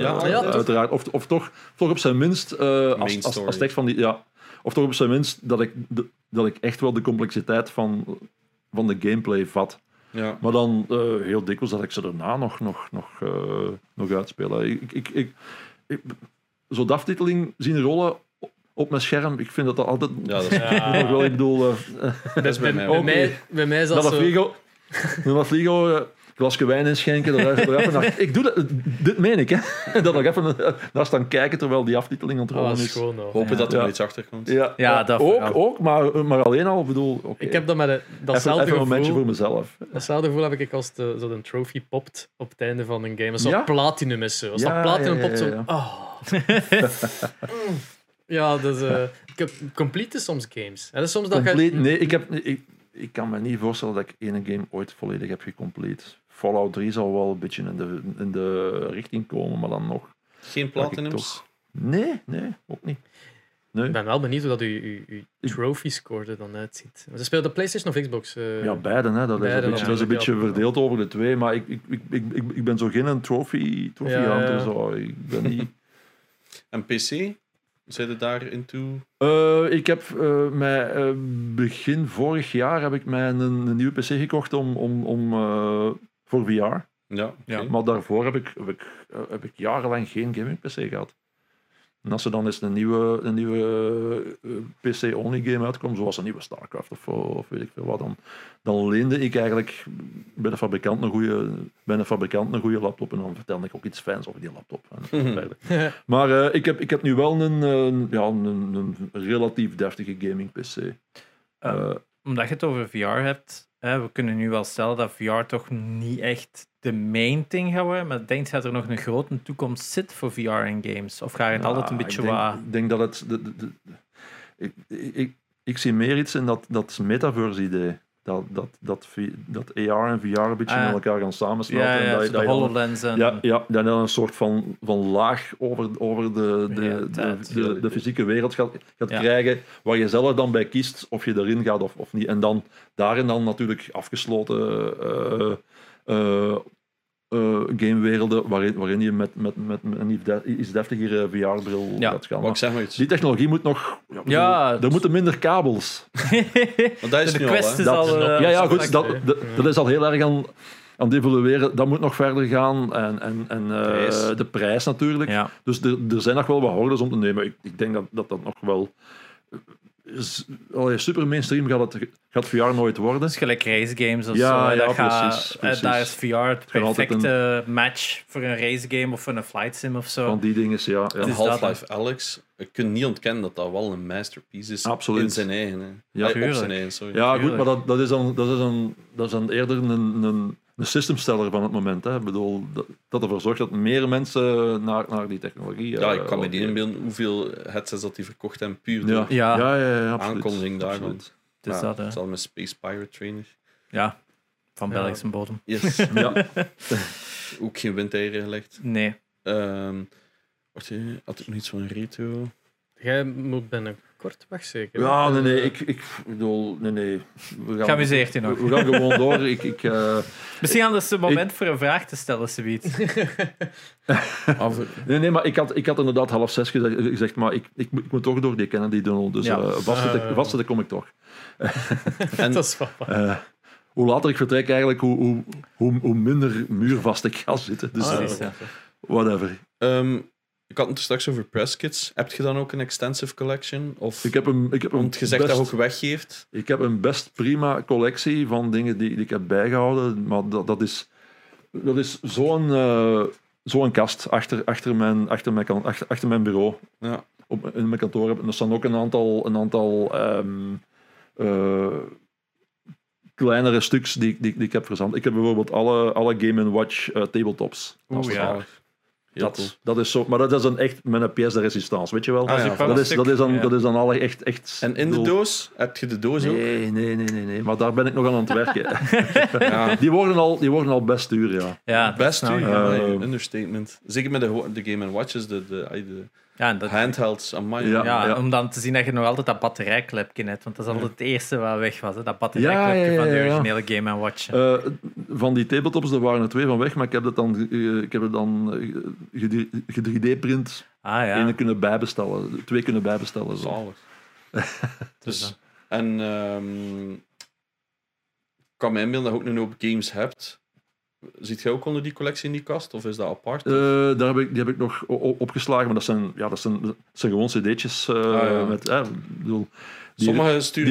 Ja, ja, toch? uiteraard. Of, of toch, toch op zijn minst, eh, als, als, als echt van die, ja, of toch op zijn minst dat ik, de- dat ik echt wel de complexiteit van, van de gameplay vat. Ja. Maar dan eh, heel dikwijls dat ik ze daarna nog, nog, nog, eh, nog uitspeel. Ik, ik, ik, ik, Zo'n aftiteling zien rollen op mijn scherm, ik vind dat dat altijd... ja, dat is, nog wel, ik bedoel... dat is bij mij Bij mij, bij mij is dat dat zo... Fligo, dat Fligo, eh, glasje wijn inschenken, even naar, ik doe dat, dit meen ik, hè. Dat nog even eh, daar staan kijken terwijl die aftiteling Oh, rollen dat is. nog. Hopen dat er Ja. iets achter komt. Ja, Ja, dat ook, vooral. ook maar, maar alleen al, ik bedoel. Ik heb dat met even, datzelfde even een momentje voor gevoel. mezelf. Datzelfde gevoel heb ik als de, zo een trophy popt op het einde van een game. Als dat Ja? platinum is. Zo. Als Ja, dat platinum ja, ja, popt, zo... ja. Oh. Ja, dat is... eh, ik heb complete soms games. En soms dat Compleet, je... nee, ik, heb, ik, ik kan me niet voorstellen dat ik ene game ooit volledig heb gecomplete. Fallout 3 zal wel een beetje in de, in de richting komen, maar dan nog. Geen platinums? toch- Nee, nee, ook niet. Nee. Ik ben wel benieuwd hoe dat uw, uw, uw Ik- trophy score er dan uitziet. Ze speelden PlayStation of Xbox? eh? Ja, beide. Hè. Dat, is Beide een beetje, dat is een beetje verdeeld over de twee, maar ik, ik, ik, ik, ik, ik ben zo geen trophy, trophy Ja, hunter. ja. Zo. Ik ben niet... En PC? Zijn er daar into? Eh, ik heb eh, mij, eh, begin vorig jaar heb ik mij een, een nieuwe PC gekocht om, om, om, eh, voor VR. Ja. Ja. Maar daarvoor heb ik, heb, ik, heb ik jarenlang geen gaming PC gehad. En als er dan eens een nieuwe, een nieuwe eh, PC-only game uitkomt, zoals een nieuwe StarCraft of, of weet ik veel wat, dan, dan leende ik eigenlijk bij de fabrikant een goede, bij een fabrikant een goede laptop en dan vertelde ik ook iets fijns over die laptop. Dergelijke. maar eh, ik, heb, ik heb nu wel een, een, ja, een, een relatief deftige gaming PC. Eh, Omdat je het over VR hebt, we kunnen nu wel stellen dat VR toch niet echt de main thing gaat worden. Maar denk je dat er nog een grote toekomst zit voor VR en games? Of ga je het Ja, altijd een beetje ik denk, wat... Ik denk dat het. De, de, de- ik, ik, ik zie meer iets in dat, dat metaverse-idee. Dat, dat, dat, dat AR en VR een beetje Ah. met elkaar gaan samensmelten. Ja, en dat, de dan- HoloLens en... ja, ja, dan een soort van, van laag over, over de, de, de, Realiteit. de, de fysieke wereld gaat, gaat Ja. krijgen, waar je zelf dan bij kiest of je erin gaat of, of niet. En dan daarin dan natuurlijk afgesloten eh, eh, gamewerelden waarin, waarin je met, met, met, met een iets de- iets deftigere VR-bril Ja, gaat gaan. Maar ik zeg maar iets. Die technologie moet nog. Ja, ik Ja, bedoel, er moeten minder kabels. Want dat is de nu al, Quest hè. is Dat- al... eh, ja, ja, goed. Dat, dat, dat is al heel erg aan, aan het evolueren. Dat moet nog verder gaan. En, en, en eh, Prijs. de prijs natuurlijk. Ja. Dus er, er zijn nog wel wat hordes om te nemen. Ik, ik denk dat, dat dat nog wel. Is- allee, super mainstream gaat, het, gaat VR nooit worden. Dat is gelijk race games of Ja, zo. ja, dat gaat- precies, eh, precies. Daar is VR het perfecte match voor een race game of voor een flight sim of zo. Van die dingen, ja. ja. Half-Life Alex, je kunt niet ontkennen dat dat wel een masterpiece is Absoluut. in zijn eigen. Hè. Ja, Allee, op tuurlijk. zijn eigen, sorry. Ja, goed, maar dat, dat, is dan, dat, is dan, dat is dan eerder een, een, een systemsteller van het moment. Hè. Ik bedoel, dat, dat ervoor zorgt dat meer mensen naar, naar die technologie. Ja, eh, ik kan me niet inbeelden hoeveel headsets dat die verkocht hebben, puur Ja, door Ja. ja, ja, ja, absoluut. aankondiging daarvan. Het is Ja, dat, hè. zal met Space Pirate Trainer. Ja, van Ja. Belgische bodem. Yes. Ja. Ook geen windeieren gelegd. Nee. Ehm wacht had ik nog iets van een retro? Jij moet binnenkort weg, zeker? Ja, nee, nee, Eh, ik, ik bedoel, nee, nee. We gaan, Geamuseerd nog. We, we gaan gewoon door. Ik, ik, eh, Misschien anders een moment voor een vraag te stellen, zoiets. Af, nee, nee, maar ik had, ik had inderdaad half zes gezegd, gezegd maar ik, ik, moet- ik moet toch door die Kennedy Tunnel. Dus Ja. vastzitten, Eh. vastzitten kom ik toch. en dat is wel. Eh, hoe later ik vertrek, eigenlijk, hoe, hoe, hoe, hoe minder muurvast ik ga zitten. Dus Ah, whatever. ehm, ik had het er straks over press kits. Heb je dan ook een extensive collection? Of Ik heb een, ik heb een want je zegt dat je ook weggeeft. Ik heb een best prima collectie van dingen die, die ik heb bijgehouden. Maar dat, dat is, dat is zo'n eh, zo'n kast achter, achter, mijn, achter, mijn, kan- achter, achter mijn bureau. Ja. Op, in mijn kantoor. heb- En er staan ook een aantal, een aantal ehm, eh, kleinere stuks die, die, die ik heb verzand. Ik heb bijvoorbeeld alle, alle Game Watch eh, tabletops. Oeh, ja. Cool. Dat, dat is zo, maar dat is dan echt met een pièce de resistance, weet je wel? Ah, ja, dat, is, dat, is dan, ja. dat is dan alle echt... echt En in de doos? Heb je de doos ook? Nee, nee, nee, nee, nee. Maar daar ben ik nog aan aan het werken. Ja. Die worden al, die worden al best duur, ja. Best ik. ja. Eh, understatement. Zeker met de, de Game Watches, de, de Ja, en dat, handhelds. Amai. Ja. ja, om dan te zien dat je nog altijd dat batterijklepje hebt. Want dat is altijd het eerste wat weg was. Hè? Dat Ja, batterijklepje ja, ja, van de originele Game Watch. Eh, van die tabletops, er waren er twee van weg, maar ik heb het dan, eh, ik heb het dan eh, ge- 3D-print ah ja. kunnen bijbestellen, twee kunnen bijbestellen. Zo. Zalig. Dus, en ehm, ik kan me inbeelden dat je ook een hoop games hebt. Ziet jij ook onder die collectie in die kast? Of is dat apart? Eh, daar heb ik, die heb ik nog opgeslagen, maar dat zijn, ja, dat zijn, dat zijn gewoon cd'tjes. eh, Ah, ja. met, eh, ik bedoel, die, Sommige sturen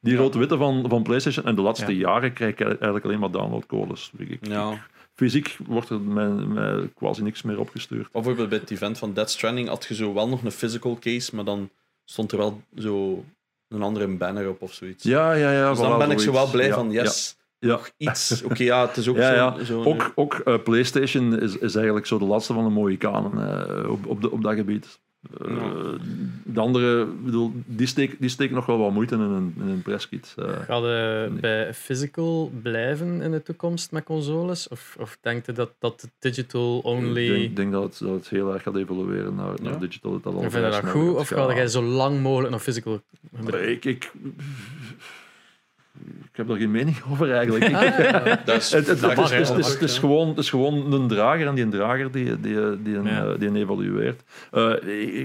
die rood-witte Ja. van, van PlayStation en de laatste Ja. jaren krijg ik eigenlijk alleen maar downloadcodes. Ja. Fysiek wordt er mij, mij quasi niks meer opgestuurd. Of bijvoorbeeld bij het event van Death Stranding had je zo wel nog een physical case, maar dan stond er wel zo een andere banner op of zoiets. Ja, ja, ja. dus dan voilà, ben ik zo wel blij Ja, van, yes, Ja, nog iets. Oké, ja, het is ook Ja, zo. ja. zo Ook, ook eh, PlayStation is, is eigenlijk zo de laatste van de mooie kanen eh, op, op, de, op dat gebied. Eh, Ja. De andere, ik bedoel, die steken die steken nog wel wat moeite in een, in een presskit. eh. Ga je bij physical blijven in de toekomst met consoles? Of, of denk je dat, dat het digital Ik only... denk, denk dat, het, dat het heel erg gaat evolueren naar, naar Ja. digital. Dat al Vind je dat goed? Of ga jij zo lang mogelijk nog physical... Ik, ik, ik heb daar geen mening over eigenlijk. Ah, ja. Dat is, Het, het, dat het is, gewoon, het is gewoon een drager en die een drager die, die, die, een, Ja. eh, die een evalueert. Eh,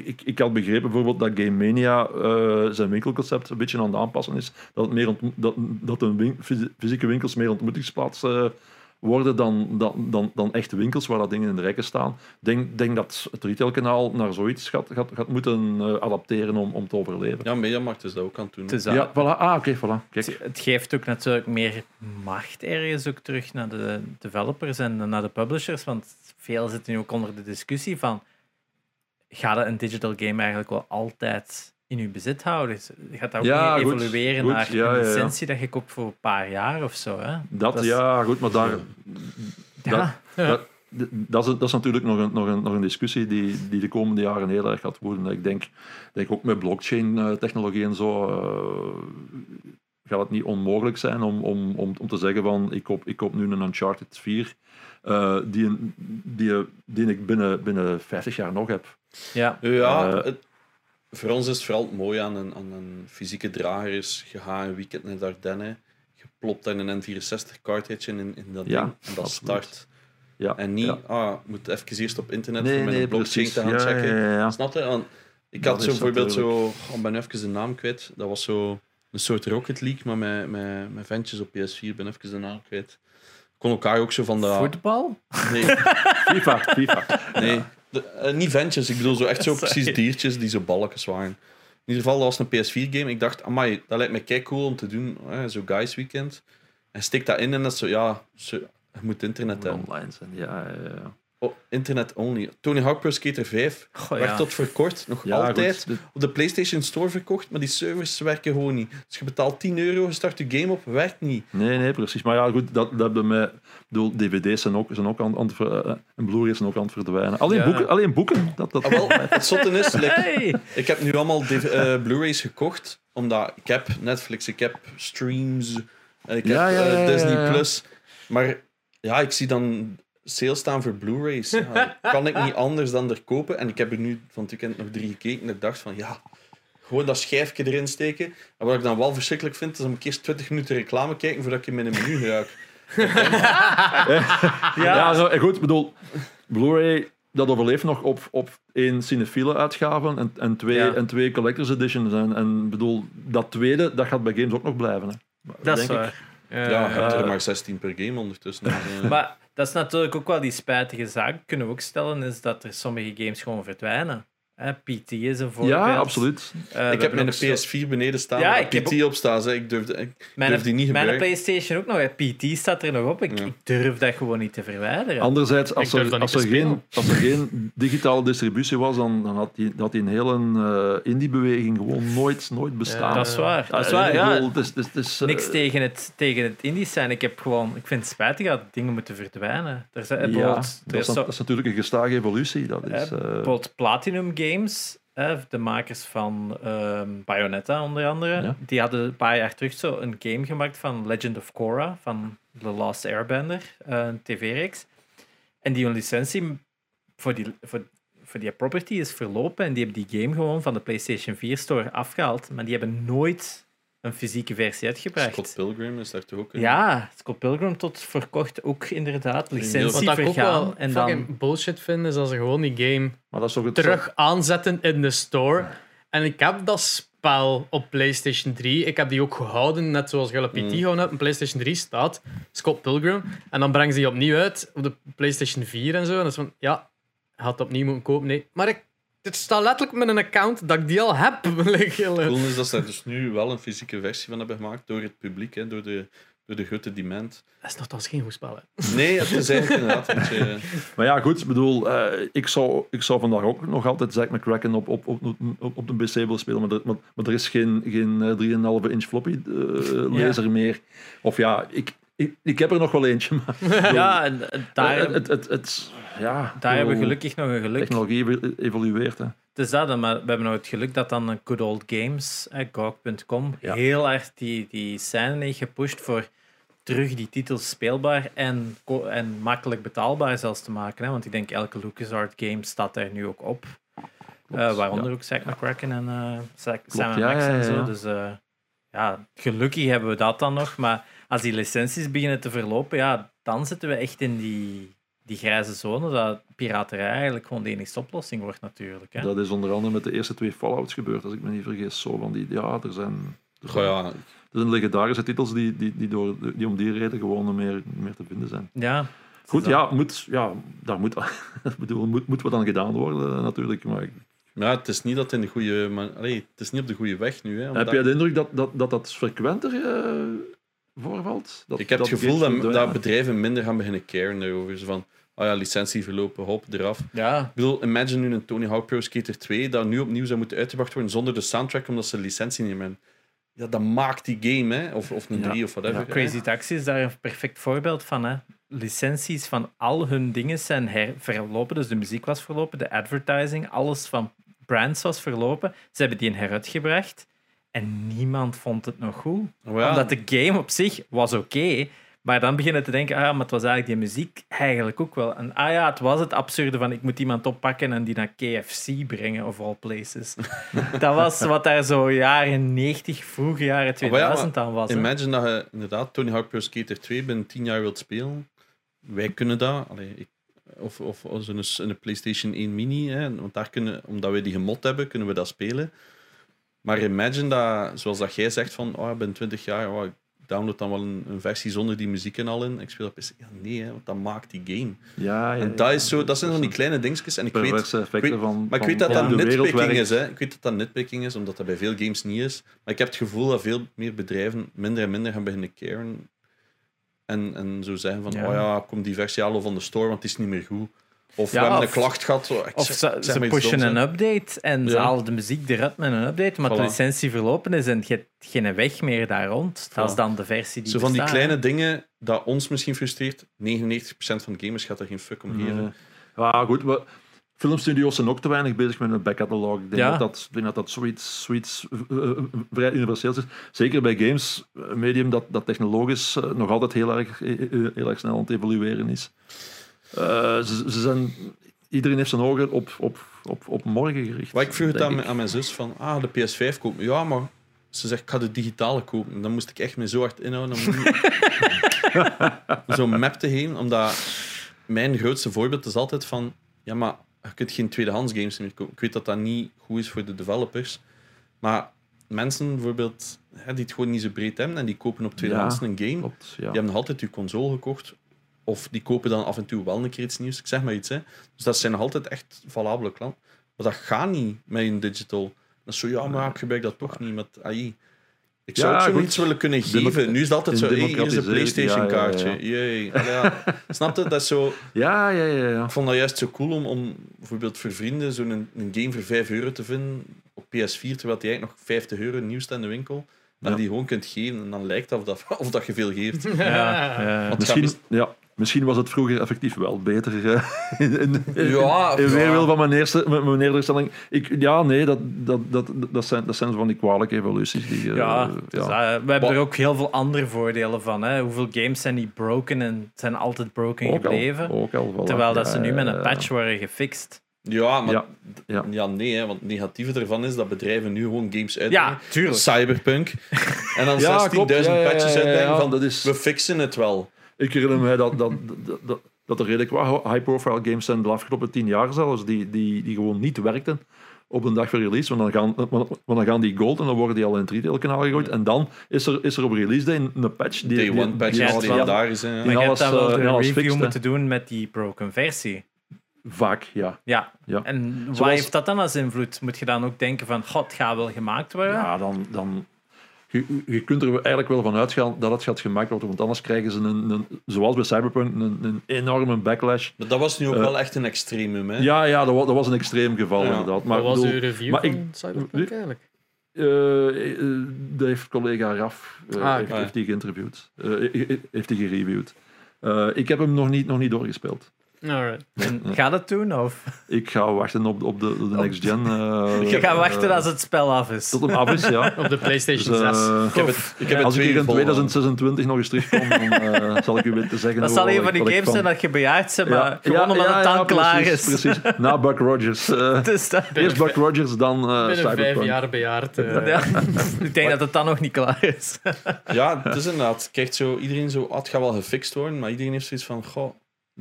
ik, ik, had begrepen bijvoorbeeld dat Game Mania eh, zijn winkelconcept een beetje aan het aanpassen is. Dat, het meer dat, dat de win- fysieke winkels meer ontmoetingsplaats eh, worden dan, dan, dan, dan echt winkels waar dat dingen in de rekken staan. Ik denk, denk dat het retailkanaal naar zoiets gaat, gaat, gaat moeten eh, adapteren om, om te overleven. Ja, Mediamarkt is dat ook aan het doen. Het, is Ja, voilà. Ah, oké, voilà. Kijk. Het- het geeft ook natuurlijk meer macht ergens ook terug naar de developers en naar de publishers. Want veel zitten nu ook onder de discussie van gaat een digital game eigenlijk wel altijd in je bezit houden? Gaat dat ook Ja, niet goed, evolueren goed, naar ja, een ja, ja. licentie dat je koopt voor een paar jaar of zo? Hè? Dat, Dat is- ja, goed, maar daar, Ja, dat, dat, dat, is, dat is natuurlijk nog een, nog een, nog een discussie die, die de komende jaren heel erg gaat worden. Ik denk, denk ook met blockchain-technologie en zo eh, gaat het niet onmogelijk zijn om, om, om, om te zeggen van ik koop, ik koop nu een Uncharted 4 eh, die, een- die, die ik binnen, binnen 50 jaar nog heb. ja. Ja, Eh, het- voor ons is het vooral het mooie aan een, aan een fysieke drager is, je gaat een weekend naar de Ardennen, je plopt daar een N64 cartridge in, in, in dat Ja, ding en dat absoluut. start. Ja, En niet, ja. ah, ik moet even eerst op internet Nee, voor mijn nee, blockchain precies. te gaan Ja, checken. ja, ja, ja. Snap je? Want ik Dat had zo is bijvoorbeeld zo, oh, ik ben even de naam kwijt, dat was zo een soort Rocket League, maar met, met, met ventjes op PS4, ik ben even de naam kwijt. Kon elkaar ook zo van de... Voetbal? Nee, FIFA, FIFA. Nee, de- eh, niet ventjes. Ik bedoel zo echt zo precies diertjes die zo balkjes waren. In ieder geval, dat was een PS4-game. Ik dacht, amai, dat lijkt me kei cool om te doen. Hè, zo Guys Weekend. En stik dat in en dat is zo, ja, zo, je moet internet hebben. Online zijn, ja, ja, ja. Oh, internet only. Tony Hawk Pro Skater 5 Goh, werd ja. tot voor kort nog Ja, altijd goed, op de PlayStation Store verkocht, maar die servers werken gewoon niet. Dus je betaalt 10 euro, je start je game op, werkt niet. Nee, nee, precies. Maar ja, goed, dat, dat hebben mij... Ik bedoel, dvd's zijn ook, zijn ook aan, aan het ver- eh, en Blu-rays zijn ook aan het verdwijnen. Alleen, Ja. boeken, alleen boeken, dat... dat Ah, wel, het zotte is, like, Hey! Ik heb nu allemaal eh, Blu-rays gekocht, omdat ik heb Netflix, ik heb streams, ik heb ja, eh, ja, ja, Disney ja. Plus. Maar ja, ik zie dan sales staan voor Blu-rays. Ja, kan ik niet anders dan er kopen? En ik heb er nu van het weekend nog drie gekeken en ik dacht van ja, gewoon dat schijfje erin steken. En wat ik dan wel verschrikkelijk vind, is om ik eerst 20 minuten reclame kijken voordat ik in mijn menu raak. Ja, zo, en goed, ik bedoel, Blu-ray, dat overleeft nog op, op één cinefiele uitgave en, en, twee, Ja. en twee collector's editions. En, en bedoel, dat tweede, dat gaat bij games ook nog blijven. Hè. Dat is Denk ik. waar. Ja, je hebt er eh, maar 16 per game ondertussen. Dus, eh, Maar dat is natuurlijk ook wel die spijtige zaak, kunnen we ook stellen, is dat er sommige games gewoon verdwijnen. PT is een voorbeeld. Ja, absoluut. Eh, ik heb mijn ook zo- PS4 beneden staan, Ja, waar ik heb PT op staat. hè. Ik durf, ik Mijn, durf die niet mijn gebruiken. PlayStation ook nog. hè. PT staat er nog op. Ik, Ja. ik durf dat gewoon niet te verwijderen. Anderzijds, als er, dat als, er geen, als er geen digitale distributie was, dan, dan had die, had die een hele eh, indie-beweging gewoon nooit, nooit bestaan. dat is waar. Dat is Eh, waar, ik ja. bedoel, het is- is- het is, eh, Niks tegen het, tegen het indies zijn. Ik, heb gewoon, ik vind het spijtig dat dingen moeten verdwijnen. Er zijn, Ja, bijvoorbeeld- er dat is, is zo- dat is natuurlijk een gestage evolutie. Dat is, Bijvoorbeeld Platinum Games, hè, de makers van ehm, Bayonetta onder andere, Ja. die hadden een paar jaar terug zo een game gemaakt van Legend of Korra, van The Last Airbender, eh, een tv-reeks. En die hun licentie voor die, voor, voor die property is verlopen en die hebben die game gewoon van de PlayStation 4 Store afgehaald, maar die hebben nooit een fysieke versie uitgebracht. Scott Pilgrim is daar toch ook in? Ja, Scott Pilgrim tot verkocht ook inderdaad Wat licentie ik ook vergaan. wel En dan, bullshit vind, is als ze gewoon die game maar dat is toch het terug aanzetten in de store. En ik heb dat spel op PlayStation 3. Ik heb die ook gehouden, net zoals je PT Mm. gehouden hebt. Op PlayStation 3 staat Scott Pilgrim. En dan brengen ze die opnieuw uit op de PlayStation 4 en zo. En dat is van, ja, had opnieuw moeten kopen. Nee, maar ik, het staat letterlijk met een account dat ik die al heb. Het cool is dat ze daar dus nu wel een fysieke versie van hebben gemaakt door het publiek, hè, door, de, door de grote demand. dat is nogthans geen goed spel. Hè. Nee, het is eigenlijk inderdaad. Maar ja, goed, ik bedoel, eh, ik, zou, ik zou vandaag ook nog altijd Zack McCracken op, op, op, op, op de PC willen spelen, maar er, maar, maar er is geen, geen eh, 3,5 inch floppy eh, laser meer. Of ja, ik, ik, ik heb er nog wel eentje, maar ja, en, en daar, het, het, het, het- ja, daar hebben we gelukkig nog een geluk. Technologie evo- evolueert. Hè. Het is dat, maar we hebben nog het geluk dat dan Good Old Games, eh, GOG.com, Ja. heel erg die, die scène heeft gepusht voor terug die titels speelbaar en, en makkelijk betaalbaar zelfs te maken. Hè? Want ik denk elke LucasArts game staat daar nu ook op. Eh, waaronder ook Zack McCracken en eh Zack, ja, Max en zo. Dus eh, ja, gelukkig hebben we dat dan nog. Maar als die licenties beginnen te verlopen, ja, dan zitten we echt in die, die grijze zone. Dat piraterij eigenlijk gewoon de enige oplossing wordt natuurlijk. Hè? Dat is onder andere met de eerste twee Fallouts gebeurd, als ik me niet vergis. Zo van die, ja, er zijn, Goh, ja, Dat zijn legendarische titels die, die, die, door, die om die reden gewoon meer, meer te vinden zijn. Ja. Goed, ja, moet, ja daar moet, bedoel, moet, moet wat aan gedaan worden natuurlijk. Maar Maar ja, het is niet dat het in de goede, maar, allee, het is niet op de goede weg nu. Hè, heb jij de indruk dat dat, dat, dat frequenter eh, voorvalt? Dat, ik heb het gevoel dat, dat bedrijven minder gaan beginnen caren daarover. Zo van, oh ja, licentie verlopen, hop, eraf. Ja. Ik bedoel, imagine nu een Tony Hawk Pro Skater 2 dat nu opnieuw zou moeten uitgebracht worden zonder de soundtrack, omdat ze licentie niet meer hebben. Ja, dat maakt die game, hè. Of, of een Ja. 3 of whatever. Ja. Crazy Taxi is daar een perfect voorbeeld van. Hè. Licenties van al hun dingen zijn her- verlopen. Dus de muziek was verlopen, de advertising, alles van brands was verlopen. Ze hebben die heruitgebracht en niemand vond het nog goed. Oh ja. Omdat de game op zich was oké. maar dan beginnen te denken, ah, ja, maar het was eigenlijk die muziek eigenlijk ook wel. En ah ja, het was het absurde van ik moet iemand oppakken en die naar KFC brengen, of all places. dat was wat daar zo jaren 90, vroege jaren Oh, maar ja, 2000 aan was. Imagine dat je inderdaad Tony Hawk Pro Skater 2 binnen 10 jaar wilt spelen. Wij kunnen dat. Allee, ik, of of als een, een PlayStation 1 Mini, hè, want daar kunnen, omdat wij die gemod hebben, kunnen we dat spelen. Maar imagine dat, zoals dat jij zegt, van oh, binnen 20 jaar, oh, ik download dan wel een, een versie zonder die muziek en al in. Ik speel op PC. Ja, nee, hè, want dat maakt die game. Ja, ja, En ja. dat, is zo, dat zijn van die kleine dingetjes. En ik weet, van. maar ik weet dat dat nitpicking is. Hè. Ik weet dat dat nitpicking is, omdat dat bij veel games niet is. Maar ik heb het gevoel dat veel meer bedrijven minder en minder gaan beginnen caren. En, en zo zeggen van, oh ja, kom die versie halen van de store, want het is niet meer goed. Of Ja, we hebben of- een klacht gehad. ik Of zeg- ze, zeg maar pushen een update en ze halen de muziek eruit met een update, maar de licentie verlopen is en je hebt geen weg meer daar rond. Dat is dan de versie die Zo van die kleine dingen dat ons misschien frustreert. 99% van de gamers gaat er geen fuck om geven. Nee. Ja, goed. We, filmstudio's zijn ook te weinig bezig met een backcatalog. Ik denk Ja. dat dat, denk dat, dat zoiets, zoiets eh, eh, vrij universeels is. Zeker bij games, een medium dat, dat technologisch eh, nog altijd heel erg, eh, eh, heel erg snel aan het evolueren is. Eh, ze, ze zijn, iedereen heeft zijn ogen op, op, op, op morgen gericht. Maar ik vroeg het aan, ik. mijn- aan mijn zus van, ah, de PS5 kopen. Ja, maar ze zegt, ik ga de digitale kopen. En dan moest ik echt me zo hard inhouden om zo'n map te heen. Omdat mijn grootste voorbeeld is altijd van, ja, maar je kunt geen tweedehands games meer kopen. Ik weet dat dat niet goed is voor de developers. Maar mensen bijvoorbeeld, hè, die het gewoon niet zo breed hebben en die kopen op tweedehands Ja. een game. Klopt, ja. Die hebben nog altijd uw console gekocht. Of die kopen dan af en toe wel een keer iets nieuws. Ik zeg maar iets. Hè. Dus dat zijn nog altijd echt valabele klanten. Maar dat gaat niet met een digital. Dat is zo, ja, maar ik gebruik dat toch niet met AI. Ik zou Ja, goed. zoiets willen kunnen geven. Nu is het altijd zo, hey, hier is een democratisering, PlayStation ja, ja, ja. Snap je? Dat is zo... Ja, ja, ja. ja. Ik vond dat juist zo cool om, om bijvoorbeeld voor vrienden zo'n een, een game voor 5 euro te vinden op PS4, terwijl die eigenlijk nog 50 euro nieuw staat in de winkel. Dat je die gewoon kunt geven en dan lijkt het of dat, of dat je veel geeft. Ja, Misschien, ja, misschien was het vroeger effectief wel beter. eh, in, Ja, in weerwil van mijn, eerste, mijn mijn. Ik, ja, nee, dat, dat, dat, dat, zijn, dat zijn van die kwalijke evoluties. Die, eh, Ja, ja. dus, eh, we hebben er ook heel veel andere voordelen van. Hè. Hoeveel games zijn niet broken en zijn altijd broken ook al, gebleven? ook al, voilà. Terwijl dat ze nu met een patch worden gefixt. Ja, maar Ja, ja, ja. nee, hè, want het negatieve ervan is dat bedrijven nu gewoon games uitbrengen. Ja, tuurlijk. Cyberpunk. En dan 16.000 Ja, klopt. Ja, ja, ja, patches ja, ja, uitbrengen ja, van dat is- we fixen het wel. Ik herinner me dat, dat, dat, dat, dat er redelijk wat high-profile games zijn de afgelopen tien jaar zelfs, die, die, die gewoon niet werkten op een dag van release. Want dan, gaan, want want dan gaan die gold en dan worden die al in het retailkanaal gegooid. En dan is er, is er op release day een patch. Die, Day die- one patch die is. Hè, ja. Die Maar je hebt alles, dan wel eh, de die alles review fixt, hè. moeten doen met die broken versie. Vaak, ja. Ja. Ja. En Zoals- heeft dat dan als invloed? Moet je dan ook denken van, god, het gaat wel gemaakt worden? Ja, dan... dan je, je kunt er eigenlijk wel van uitgaan dat het gaat gemaakt worden, want anders krijgen ze, een, een, zoals bij Cyberpunk, een, een enorme backlash. Maar dat was nu ook Eh, wel echt een extremum. Hè. Ja, ja dat, was, dat was een extreem geval Ja. inderdaad. Maar, Wat was uw review maar van ik- Cyberpunk eigenlijk? Eh, dat heeft collega Raf eh, Ah, heeft, die geïnterviewd. Eh, heeft die gereviewd. Eh, ik heb hem nog niet, nog niet doorgespeeld. Alright. En gaat het doen? Of? Ik ga wachten op, op de, op de next gen. eh, Je gaat wachten eh, als het spel af is. Tot hem af is, ja. Op de Dus, PlayStation eh, 6. Ik heb het, ik heb het als ik hier in vol- 2026 nog eens terugkom, dan eh, zal ik u weten zeggen. Dat zal een van die games zijn dat je bejaard bent, maar Ja, gewoon ja, omdat ja, het dan ja, klaar precies, is. Precies. Na Buck Rogers. eh, Dus dat- eerst Buck Rogers, dan eh Binnen vijf Cyberpunk. jaar bejaard. eh. ja. Ik denk dat het dan nog niet klaar is. Ja, het is inderdaad. Krijgt zo, iedereen zo, ah, het gaat wel gefixt worden, maar iedereen heeft zoiets van, goh,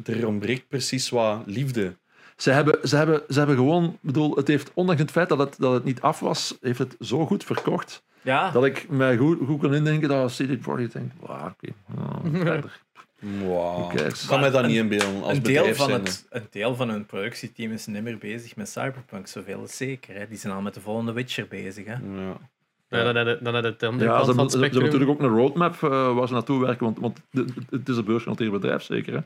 er ontbreekt precies wat liefde. Ze hebben, ze, hebben, ze hebben gewoon, bedoel, het heeft, ondanks het feit dat het, dat het niet af was, heeft het zo goed verkocht. Ja, dat ik mij goed, goed kan indenken dat als CD Projekt denkt, wow, oké, nou, verder. Wow. Ik kan mij dat Een- niet inbeelden als een deel, van het, een deel van hun productieteam is niet meer bezig met Cyberpunk, zoveel is zeker. Hè. Die zijn al met de volgende Witcher bezig. Hè. Ja. Ja, dan heb je- dan Ja, kant ze van hebben, het ze, ze hebben natuurlijk ook een roadmap eh, waar ze naartoe werken, want, want het, het is een beursgenoteerd bedrijf, zeker. Hè?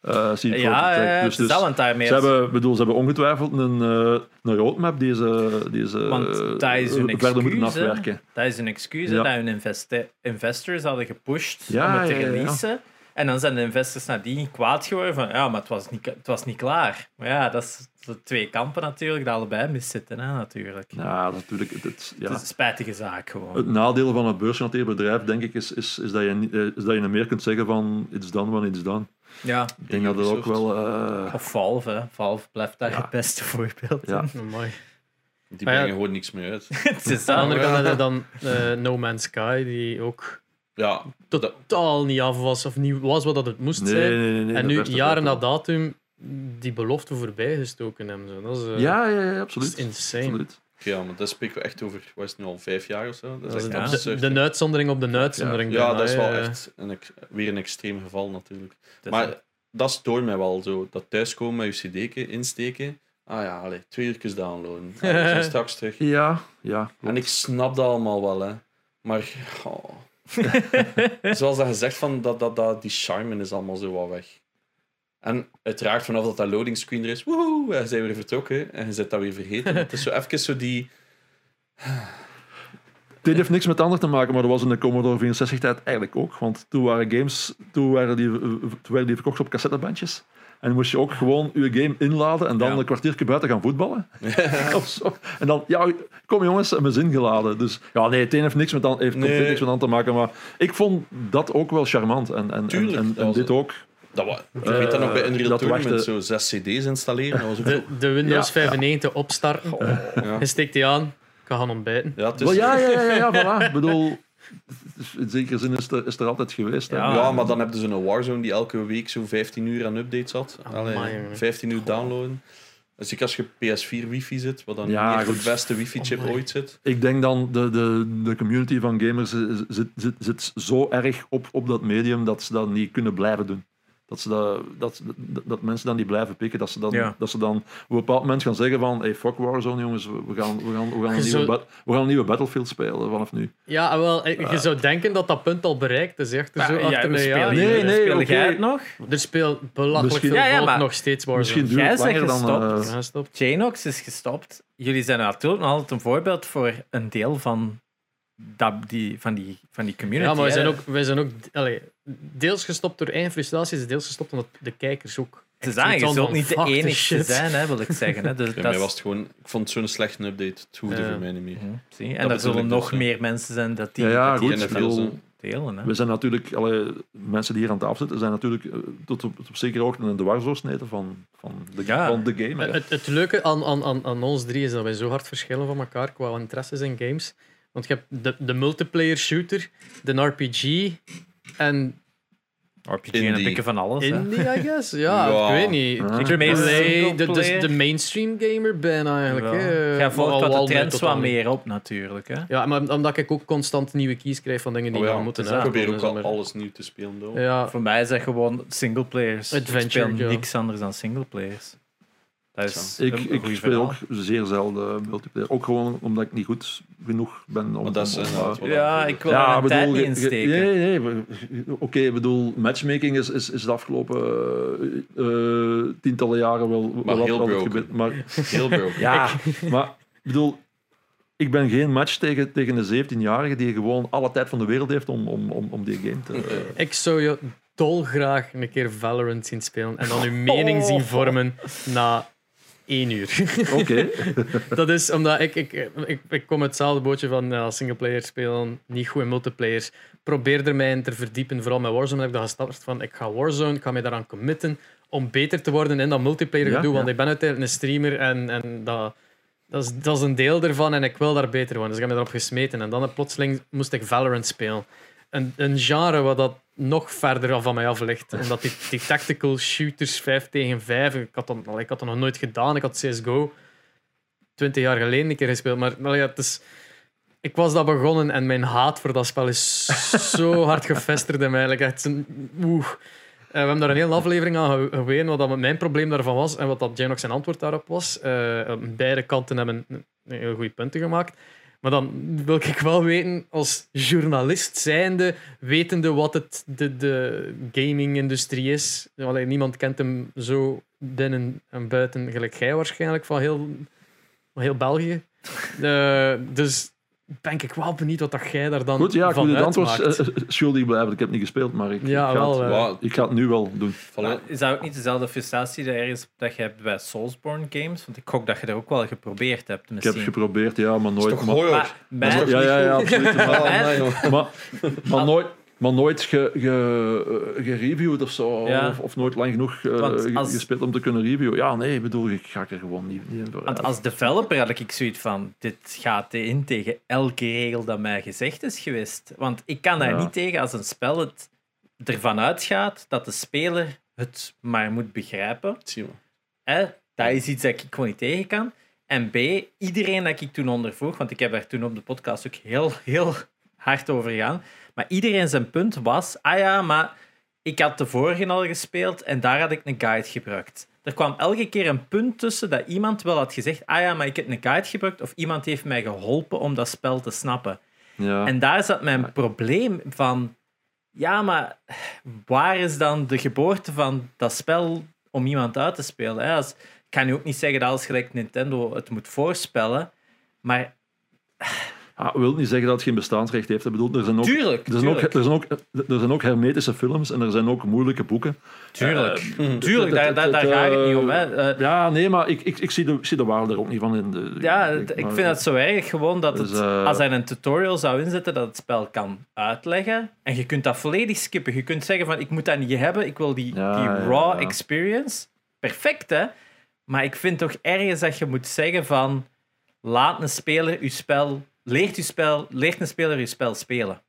Eh, CD Ja, ja, Red. het is dat, Ze hebben, bedoel, ze hebben ongetwijfeld een, eh, een roadmap die ze, die ze Want eh, dat is moeten excuus, hè. afwerken. Dat is een excuus Ja. dat hun investe- investors hadden gepusht Ja, om het te releasen. En dan zijn de investors nadien kwaad geworden van ja, maar het was niet, het was niet klaar. Maar ja, dat is de twee kampen natuurlijk, die allebei miszitten hè, natuurlijk. Ja, natuurlijk. Het, het- ja. Het is een spijtige zaak gewoon. Het nadeel van een beursgenoteerd bedrijf, denk ik, is, is, is, dat je, niet- eh, is dat je meer kunt zeggen van it's done when it's done. Ja, Ik denk dat het ook wel... eh, of Valve. Hè. Valve blijft daar Ja. het beste voorbeeld Ja. in. Oh, mooi. Die ja. brengen gewoon niks meer uit. het is Aan de dat. andere kant dan eh, No Man's Sky, die ook Ja, dat, totaal niet af was of niet was wat dat het moest nee, zijn. nee, nee, nee, en dat nu, jaren na datum, die belofte voorbij gestoken hebben. Zo. Dat is, eh, Ja, ja, ja, dat absoluut. is insane. absoluut. Ja, maar dat spreken we echt over, wat is het nu al, vijf jaar of zo? Dat is is echt Ja. absurd. de, de uitzondering op de uitzondering. ja, dat is wel echt een, weer een extreem geval natuurlijk. Dat is- Maar dat stoort mij wel zo. Dat thuiskomen met je cd'tje insteken. Ah ja, allee, twee uurtjes downloaden. Ah, we zijn straks terug. Ja, ja. En ik snap dat allemaal wel, hè. Maar, oh. zoals dat gezegd, van, dat, dat, dat, die charme is allemaal zo wat weg. En uiteraard, vanaf dat dat loading screen er is, woehoe, zijn we weer vertrokken. En je zit dat weer vergeten. Het is zo even zo die... Dit heeft niks met het ander te maken, maar dat was in de Commodore 64-tijd eigenlijk ook. Want toen waren games, toen waren die, toen werden die verkocht op cassettebandjes. En dan moest je ook gewoon je game inladen en dan Ja. een kwartiertje buiten gaan voetballen. of zo. En dan, ja, kom jongens, mijn zin geladen. Dus ja, nee, het een heeft niks met, heeft Nee. niks met aan te maken. Maar ik vond dat ook wel charmant. En, en, Tuurlijk, en, dit ook. Dat wa- ik weet dat nog bij Eh, Unreal Tournament, zo zes cd's installeren. Dat was ook De, zo- de Windows Ja, 95 opstarten. ja. Je steekt die aan, ik ga gaan ontbijten. Ja, is- Wel, ja, ja, ja, ja, voilà. Ik bedoel, in zekere zin is er, is er altijd geweest. hè. Ja. Ja, maar dan heb je zo'n Warzone die elke week zo 15 uur aan updates had. Allee, Amai, jongen. 15 uur downloaden. Dus ik als je PS4 wifi zit, wat dan Ja, niet het beste wifi-chip ooit zit. Ik denk dan de, de, de community van gamers is- zit, zit, zit zo erg op, op dat medium dat ze dat niet kunnen blijven doen. Dat, ze dat, dat, dat, dat mensen dan niet blijven pikken. Dat ze dan, Ja. dat ze dan op een bepaald moment gaan zeggen van hey, fuck Warzone jongens, we gaan, we gaan, we gaan, een, Zo- nieuwe, we gaan een nieuwe Battlefield spelen vanaf nu. Ja, wel, eh, je zou denken dat dat punt al bereikt is. Echt er zo Maar, achter ja, je- Nee, nee, speel jij het nog? Er speelt belachelijk Misschien- veel Ja, ja, maar- nog steeds Warzone. Misschien Jij het bent langer dan... gestopt. eh, Ja, is gestopt. Jullie zijn natuurlijk nog altijd een voorbeeld voor een deel van, dat, die, van, die, van die community. Ja, maar wij zijn ook, wij zijn ook allee, deels gestopt door eigen frustraties, deels gestopt omdat de kijkers ook. Het is je zult van, niet de shit. zijn, hè, wil ik zeggen. Hè. Dus dat mij was het gewoon... Ik vond het zo'n slechte update. Het hoefde Ja. voor mij niet meer. Hm, zie, en er zullen nog dus, ja. meer mensen zijn dat die, Ja, dat die goed. Zo. delen. Hè. we zijn natuurlijk, allee, mensen die hier aan tafel zitten, zijn natuurlijk eh, tot op, tot op zekere hoogte een dwarsdoorsnede van, van, de, Ja. van de game. hè. Het, het leuke aan, aan, aan, aan ons drie is dat wij zo hard verschillen van elkaar qua interesses in games. Want je hebt de, de multiplayer shooter, de RPG en RPG Indie. en een pikken van alles. hè. indie, I guess. Ja, Ja. ik weet niet. Ja. A, de, de, de mainstream gamer bijna eigenlijk. Ja. hè. Jij volgt wat wel de trends wat meer op, natuurlijk. Hè. Ja, maar omdat ik ook constant nieuwe keys krijg van dingen die Oh ja, moeten is Ik probeer ook al alles nieuw te spelen. Ja, Voor mij is dat gewoon singleplayers. Ik Adventure, speel ja. niks anders dan singleplayers. Is Ik, ik speel verhaal. ook zeer zelden multiplayer. Ook gewoon omdat ik niet goed genoeg ben om... Maar dat is om- om, inderdaad eh, Ja, ik wil daar mijn tijd niet insteken. Nee, nee. Oké, ik bedoel, matchmaking is, is, is de afgelopen eh, eh, tientallen jaren wel, wel heel altijd broken. Maar Heel broken. ja, maar ik bedoel, ik ben geen match tegen, tegen een 17-jarige die gewoon alle tijd van de wereld heeft om, om, om, om die game te... eh, ik zou je dolgraag een keer Valorant zien spelen en dan uw mening zien vormen na één uur. Oké. dat is omdat ik, ik, ik, ik kom hetzelfde bootje van ja, singleplayer spelen, niet goed in multiplayers. Probeer er mij in te verdiepen, vooral met Warzone heb ik dat gestart van ik ga Warzone, ik ga mij daaraan committen om beter te worden in dat multiplayer Ja, gedoe, want ja. ik ben uiteindelijk een streamer en, en dat, dat, is, dat is een deel ervan en ik wil daar beter worden. Dus ik heb me erop gesmeten en dan plotseling moest ik Valorant spelen. Een, een genre wat dat nog verder van mij af ligt. Omdat die, die tactical shooters 5 tegen 5, ik had, dat, ik had dat nog nooit gedaan. Ik had CSGO 20 jaar geleden een keer gespeeld. Maar, maar ja, het is, ik was dat begonnen en mijn haat voor dat spel is zo hard gevestigd in mij. Like echt een, oeh. Eh, we hebben daar een hele aflevering aan ge- geweten wat dat mijn probleem daarvan was en wat dat zijn antwoord daarop was. Eh, beide kanten hebben heel goede punten gemaakt. Maar dan wil ik wel weten, als journalist zijnde, wetende wat het, de, de gaming-industrie is. Allee, niemand kent hem zo binnen en buiten, gelijk jij waarschijnlijk, van heel, heel België. Eh, dus ben ik wel benieuwd wat dat jij daar dan Goed, ja, ik van moet het antwoord uitmaakt. eh, eh, schuldig blijven. Ik heb niet gespeeld, maar ik, Ja, ik, ga, wel, het, eh. Ik ga het nu wel doen. Voilà. is dat ook niet dezelfde frustratie dat, ergens, dat je hebt bij Soulsborne games? Want ik gok dat je dat ook wel geprobeerd hebt. Ik heb Misschien. het geprobeerd, ja, maar is nooit. toch Maar, is ja, ja, ja, absoluut. Maar, maar nooit, maar nooit ge, ge, eh, gereviewd of zo. Ja. Of, of nooit lang genoeg eh, ge- als- gespeeld om te kunnen reviewen. Ja, nee, ik bedoel, ik ga er gewoon niet, niet in vooruit. Want als developer had ik zoiets van: dit gaat in tegen elke regel dat mij gezegd is geweest. Want ik kan daar Ja. niet tegen als een spel het ervan uitgaat dat de speler het maar moet begrijpen. Zie. Hè? Dat is iets dat ik gewoon niet tegen kan. En B, iedereen dat ik toen ondervroeg, want ik heb daar toen op de podcast ook heel, heel hard over gegaan. Maar iedereen zijn punt was: ah ja, maar ik had de vorige al gespeeld en daar had ik een guide gebruikt. Er kwam elke keer een punt tussen dat iemand wel had gezegd: ah ja, maar ik heb een guide gebruikt, of iemand heeft mij geholpen om dat spel te snappen. ja. En daar zat mijn probleem van. Ja, maar waar is dan de geboorte van dat spel om iemand uit te spelen? Hè? Als, ik kan nu ook niet zeggen dat als gelijk Nintendo het moet voorspellen, maar Ah, wil niet zeggen dat het geen bestaansrecht heeft. Ik bedoel, er zijn ook, tuurlijk, er zijn ook, er zijn ook, er zijn ook hermetische films en er zijn ook moeilijke boeken. tuurlijk, Eh, tuurlijk daar, daar, daar ga ik het niet om. Hè. Eh, Ja, nee, maar ik, ik, ik, zie, de, ik zie de waarde er ook niet van in. De, ja, ik- vind het zo erg gewoon dat Dus, het, eh, als hij een tutorial zou inzetten, dat het spel kan uitleggen. En je kunt dat volledig skippen. Je kunt zeggen van, ik moet dat niet hebben, ik wil die, Ja, die raw ja. experience. Perfect, hè? Maar ik vind toch ergens dat je moet zeggen van, laat een speler uw spel, leert, uw spel, leert een speler uw spel spelen.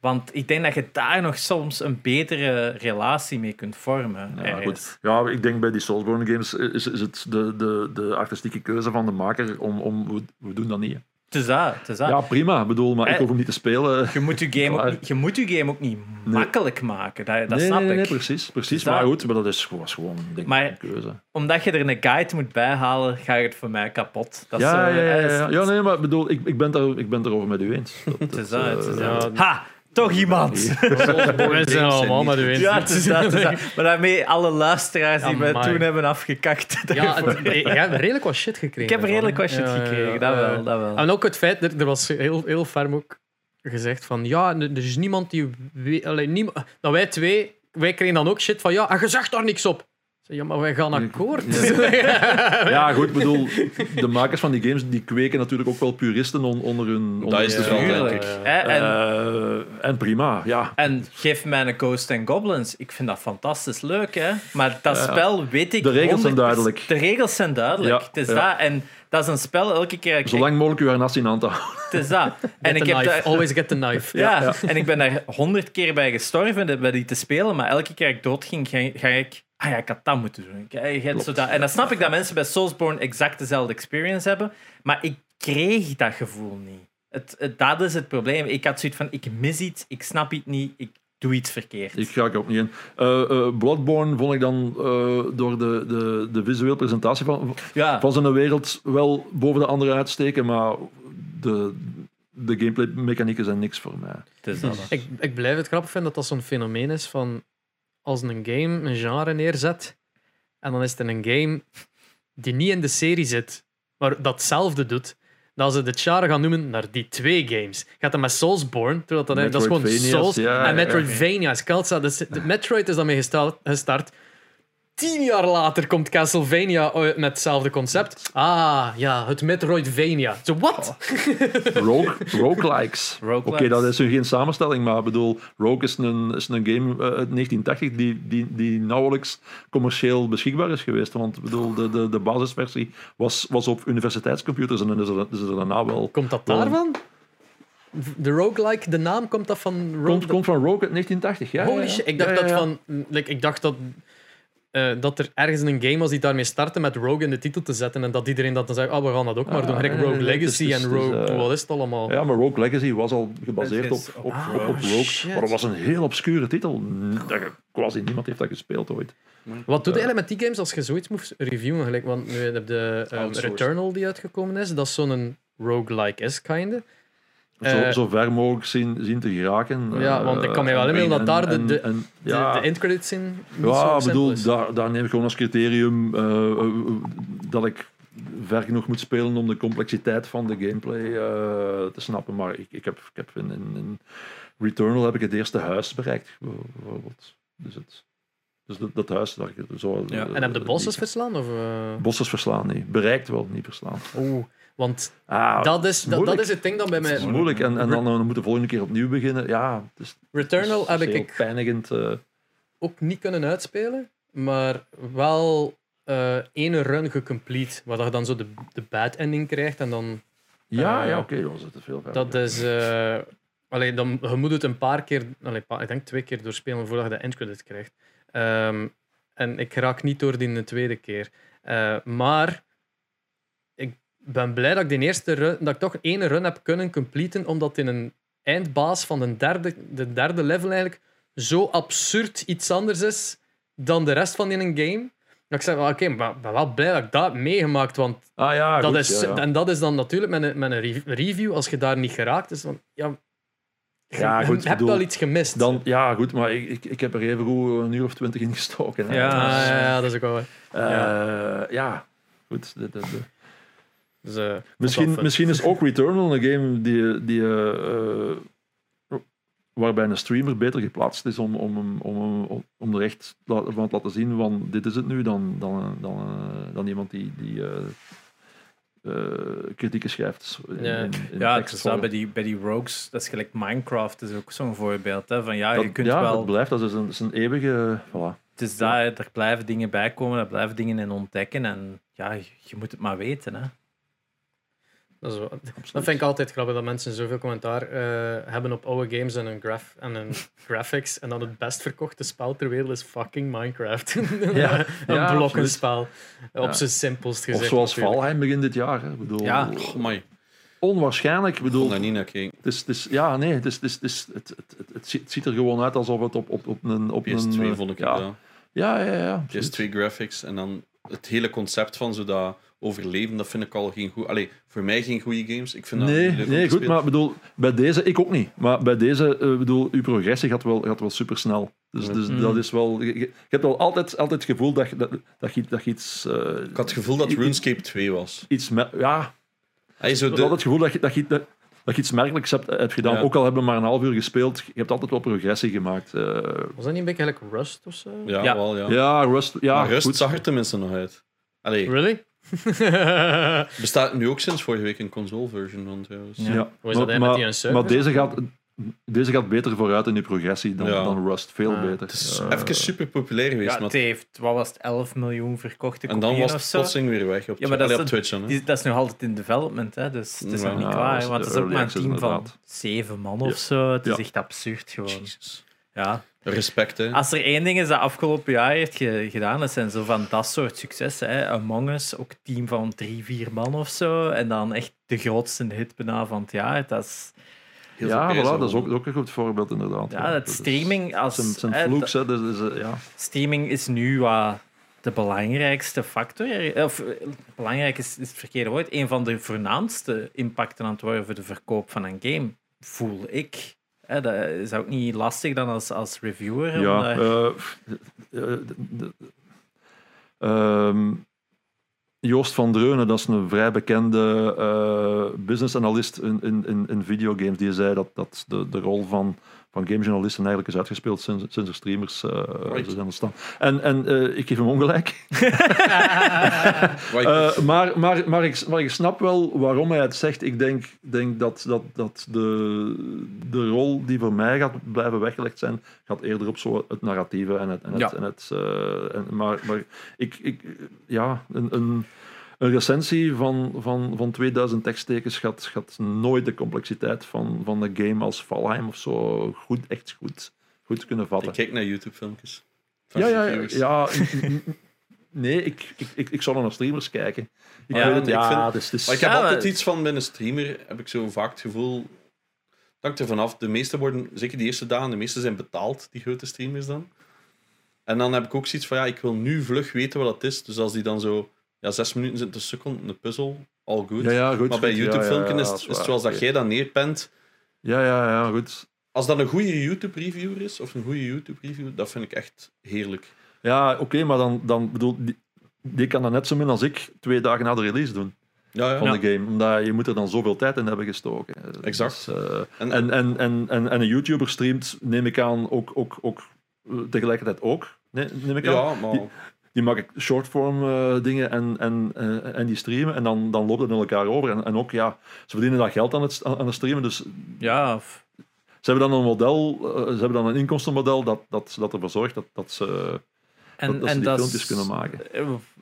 Want ik denk dat je daar nog soms een betere relatie mee kunt vormen. Ja, goed. ja, ik denk bij die Soulsborne games is, is het de, de, de artistieke keuze van de maker om, om we, we doen dat niet. Het is dat, het is dat. Ja, prima, ik bedoel, maar ik Eh, hoef hem niet te spelen. Je moet je game, ook niet, je moet je game ook niet makkelijk maken. Dat, dat nee, snap nee, nee, ik. precies. precies. Maar goed, maar dat is, was gewoon denk ik, Maar- een keuze. Omdat je er een guide moet bijhalen, gaat het voor mij kapot. Dat is Ja, zo, ja, ja, eh, ja, is- ja, nee, maar ik bedoel, ik, ik, ben daar, ik ben het erover met u eens. Dat, Het is dat, dat, het is eh, dat. Ha! Toch iemand! Wij zijn allemaal met u eens. Ja, het is dat, het is dat. Maar daarmee alle luisteraars die Amai. toen hebben afgekakt. Ja, het, je hebt redelijk wat shit gekregen. ik heb redelijk wat shit gekregen, ja. dat wel. Dat wel. En ook het feit, er, er was heel, heel ferm ook gezegd van, ja, er is niemand die... weet- allee, niem- dat wij twee, wij kregen dan ook shit van, ja, en je zegt daar niks op. Ja, maar wij gaan akkoord. ja, goed, ik bedoel, de makers van die games die kweken natuurlijk ook wel puristen on- onder hun. Onder is dus straat. wel, Tuurlijk. denk ik. Hè, En, Eh, en prima, ja. en geef mij een Ghost and Goblins. Ik vind dat fantastisch leuk, hè. Maar dat Ja. spel weet ik... De regels zijn 100%. duidelijk. De regels zijn duidelijk. Ja, Het is ja. dat. En dat is een spel elke keer... Zo lang mogelijk uw harnas in te houden. Het is dat. Get En ik heb daar... Always get the knife. Ja, en ik ben daar honderd keer bij gestorven bij die te spelen, maar elke keer ik doodging, ga, ga ik... Ah ja, ik had dat moeten doen. Ik- ik had zo dat- En dan snap ik dat mensen bij Soulsborne exact dezelfde experience hebben, maar ik kreeg dat gevoel niet. Het, het- dat is het probleem. Ik had zoiets van, ik mis iets, ik snap iets niet, ik doe iets verkeerd. Ik ga er ook niet in. Eh, eh, Bloodborne vond ik dan eh, door de, de, de visuele presentatie van, ja, van zijn wereld wel boven de andere uitsteken, maar de, de gameplay mechanieken zijn niks voor mij. het is dat. Ik, ik blijf het grappig vinden dat dat zo'n fenomeen is van als een game een genre neerzet en dan is het een game die niet in de serie zit, maar datzelfde doet, dat ze het genre gaan noemen naar die twee games. Gaat dat met Soulsborne, terwijl dat, dat is gewoon Souls ja, ja, en ja. Metroidvania. Skelza, dus de Metroid is daarmee gestart. Tien jaar later komt Castlevania uit met hetzelfde concept. Ah, ja, het Metroidvania. Zo, wat? Rogue, roguelikes. Oké, dat is nu geen samenstelling, maar ik bedoel, Rogue is een, is een game eh, uit 1980 die, die, die nauwelijks commercieel beschikbaar is geweest. Want bedoel, de, de, de basisversie was, was op universiteitscomputers en dan is er, is er daarna wel... Komt dat daarvan? De roguelike, de naam komt dat van Rogue? Komt, komt van Rogue uit 1980, ja. Holy ja, ja. shit, ik dacht Ja, ja, dat van... Like, ik dacht dat eh, dat er ergens een game was die daarmee startte met Rogue in de titel te zetten. En dat iedereen dat dan zei, oh, we gaan dat ook maar Ah, doen. Gelijk nee, Rogue nee, nee, Legacy en is, Rogue, eh, wat is het allemaal? Ja, maar Rogue Legacy was al gebaseerd op, op, Ah, op, op Rogue. shit. Maar dat was een heel obscure titel. Dat, quasi niemand heeft dat gespeeld ooit. Wat doe je eigenlijk met die games als je zoiets moet reviewen? Gelijk, want nu heb je um, Outsourced. Returnal die uitgekomen is. Dat is zo'n roguelike is, kinder. Zo, Eh, zo ver mogelijk zien, zien te geraken. Ja, Eh, want ik kan me wel en- inbeelden dat daar de- en- de- en- De, ja, de endcredits in ja, ik bedoel, daar, daar neem ik gewoon als criterium eh, dat ik ver genoeg moet spelen om de complexiteit van de gameplay eh, te snappen. Maar ik, ik heb, ik heb in, in, in Returnal heb ik het eerste huis bereikt, bijvoorbeeld. Dus, het, dus dat, dat huis, dat ik zo... Ja. En heb de bosses die- verslaan? Of? Bosses verslaan, niet. Bereikt wel, niet verslaan. Oeh, want Ah, dat is, dat, is het ding dat bij het mij... is moeilijk. En, en dan, dan moet de volgende keer opnieuw beginnen. Ja, het is, Returnal het heb is ik, heel ik pijnigend. eh. ook niet kunnen uitspelen, maar wel eh ene run gecomplete, waar je dan zo de, de bad ending krijgt en dan... ja, Eh, ja oké, dan zit het veel verder. Dat is... eh allee, dan, je moet het een paar keer, allee, pa- ik denk twee keer doorspelen voordat je de endcredit krijgt. Ehm, en ik raak niet door die de tweede keer. Eh, maar ben blij dat ik, de eerste run, dat ik toch één run heb kunnen completen, omdat in een eindbaas van de derde, de derde level eigenlijk zo absurd iets anders is dan de rest van in een game. Dat ik zeg, oké, maar ik ben wel blij dat ik dat heb meegemaakt, want ah ja, dat goed, is, ja, ja. En dat is dan natuurlijk met een, met een re- review, als je daar niet geraakt is, ja, Ja, goed, je hebt bedoel, wel iets gemist. Dan, ja, goed, maar ik, ik, ik heb er even goed een uur of twintig in gestoken. Hè. Ja. Ja, dat is ook wel. Eh, ja. goed. de- de- de- Dus, eh, Misschien, dat misschien is ook Returnal een game die, die, eh, eh, waarbij een streamer beter geplaatst is om, om, om, om, om er echt van te laten zien van dit is het nu, dan, dan, dan, eh, dan iemand die, die eh, eh, kritieken schrijft. In, Ja. in, in Ja, het bij die, bij die rogues, dat is gelijk Minecraft, is ook zo'n voorbeeld. Hè, van ja, je Dat- kunt ja, wel... dat blijft, dat is een, is een eeuwige... Voilà. Het is dat, hè, er blijven dingen bij komen, er blijven dingen in ontdekken. En ja, je, je moet het maar weten. Hè. Dat, is wel- dat vind ik altijd grappig, dat mensen zoveel commentaar eh, hebben op oude games en een, graf, en een graphics. En dan het best verkochte spel ter wereld is fucking Minecraft. Ja, een ja, blokkenspel. Op Ja. zijn simpelst gezegd. Of zoals natuurlijk. Valheim begin dit jaar. Hè. Ik Bedoel, Ja. Oh, my. Onwaarschijnlijk. Ik Ik bedoel, daar niet naar kijken. het, is, het is, ja, nee, het, is, het, is, het, het, het, het, het ziet- er gewoon uit alsof het op, op, op een... Op een PS2 eh, vond ik ja. Ja, ja, ja. absoluut. PS2 graphics en dan het hele concept van zo dat overleven, dat vind ik al geen goed. Allee, voor mij geen goede games. Ik vind dat Nee, niet leuk om nee goed, maar ik bedoel, bij deze, ik ook niet. Maar bij deze, eh, bedoel, uw progressie gaat wel, gaat wel super snel. Dus, dus Mm. dat is wel. Je, je hebt wel altijd, altijd het gevoel dat, je- dat, dat, je, dat je iets. eh, Ik had het gevoel dat RuneScape 2 was. iets me- ja, Hij zo je hebt altijd de, het gevoel dat je, dat je, dat, dat je iets merkelijks hebt, hebt gedaan. Ja. Ook al hebben we maar een half uur gespeeld, je hebt altijd wel progressie gemaakt. eh. Was dat niet een beetje gelijk Rust of zo? ja, Ja. wel, ja. ja, Rust. Ja, maar Rust goed. zag er tenminste nog uit. Allee, Really? bestaat nu ook sinds vorige week een console version van trouwens. Ja. Ja. Hoe is dat maar, eigenlijk met maar, die een server? maar deze gaat, deze gaat beter vooruit in je progressie dan, Ja. dan Rust. Veel Ah. beter. Het is Eh, even super populair geweest. Ja, maar- het heeft, wat was het, 11 miljoen verkochte en dan was het plotseling weer weg op, Ja, maar dat is op Twitch. Dan. Die- dat is nog altijd in development, hè, dus het is Ja. nog niet Ja, klaar. is want het is ook maar een team van zeven man of zo. Het is echt absurd gewoon. Ja. Respect, hè. Als er één ding is dat afgelopen jaar heeft ge- gedaan, dat zijn zo van dat soort successen. Hè. Among Us, ook team van drie, vier man of zo. En dan echt de grootste hit bijna van het jaar. Dat is, Heel ja, voilà, dat is ook, ook een goed voorbeeld inderdaad. ja, dat is- streaming als... Het zijn, hè, hè. Dus, dus, eh, ja. streaming is nu wat de belangrijkste factor. Of eh, belangrijk is, is het verkeerde woord. Een van de voornaamste impacten aan het worden voor de verkoop van een game, voel ik. Hè, dat is ook niet lastig dan als, als reviewer. Ja, ehm, Joost van Dreunen, dat is een vrij bekende business analyst in, in, in, in videogames, die zei dat, dat de, de rol van, van gamejournalisten eigenlijk is uitgespeeld sinds, sinds er streamers eh, Right. zijn ontstaan. En, en eh, ik geef hem ongelijk. Eh, maar, maar, maar, ik, maar ik snap wel waarom hij het zegt. Ik denk, denk dat, dat, dat de, de rol die voor mij gaat blijven weggelegd zijn, gaat eerder op zo het narratieve en het. En het, Ja. en het en, maar maar ik, ik, ja, een, een, een recensie van, van, van 2000 teksttekens gaat, gaat nooit de complexiteit van, van een game als Valheim of zo goed, echt goed, goed kunnen vatten. ik kijk naar YouTube-filmpjes. Ja, ja, ja. nee, ik, ik, ik, ik zou naar streamers kijken. Ik Ja, weet het, ja, vind- Maar ik heb Ja, altijd iets van binnen streamer, heb ik zo vaak het gevoel. Dat ik er vanaf. De meeste worden, zeker die eerste dagen, de meeste zijn betaald, die grote streamers dan. En dan heb ik ook zoiets van, ja, ik wil nu vlug weten wat dat is. Dus als die dan zo ja, zes minuten zitten te sukkelen, een puzzel, all good. ja, ja, goed. maar bij YouTube-filmpjes ja, ja, is, is het zoals dat jij dat neerpent. Ja, ja, ja, goed. Als dat een goede YouTube-reviewer is, of een goede YouTube-review, dat vind ik echt heerlijk. Ja, oké, maar dan, dan bedoel die, die kan dat net zo min als ik twee dagen na de release doen Ja, ja. van de game. Omdat je moet er dan zoveel tijd in hebben gestoken. Exact. Dus, eh, En, en, en, en, en, en een YouTuber streamt, neem ik aan, ook, ook, ook eh, tegelijkertijd ook. Nee, neem ik aan. ja, maar... Die maak ik shortform eh, dingen en, en, eh, en die streamen. En dan, dan loopt het in elkaar over. En, en ook, ja, ze verdienen daar geld aan het, aan het streamen. Dus Ja, ze hebben dan een model, eh, ze hebben dan een inkomstenmodel dat, dat, dat ervoor zorgt dat, dat ze, en, dat, dat ze die dat filmpjes kunnen maken.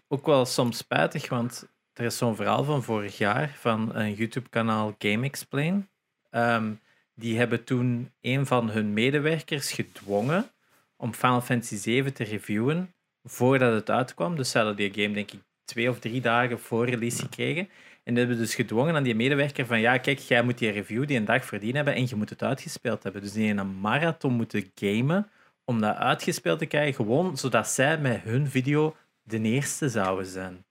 ook wel soms spijtig, want er is zo'n verhaal van vorig jaar van een YouTube-kanaal Game Explain. Ehm, die hebben toen een van hun medewerkers gedwongen om Final Fantasy 7 te reviewen voordat het uitkwam. Dus ze hadden die game, denk ik, twee of drie dagen voor release gekregen. En hebben dus gedwongen aan die medewerker van ja, kijk, jij moet die review die een dag verdiend hebben en je moet het uitgespeeld hebben. Dus die in een marathon moeten gamen om dat uitgespeeld te krijgen, gewoon zodat zij met hun video de eerste zouden zijn.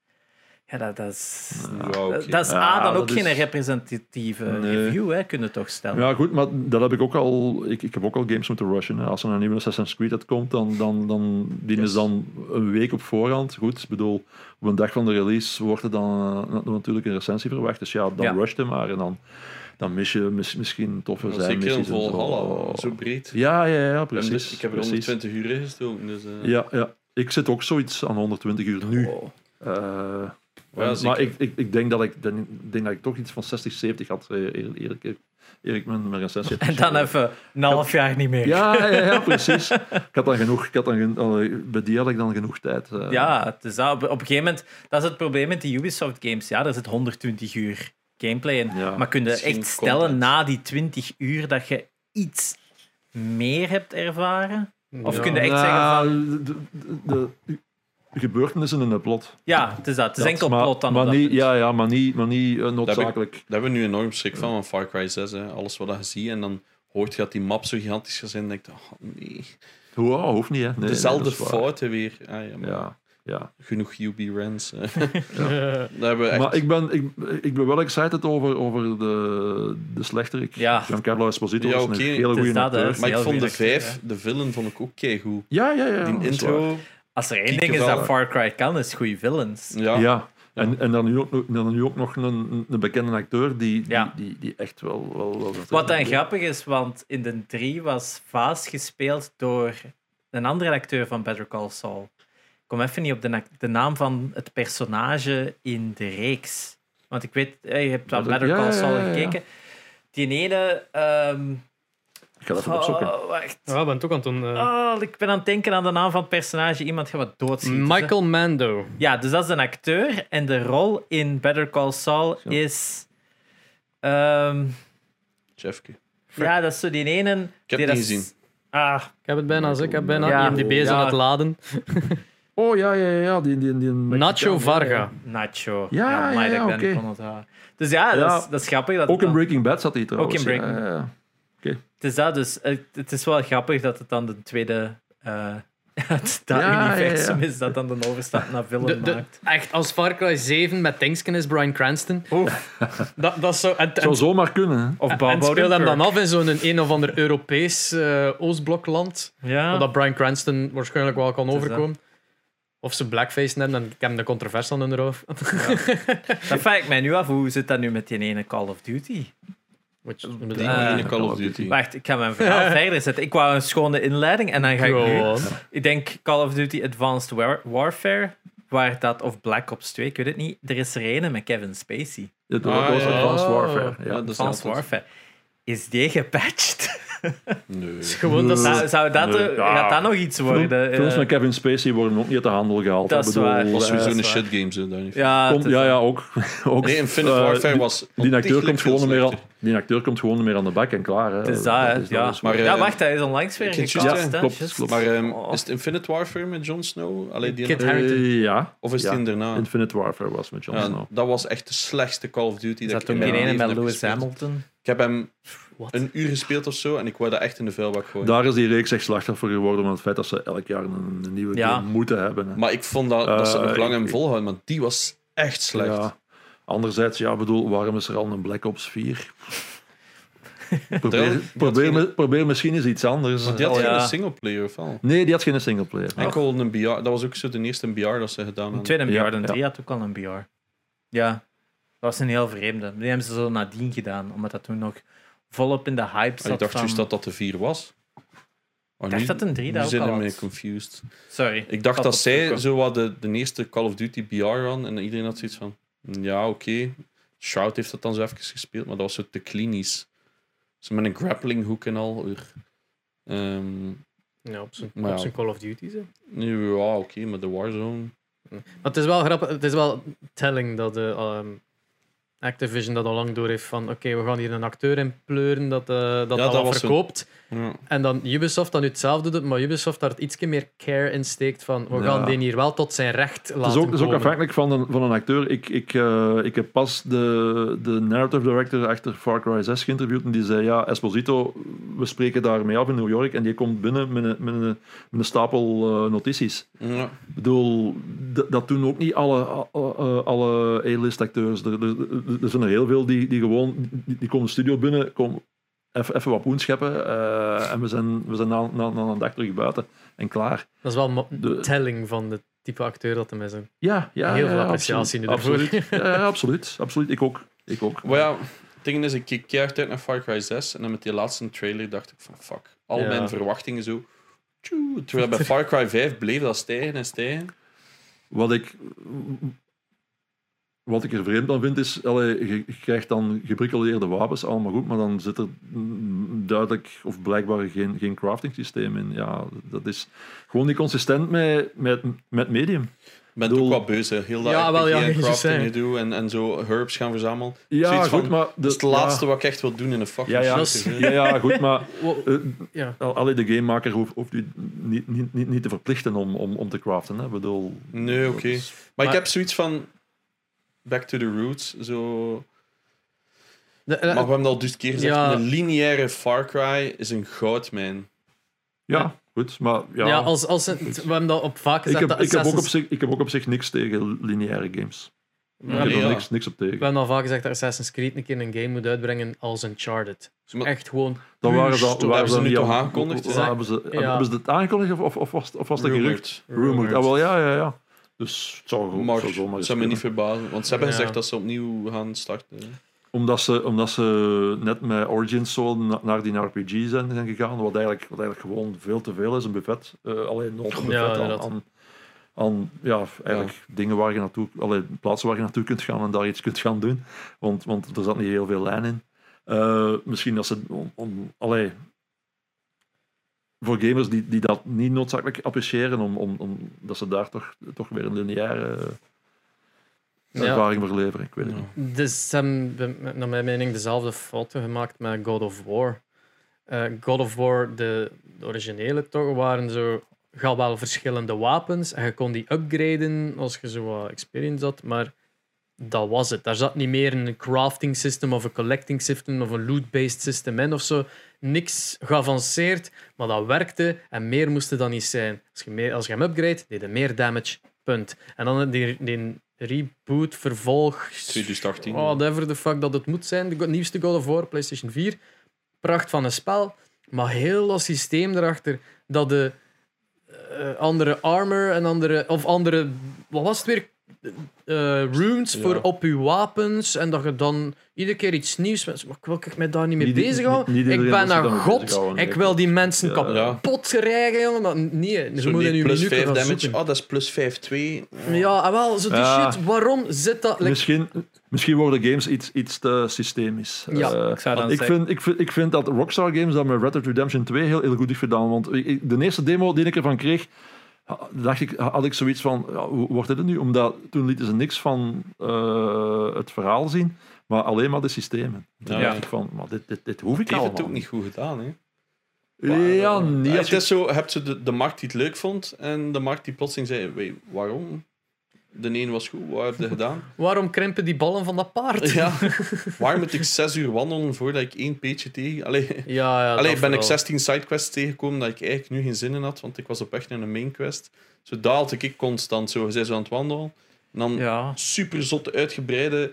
Ja, dat, dat is... Ja, oké. Dat, dat is Ja, A, dan dat ook is- geen representatieve Nee. review, hè, kunnen toch stellen. Ja, goed, maar dat heb ik ook al. Ik, ik heb ook al games moeten rushen. Hè. Als er een nieuwe Assassin's Creed uitkomt, dan, dan, dan die is dan een week op voorhand. Goed, ik bedoel, op een dag van de release wordt er dan eh, natuurlijk een recensie verwacht. Dus ja, dan Ja. rush je maar en dan, dan mis je mis- misschien toffe zijn. Zeker missies en zo. Valhalla, zo breed. Ja, ja, ja, En precies. dus, ik heb er precies. 120 uur in gestoken. Dus, eh, Ja, ja, ik zit ook zoiets aan 120 uur nu. Oh. Ja, maar ik, ik, ik denk dat ik, denk, denk dat ik toch iets van 60, 70 had, eh, eer- eerlijk, eerlijk mijn, mijn recensie. En dan even een half jaar niet meer. Ja, ja, ja, precies. Ik had dan genoeg, ik had dan bij die had ik dan genoeg tijd. eh. Ja, het is dat. op, op een gegeven moment, dat is het probleem met die Ubisoft games. Ja, er zit 120 uur gameplay in. Ja. maar kun je Misschien echt stellen content. na die 20 uur dat je iets meer hebt ervaren? Of Ja. kun je echt zeggen van... De, de, de, de gebeurtenissen in het plot. Ja, het is dat. Het is Dat, enkel maar, plot dan. Maar niet, ja, ja, maar niet, maar niet eh, noodzakelijk. Daar hebben we nu enorm schrik van, van Far Cry 6. Hè. Alles wat je ziet en dan hoort je dat die map zo gigantisch gaat zijn. En denk je, oh, nee. Hoe, oh, hoeft niet, hè. Nee, Dezelfde fouten weer. Ah, ja, maar Ja, ja. Genoeg UB Rents. eh. Ja. Echt... Maar ik ben, ik, ik ben wel excited over, over de, de slechterik. Ja. Giancarlo Esposito Ja, is oké, een hele goede acteur. maar ik vond de vijf, de villain, vond ik ook keigoed. Ja, ja, ja. Die intro... Als er één ding is dat Far Cry kan, is goede villains. Ja. Ja. En, en dan nu ook, dan nu ook nog een, een bekende acteur die, die, Ja. die, die echt wel... wel, wel Wat dan grappig is, want in de 3 was Vaas gespeeld door een andere acteur van Better Call Saul. Ik kom even niet op de, na- de naam van het personage in de reeks. Want ik weet, eh, je hebt wel Better- Call Saul ja, ja. gekeken. Die ene... ehm, Ik ga dat even opzoeken. oh, wacht. Ja, ben ook aan het doen. eh. Oh, ik ben aan het denken aan de naam van het personage. Iemand gaat wat doodschieten. Michael Mando. Ja, dus dat is een acteur. En de rol in Better Call Saul Zo. is... ehm, Jeffke. ja, dat is zo die ene... Ik heb die het dat niet gezien. Ah, Ik heb het bijna, zo. ik heb bijna Ja. IMDb zo Ja. aan het laden. Oh, ja, ja, ja. Die, die, die Nacho Varga. Nacho. Ja, amai, ja, dat ik niet oké. kon onthouden. Dus ja, Dat, Ja. is, dat is grappig. Dat Ook in Breaking Bad zat hij trouwens. Ook in Breaking Ja, ja, ja. Het is dat, dus het is wel grappig dat het dan de tweede... eh dat Ja, universum ja. is dat dan de overstap naar film De, de, maakt. echt, als Far Cry 7 met Tankskin is Brian Cranston. Dat, dat is zo... En, en, Zou zomaar kunnen. Hè? Of en speel hem dan af in zo'n een of ander Europees eh, Oostblokland. Ja. Dat Brian Cranston waarschijnlijk wel kan overkomen. Of ze blackface hebben en ik heb de controverse aan hun hoofd. Dat vraag ik mij nu af. Hoe zit dat nu met die ene Call of Duty? Eh, ene Call of Duty. Wacht, ik ga mijn verhaal verder zetten. Ik wou een schone inleiding en dan ga ik nu... Ik denk Call of Duty Advanced War- Warfare, waar dat, of Black Ops 2, ik weet het niet. Er is er een met Kevin Spacey. Ah, was ja. Advanced. Warfare. Ja, dat Advanced Warfare. Is die gepatcht? Nee. Gewoon dat Zou, zou dat, Nee, ja. gaat dat nog iets worden? Films Eh, met Kevin Spacey worden ook niet uit de handel gehaald. Dat is Ik bedoel, waar. Dat was eh, shit game, zo, denk ik. ja, ja, ja, ook. ook Nee, Infinite eh, Warfare was Die acteur, komt gewoon niet meer aan, die acteur komt gewoon meer aan de bak en klaar. Hè. Het is dat, hè. Ja. Maar, ja, wacht, hij is onlangs weer gecast. juist, hè. klopt. Maar ehm, Oh. is het Infinite Warfare met Jon Snow? Allee, die ja. Of is ja. die daarna? Infinite Warfare was met Jon Ja, Snow. dat was echt de slechtste Call of Duty dat dat ik toen in mijn ene leven met heb Lewis gespeeld. Hamilton? Ik heb hem Een uur gespeeld of zo en ik wou dat echt in de vuilbak gooien. Daar is die reeks echt slachtoffer geworden van het feit dat ze elk jaar een, een nieuwe Ja. game moeten hebben. Hè. Maar ik vond dat, dat ze het nog Eh, lang hebben volhouden, maar die was echt slecht. Ja. Anderzijds, ja, bedoel, waarom is er al een Black Ops 4? probeer, had probeer, me- probeer misschien eens iets anders. Want die had Oh, geen ja. singleplayer of wel? Nee, die had geen singleplayer. Enkel een BR. Dat was ook zo de eerste BR dat ze gedaan Een hadden. tweede Ja, BR, ja. 3 had ook al een BR. Ja, dat was een heel vreemde. Die hebben ze zo nadien gedaan, omdat dat toen nog volop in de hype zat. ik dacht van... juist dat dat de 4 was. Maar dacht nu, dat een 3 nu dat ook zijn al had. confused. Sorry. Ik dacht dat zij zo wat de, de eerste Call of Duty BR hadden en iedereen had zoiets van, ja, oké. Shroud heeft dat dan zo even gespeeld, maar dat was zo te klinisch. Zo met een grappling hook en al. Ehm, Ja, op zijn, op zijn Call of Duty. Zo. nu, ja, oké, maar de Warzone. Maar het is wel grappig, het is wel telling dat de ehm, Activision dat al lang door heeft van oké, we gaan hier een acteur in pleuren dat, eh, dat, dat dat wat verkoopt. Ja. En dan Ubisoft dat nu hetzelfde doet, maar Ubisoft daar ietsje meer care in steekt van we Ja. gaan die hier wel tot zijn recht laten Het is ook, is ook afhankelijk van een, van een acteur. Ik, ik, eh, ik heb pas de, de narrative director achter Far Cry 6 geïnterviewd en die zei, ja, Esposito, we spreken daarmee af in New York en die komt binnen met een, met een, met een stapel eh, notities. Ja. Ik bedoel, dat doen ook niet alle, alle, alle A-list acteurs. Er, er, er- er zijn er heel veel die, die gewoon, die, die komen de studio binnen, komen even, even wat poen scheppen eh, en we zijn, we zijn na, na, na een dag terug buiten en klaar. Dat is wel De- telling van de type acteur dat hem is. Ja, ja, Heel veel ja, appreciatie nu absoluut. daarvoor. Absoluut. Ja, absoluut. absoluut. Ik ook. Ik ook. Maar ja, het ding is, ik keek keihard uit naar Far Cry 6 en dan met die laatste trailer dacht ik van fuck, al Ja. mijn verwachtingen zo. tjoe, Terwijl bij Far Cry 5 bleef dat stijgen en stijgen. Wat ik, wat ik er vreemd aan vind is, allee, je, krijgt dan gebricoleerde wapens, allemaal goed, maar dan zit er duidelijk of blijkbaar geen, geen crafting systeem in. Ja, dat is gewoon niet consistent met, met, met medium. Ik ben Bedoel- ook wat beu, hè. heel dat Ja, wel, ja, en je crafting gedoe en, en zo herbs gaan verzamelen. Ja, Zoiets goed, van, maar... Dat is het laatste wat ik echt wil doen in een fucking Ja, ja, is- ja, ja, goed, maar eh, ja. al- allee, de gamemaker hoeft, hoeft u niet, niet, niet, niet te verplichten om, om, om te craften. Hè. Ik bedoel, Nee, oké. Maar ik heb zoiets van back to the roots. Zo... De- eh, Maar we hebben al dus keer gezegd, Ja. een lineaire Far Cry is een goudmijn. Ja, goed, maar... Ja, ja, als, als het, we hebben dat op vaak ik, gezegd. heb, dat ik, heb ook op zich, ik heb ook op zich niks tegen lineaire games. we Ik heb er ja. niks, niks op tegen. we hebben al vaak gezegd dat Assassin's Creed een keer een game moet uitbrengen als Uncharted. Maar- Echt gewoon. Dan waren ze, Dat waren hebben ze nu niet toch aangekondigd? Hebben ze, Ja. hebben ze het aangekondigd of, of, of was, of was dat gerucht? Rumored. Rumored. Ah, wel, ja, ja, ja. Dus het zou, goed- Maar zou zomaar het eens zou me niet verbazen, want ze hebben Ja. gezegd dat ze opnieuw gaan starten. hè. Omdat ze, omdat ze net met Origins zo na- naar die RPG zijn, zijn gegaan, wat eigenlijk, wat eigenlijk gewoon veel te veel is, een buffet. Eh, alleen nog een buffet aan, aan, aan ja, eigenlijk dingen waar je naartoe, alleen plaatsen waar je naartoe kunt gaan en daar iets kunt gaan doen. Want, want er zat niet heel veel lijn in. Eh, misschien dat ze om, om, allee, voor gamers die, die dat niet noodzakelijk appreciëren, om, om, om, dat ze daar toch, toch weer een lineaire Ja. ervaring voor leveren. Ik weet het Ja. niet. Dus ze hebben, be- naar mijn mening, dezelfde fouten gemaakt met God of War. Eh, God of War, de, de originele toch, waren zo. Ga wel verschillende wapens en je kon die upgraden als je zo wat experience had, maar dat was het. Daar zat niet meer een crafting system of een collecting system of een loot-based system in of zo. Niks geavanceerd, maar dat werkte en meer moest het dan niet zijn. Als je, meer, als je hem upgrade, deed je meer damage, punt. En dan die, die reboot, vervolg, 2018. Oh, whatever the fuck dat het moet zijn. De nieuwste God of War, PlayStation 4. Pracht van een spel, maar heel dat systeem erachter dat de eh, andere armor en andere, of andere, wat was het weer? Eh, runes Ja. voor op je wapens en dat je dan iedere keer iets nieuws met. Maar ik wil ik mij daar niet mee Niet- bezighouden. niet- niet ik ben daarmee god. Ik wil die mensen Ja. kapot rijgen, jongen. Maar nee, ze moeten nu plus minuten 5 gaan damage. zoeken. Oh, dat is plus 5-2. Ja, ah, wel, zo die Ja. shit. Waarom zit dat? like- Misschien, misschien worden games iets, iets te systemisch. Ja, Eh, ik zou dan ik, zeggen- vind, ik, vind, ik vind dat Rockstar Games dat met Red Dead Redemption 2 heel, heel goed heeft gedaan. Want de eerste demo die ik ervan kreeg, dacht ik, had ik zoiets van, ja, hoe wordt dit nu? Omdat toen lieten ze niks van eh, het verhaal zien, maar alleen maar de systemen. Toen Ja. dacht ik van, maar dit, dit, dit hoef ik Het heeft het ook niet goed gedaan. Hè? Ja, niet Ja, als het je- is zo, je hebt zo de, de markt die het leuk vond en de markt die plotseling zei, "Wait, waarom? De een was goed, wat heb je gedaan? Waarom krimpen die ballen van dat paard? Ja, waar moet ik zes uur wandelen voordat ik één peetje tegen... Allee, ja, ja Allee, ben ik vooral. 16 sidequests tegengekomen dat ik eigenlijk nu geen zin in had, want ik was op weg naar een main quest. Zo daalde ik constant zo. Zo aan het wandelen. En dan Ja. super zotte uitgebreide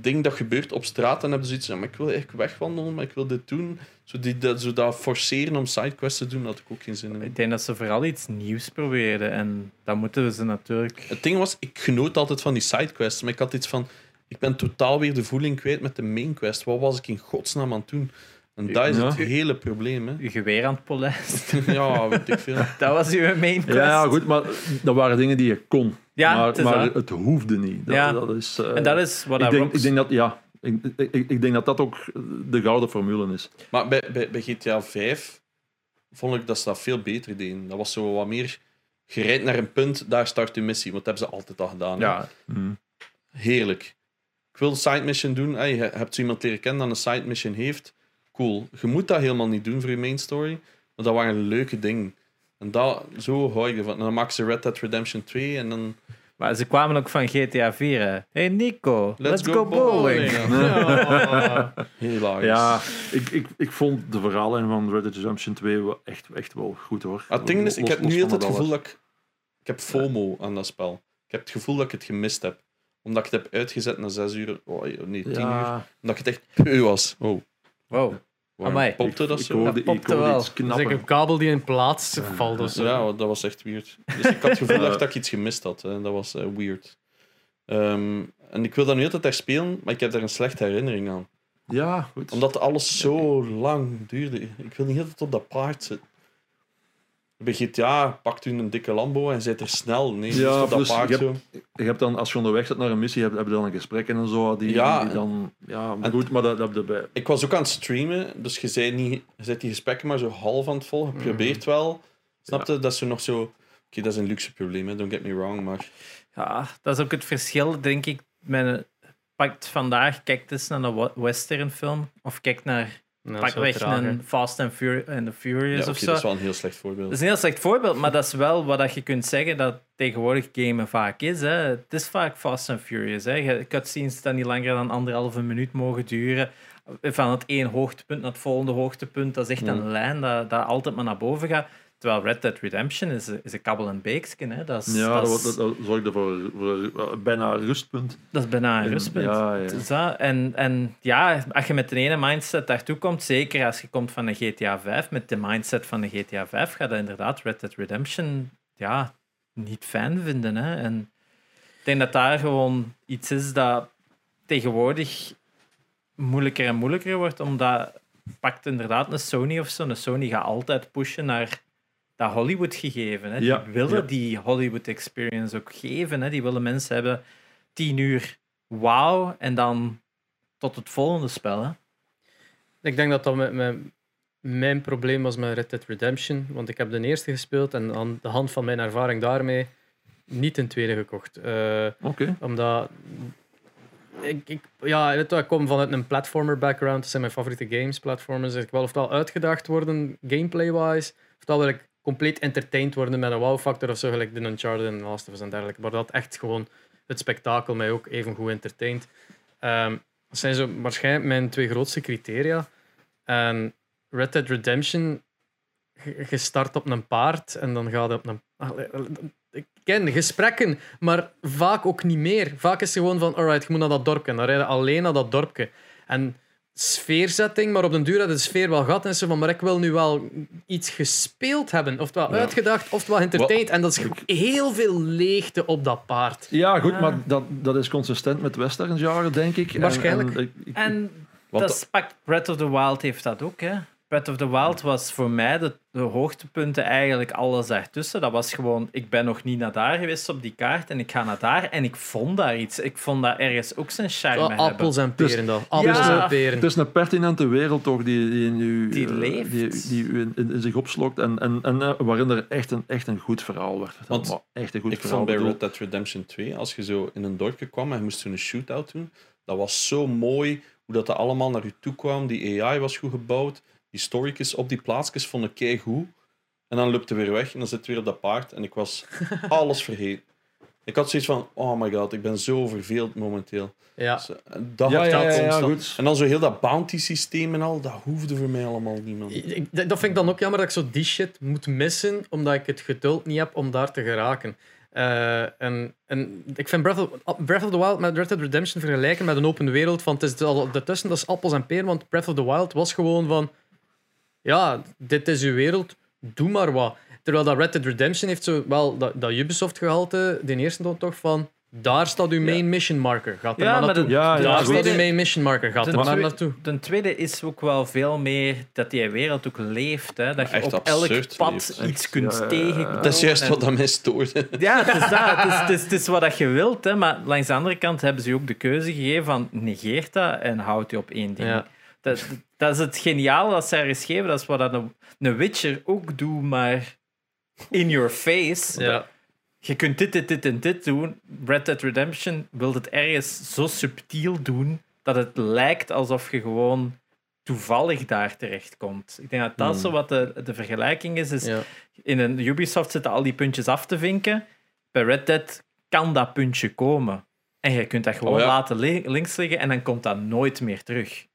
ding dat gebeurt op straat. En dan hebben ze zoiets van, maar ik wil eigenlijk wegwandelen, maar ik wil dit doen. Zo, die, dat, zo dat forceren om sidequests te doen, had ik ook geen zin in. Ik denk dat ze vooral iets nieuws probeerden. En dat moeten ze natuurlijk. Het ding was, ik genoot altijd van die sidequests, maar ik had iets van, ik ben totaal weer de voeling kwijt met de main quest. Wat was ik in godsnaam aan het doen? En dat is Ja. het hele probleem. Hè. Je geweer aan het polijsten. Ja, weet ik veel. Dat was uw main quest. Ja, ja, goed, maar dat waren dingen die je kon. Ja, het maar dat. het hoefde niet. Dat, Ja. dat is, eh, En dat is wat ik, dat denk, ik denk dat, ja, ik, ik, ik denk dat dat ook de gouden formule is. Maar bij, bij, bij GTA 5 vond ik dat ze dat veel beter deden. Dat was zo wat meer. Je rijdt naar een punt, daar start je missie. Want dat hebben ze altijd al gedaan. hè. Ja, Mhm. Heerlijk. Ik wil een side mission doen. Hey, je hebt zo iemand leren kennen dat een side mission heeft. Cool. Je moet dat helemaal niet doen voor je main story. Maar dat waren leuke dingen. En dat, zo hou ik ervan. En dan maken ze Red Dead Redemption 2 en dan... maar ze kwamen ook van GTA 4. hè. Hey Nico, let's, go, bowling. Ja. Ja, ik, ik, ik vond de verhalen van Red Dead Redemption 2 wel echt, echt wel goed hoor. Het ding is, ik heb nu van altijd het gevoel dat ik... Ik heb FOMO aan dat spel. Ik heb het gevoel dat ik het gemist heb. Omdat ik het heb uitgezet na 6 uur. Oh, nee, 10 uur. Omdat ik het echt peu was. Oh. Wow. Waarom Amai. popte dat ik zo? hoorde, ik popte hoorde wel. iets Dat is knappen. een kabel die in plaats valt. of zo. Ja, dat was echt weird. Dus ik had het gevoel dat ik iets gemist had. Hè. Dat was eh, weird. Ehm, en ik wil dat nu altijd herspelen, maar ik heb daar een slechte herinnering aan. Ja, goed. Omdat alles zo lang duurde. Ik wil niet altijd op dat paard zitten. Bij GTA pakt u een dikke Lambo en zit er snel. Nee, Ja, ja, op dat plus paard je zo. Je hebt dan, als je onderweg zit naar een missie, heb, heb je dan een gesprek en zo. Die, Ja. die dan, ja, maar goed, maar dat, dat heb je bij. Ik was ook aan het streamen, dus je zei niet, je zet die gesprekken maar zo half aan het volgen. Je probeert wel. Snapte? Dat is zo nog zo. Oké, dat is een luxe probleem, hè. don't get me wrong, maar Ja, dat is ook het verschil, denk ik. Een, pakt vandaag, kijk eens naar een wa- western film. Of kijk naar, Nou, pak zo weg traag, hè. een Fast and, Fur and the Furious ja, of zo. dat is wel een heel slecht voorbeeld. Dat is een heel slecht voorbeeld, maar dat is wel wat dat je kunt zeggen dat tegenwoordig gamen vaak is. Hè. Het is vaak Fast and Furious. Hè. Je- Cutscenes dat niet langer dan anderhalve minuut mogen duren. Van het één hoogtepunt naar het volgende hoogtepunt. Dat is echt een lijn dat, dat altijd maar naar boven gaat. Terwijl Red Dead Redemption is, is een kabbel en beeksken. Hè. Dat, is, Ja, dat, dat, dat, dat zorgde voor, voor eh, bijna een rustpunt. dat is bijna een En- rustpunt. Ja, ja. Dus dat- en, en ja, als je met de ene mindset daartoe komt, zeker als je komt van een GTA 5, met de mindset van een GTA 5, ga je inderdaad Red Dead Redemption ja, niet fijn vinden. Hè? En ik denk dat daar gewoon iets is dat tegenwoordig moeilijker en moeilijker wordt, omdat pakt inderdaad een Sony of zo. Een Sony gaat altijd pushen naar dat Hollywood gegeven. Hè? Ja, Die willen ja. die Hollywood experience ook geven. Hè? Die willen mensen hebben tien uur wauw en dan tot het volgende spel. Hè? Ik denk dat dat met, met mijn probleem was met Red Dead Redemption. Want ik heb de eerste gespeeld en aan de hand van mijn ervaring daarmee niet een tweede gekocht. Eh, Oké. omdat ik, ik, ja, ik kom vanuit een platformer background. Dat zijn mijn favoriete games, platformers. Ik wil ofwel uitgedaagd worden, gameplay-wise, ofwel wil ik compleet entertained worden met een wow-factor of zo, gelijk de Uncharted en Last of Us en dergelijke. Maar dat echt gewoon het spektakel mij ook even goed entertaint. Ehm, dat zijn zo waarschijnlijk mijn twee grootste criteria. En Red Dead Redemption, je start op een paard en dan gaat je op een... Allee, Ik ken gesprekken, maar vaak ook niet meer. Vaak is het gewoon van, alright, je moet naar dat dorpje. Dan rijden alleen naar dat dorpje. En sfeerzetting, maar op den duur had de sfeer wel gehad en zo van, maar ik wil nu wel iets gespeeld hebben, oftewel Ja. uitgedacht, oftewel entertained. En dat is heel veel leegte op dat paard. Ja, goed, maar dat, dat is consistent met westerns jaren, denk ik. Waarschijnlijk. en ik- ik- En Want dat pakt Breath of the Wild heeft dat ook. Hè. Breath of the Wild was voor mij de, de hoogtepunten eigenlijk alles daartussen. Dat was gewoon, ik ben nog niet naar daar geweest op die kaart en ik ga naar daar en ik vond daar iets. Ik vond dat ergens ook zijn charme Oh, hebben. appels en Dus- peren dan. Appels Ja. en peren. Het is een pertinente wereld toch die, die, in u, Die eh, leeft. die, die u in, in, in zich opslokt en, en, en eh, waarin er echt een, echt een goed verhaal werd. Want Maar echt een goed Ik verhaal. vond bij Red Dead Redemption 2, als je zo in een dorpje kwam en je moest een shootout doen, dat was zo mooi hoe dat, dat allemaal naar je toe kwam. Die AI was goed gebouwd. Die story's op die plaatsjes vond ik keigoed. En dan loopt hij weer weg en dan zit hij weer op dat paard en ik was alles vergeten. Ik had zoiets van, oh my god, ik ben zo verveeld momenteel. Ja. Dus, eh, dat Ja, had ja, ik ja, goed. En dan zo heel dat bounty systeem en al, dat hoefde voor mij allemaal niet, man. Ik- ik- dat vind ik dan ook jammer dat ik zo die shit moet missen, omdat ik het geduld niet heb om daar te geraken. Eh, en, en ik vind Breath of, Breath of the Wild met Red Dead Redemption vergelijken met een open wereld. Van, het is al daartussen, dat is appels en peren, want Breath of the Wild was gewoon van... Ja, dit is uw wereld, doe maar wat. Terwijl dat Red Dead Redemption heeft zo wel dat, dat Ubisoft-gehalte, de eerste dan toch van... Daar staat uw main mission marker. Gaat er Ja, maar maar naartoe. de- Ja, ja, Daar goed. staat uw main mission marker. Gaat de er maar naartoe. De tweede is ook wel veel meer dat die wereld ook leeft. Hè? Dat je op elk pad leeft. iets kunt tegenkomen. Dat is juist en- wat dat mij stoorde. Ja, het is, dat. Het, is, het, is, het is wat dat je wilt. Hè? Maar langs de andere kant hebben ze je ook de keuze gegeven van negeert dat en houd je op één ding. Dat, dat is het geniale dat zij er is gegeven. Dat is wat een, een Witcher ook doet, maar in your face. Ja. Je kunt dit, dit, dit en dit doen. Red Dead Redemption wil het ergens zo subtiel doen dat het lijkt alsof je gewoon toevallig daar terechtkomt. Ik denk dat dat Hmm. zo wat de, de vergelijking is. is Ja. In een Ubisoft zitten al die puntjes af te vinken. Bij Red Dead kan dat puntje komen. En je kunt dat gewoon Oh ja. laten li- links liggen en dan komt dat nooit meer terug.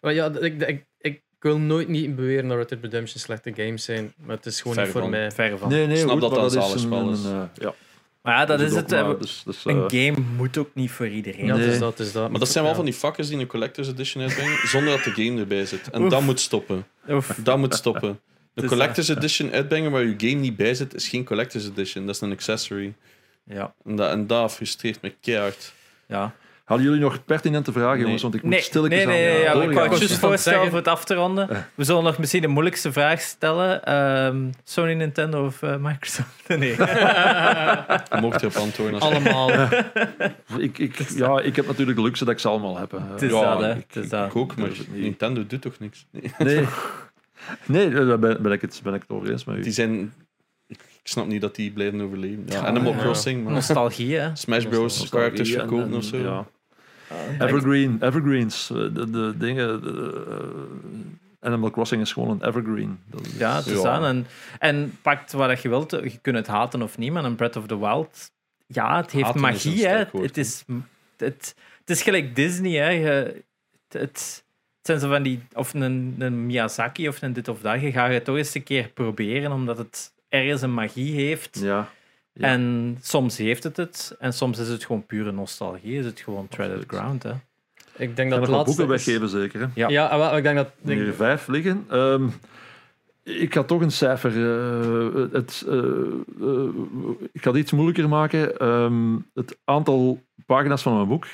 Maar ja, ik, ik, ik wil nooit niet beweren dat Red Dead Redemption slechte games zijn. Maar het is gewoon Ver niet voor van. mij. Verre van. Nee, nee, snap goed, dat dat dat zalig is een, spel is. een, eh, ja, Maar ja, dat is het. maar, hè. dus, dus, Een eh, game moet ook niet voor iedereen. Ja, Nee. dat, is dat. Maar dat zijn wel Ja. van die fuckers die een collector's edition uitbrengen zonder dat de game erbij zit. En Oef. dat moet stoppen. Oef. Dat moet stoppen. De Dus collector's edition uitbrengen waar je game niet bij zit, is geen collector's edition. Dat is een accessory. Ja. En dat, en dat frustreert me keihard. ja. Hadden jullie nog pertinente vragen, Nee. jongens? Want ik moet Nee, stilletjes nee, nee, aan nee, ja, doorgaan. ik wou het was juist voorstellen zeggen. voor het af te ronden. We zullen nog misschien de moeilijkste vraag stellen. Ehm, Sony, Nintendo of eh, Microsoft? Nee. Je mocht erop antwoorden. Als Allemaal. Ik, ik, ja, ik heb natuurlijk de luxe dat ik ze allemaal heb. Het is Ja, dat, hè. ik, Het is ik, dat. ik ook, maar niet. Nintendo doet toch niks? Nee. Nee, nee daar ben, ben, ik het, ben ik het over eens met u. Die zijn... Ik snap niet dat die blijven overleven. Ja, Animal ja. Crossing, maar Nostalgie, hè. Smash Bros. Nostalgie characters en- verkopen en- of zo. Ja. Evergreen, evergreens. eh, De, de dingen. de, eh, Animal Crossing is gewoon een evergreen. Dat is- Ja, het is. En, en pakt wat je wilt. Je kunt het haten of niet, maar een Breath of the Wild... Ja, het heeft Haten is een magie, hè. Het is, het, het is gelijk Disney, hè. Je, het, het zijn zo van die... Of een, een Miyazaki of een dit of dat. Je gaat het toch eens een keer proberen, omdat het ergens een magie heeft. Ja. Ja. En soms heeft het het. En soms is het gewoon pure nostalgie. Is het gewoon treaded ground, hè. Ik denk En dat wat laatste boeken is- weggeven, zeker. Hè? Ja. Ja, ah, ik denk dat... Hier denk- vijf liggen. Ehm, ik ga toch een cijfer. eh, het, eh, eh, ik ga het iets moeilijker maken. Ehm, het aantal pagina's van mijn boek,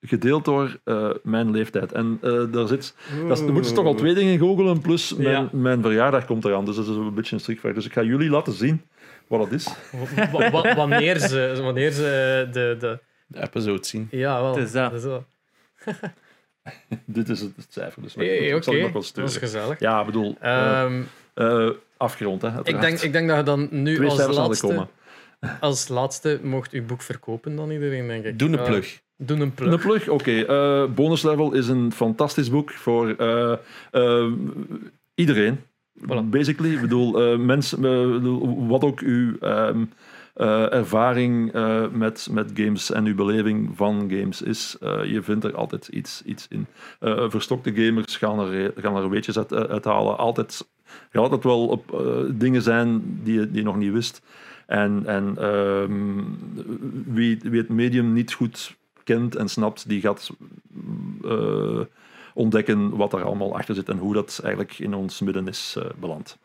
gedeeld door eh, mijn leeftijd. En eh, daar zit, dat is, er moeten ze toch al twee dingen googelen, plus mijn, Ja. mijn verjaardag komt eraan. Dus dat is een beetje een strikvraag. Dus ik ga jullie laten zien wat dat is. wa- wa- wanneer ze, wanneer ze de, de... De episode zien. Ja, wel. Het is dat. is wel. Dit is het, het cijfer, dus Hey, dat zal ik Oké, nog wel dat is sturen. gezellig. Ja, ik bedoel, eh, Ehm, eh, afgerond. Hè, ik, denk, ik denk dat je dan nu Twee als laatste, als laatste mocht uw boek verkopen dan iedereen, denk ik. Doe een plug. Doe een plug. Een plug, oké. Eh, bonus Level is een fantastisch boek voor eh, eh, iedereen. Voilà. Basically, ik bedoel, eh, mensen, eh, wat ook uw ehm, eh, ervaring met, met games en uw beleving van games is, je vindt er altijd iets, iets in. Verstokte gamers gaan er, gaan er weetjes uit, uithalen. Altijd, er gaan altijd wel op, dingen zijn die je, die nog niet wist. En, en ehm, wie, wie het medium niet goed kent en snapt, die gaat ontdekken wat er allemaal achter zit en hoe dat eigenlijk in ons midden is eh, beland.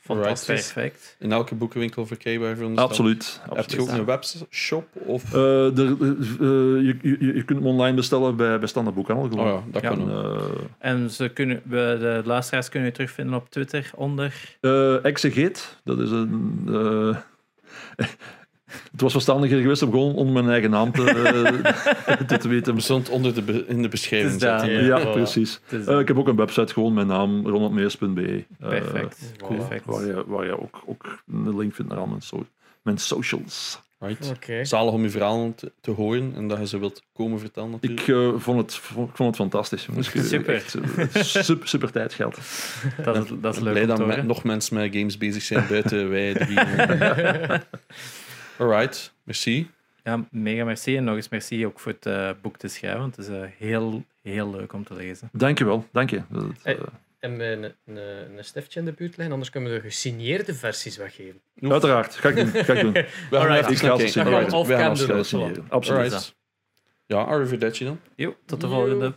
Fantastisch. Perfect. In elke boekenwinkel verkrijgbaar voor ons. Absoluut. Heb je ook een webshop? Of... Eh, er, eh, je, je, je kunt hem online bestellen bij, bij Standaard Boekhandel. oh ja, dat Ja. kan En, eh, ze kunnen, we- de luisteraars kunnen je terugvinden op Twitter onder. Eh Exegeet, dat is een. Het was verstandiger geweest om gewoon onder mijn eigen naam te, eh, te tweeten. We stond onder de be- in de beschrijving. Zetten. Ja, voilà. precies. Eh, ik heb ook een website, gewoon mijn naam, ronaldmeers.be. eh, perfect. perfect. waar, je, waar je ook, ook een link vindt naar al mijn, so mijn socials. Right. Oké. Zalig om je verhaal te, te horen en dat je ze wilt komen vertellen natuurlijk. Ik eh, vond, het, vond, ik vond het fantastisch. Super. echt, super, super tijd geld. Dat, is, dat is leuk blij dat me- nog mensen met games bezig zijn buiten wij drie. Alright, merci. Ja, mega merci. En nog eens merci ook voor het eh, boek te schrijven. Want het is eh, heel, heel leuk om te lezen. Dankjewel, dank je. Dat, eh, Hey. En met een, een, een stiftje in de buurt leggen, anders kunnen we de gesigneerde versies weggeven. Uiteraard, ga ik doen. Ga ik doen. We gaan Alright. Ik ga zien. Alright, Of we gaan signeren. Absoluut. Alright. Ja, arrivederci dan. Jo, tot de volgende.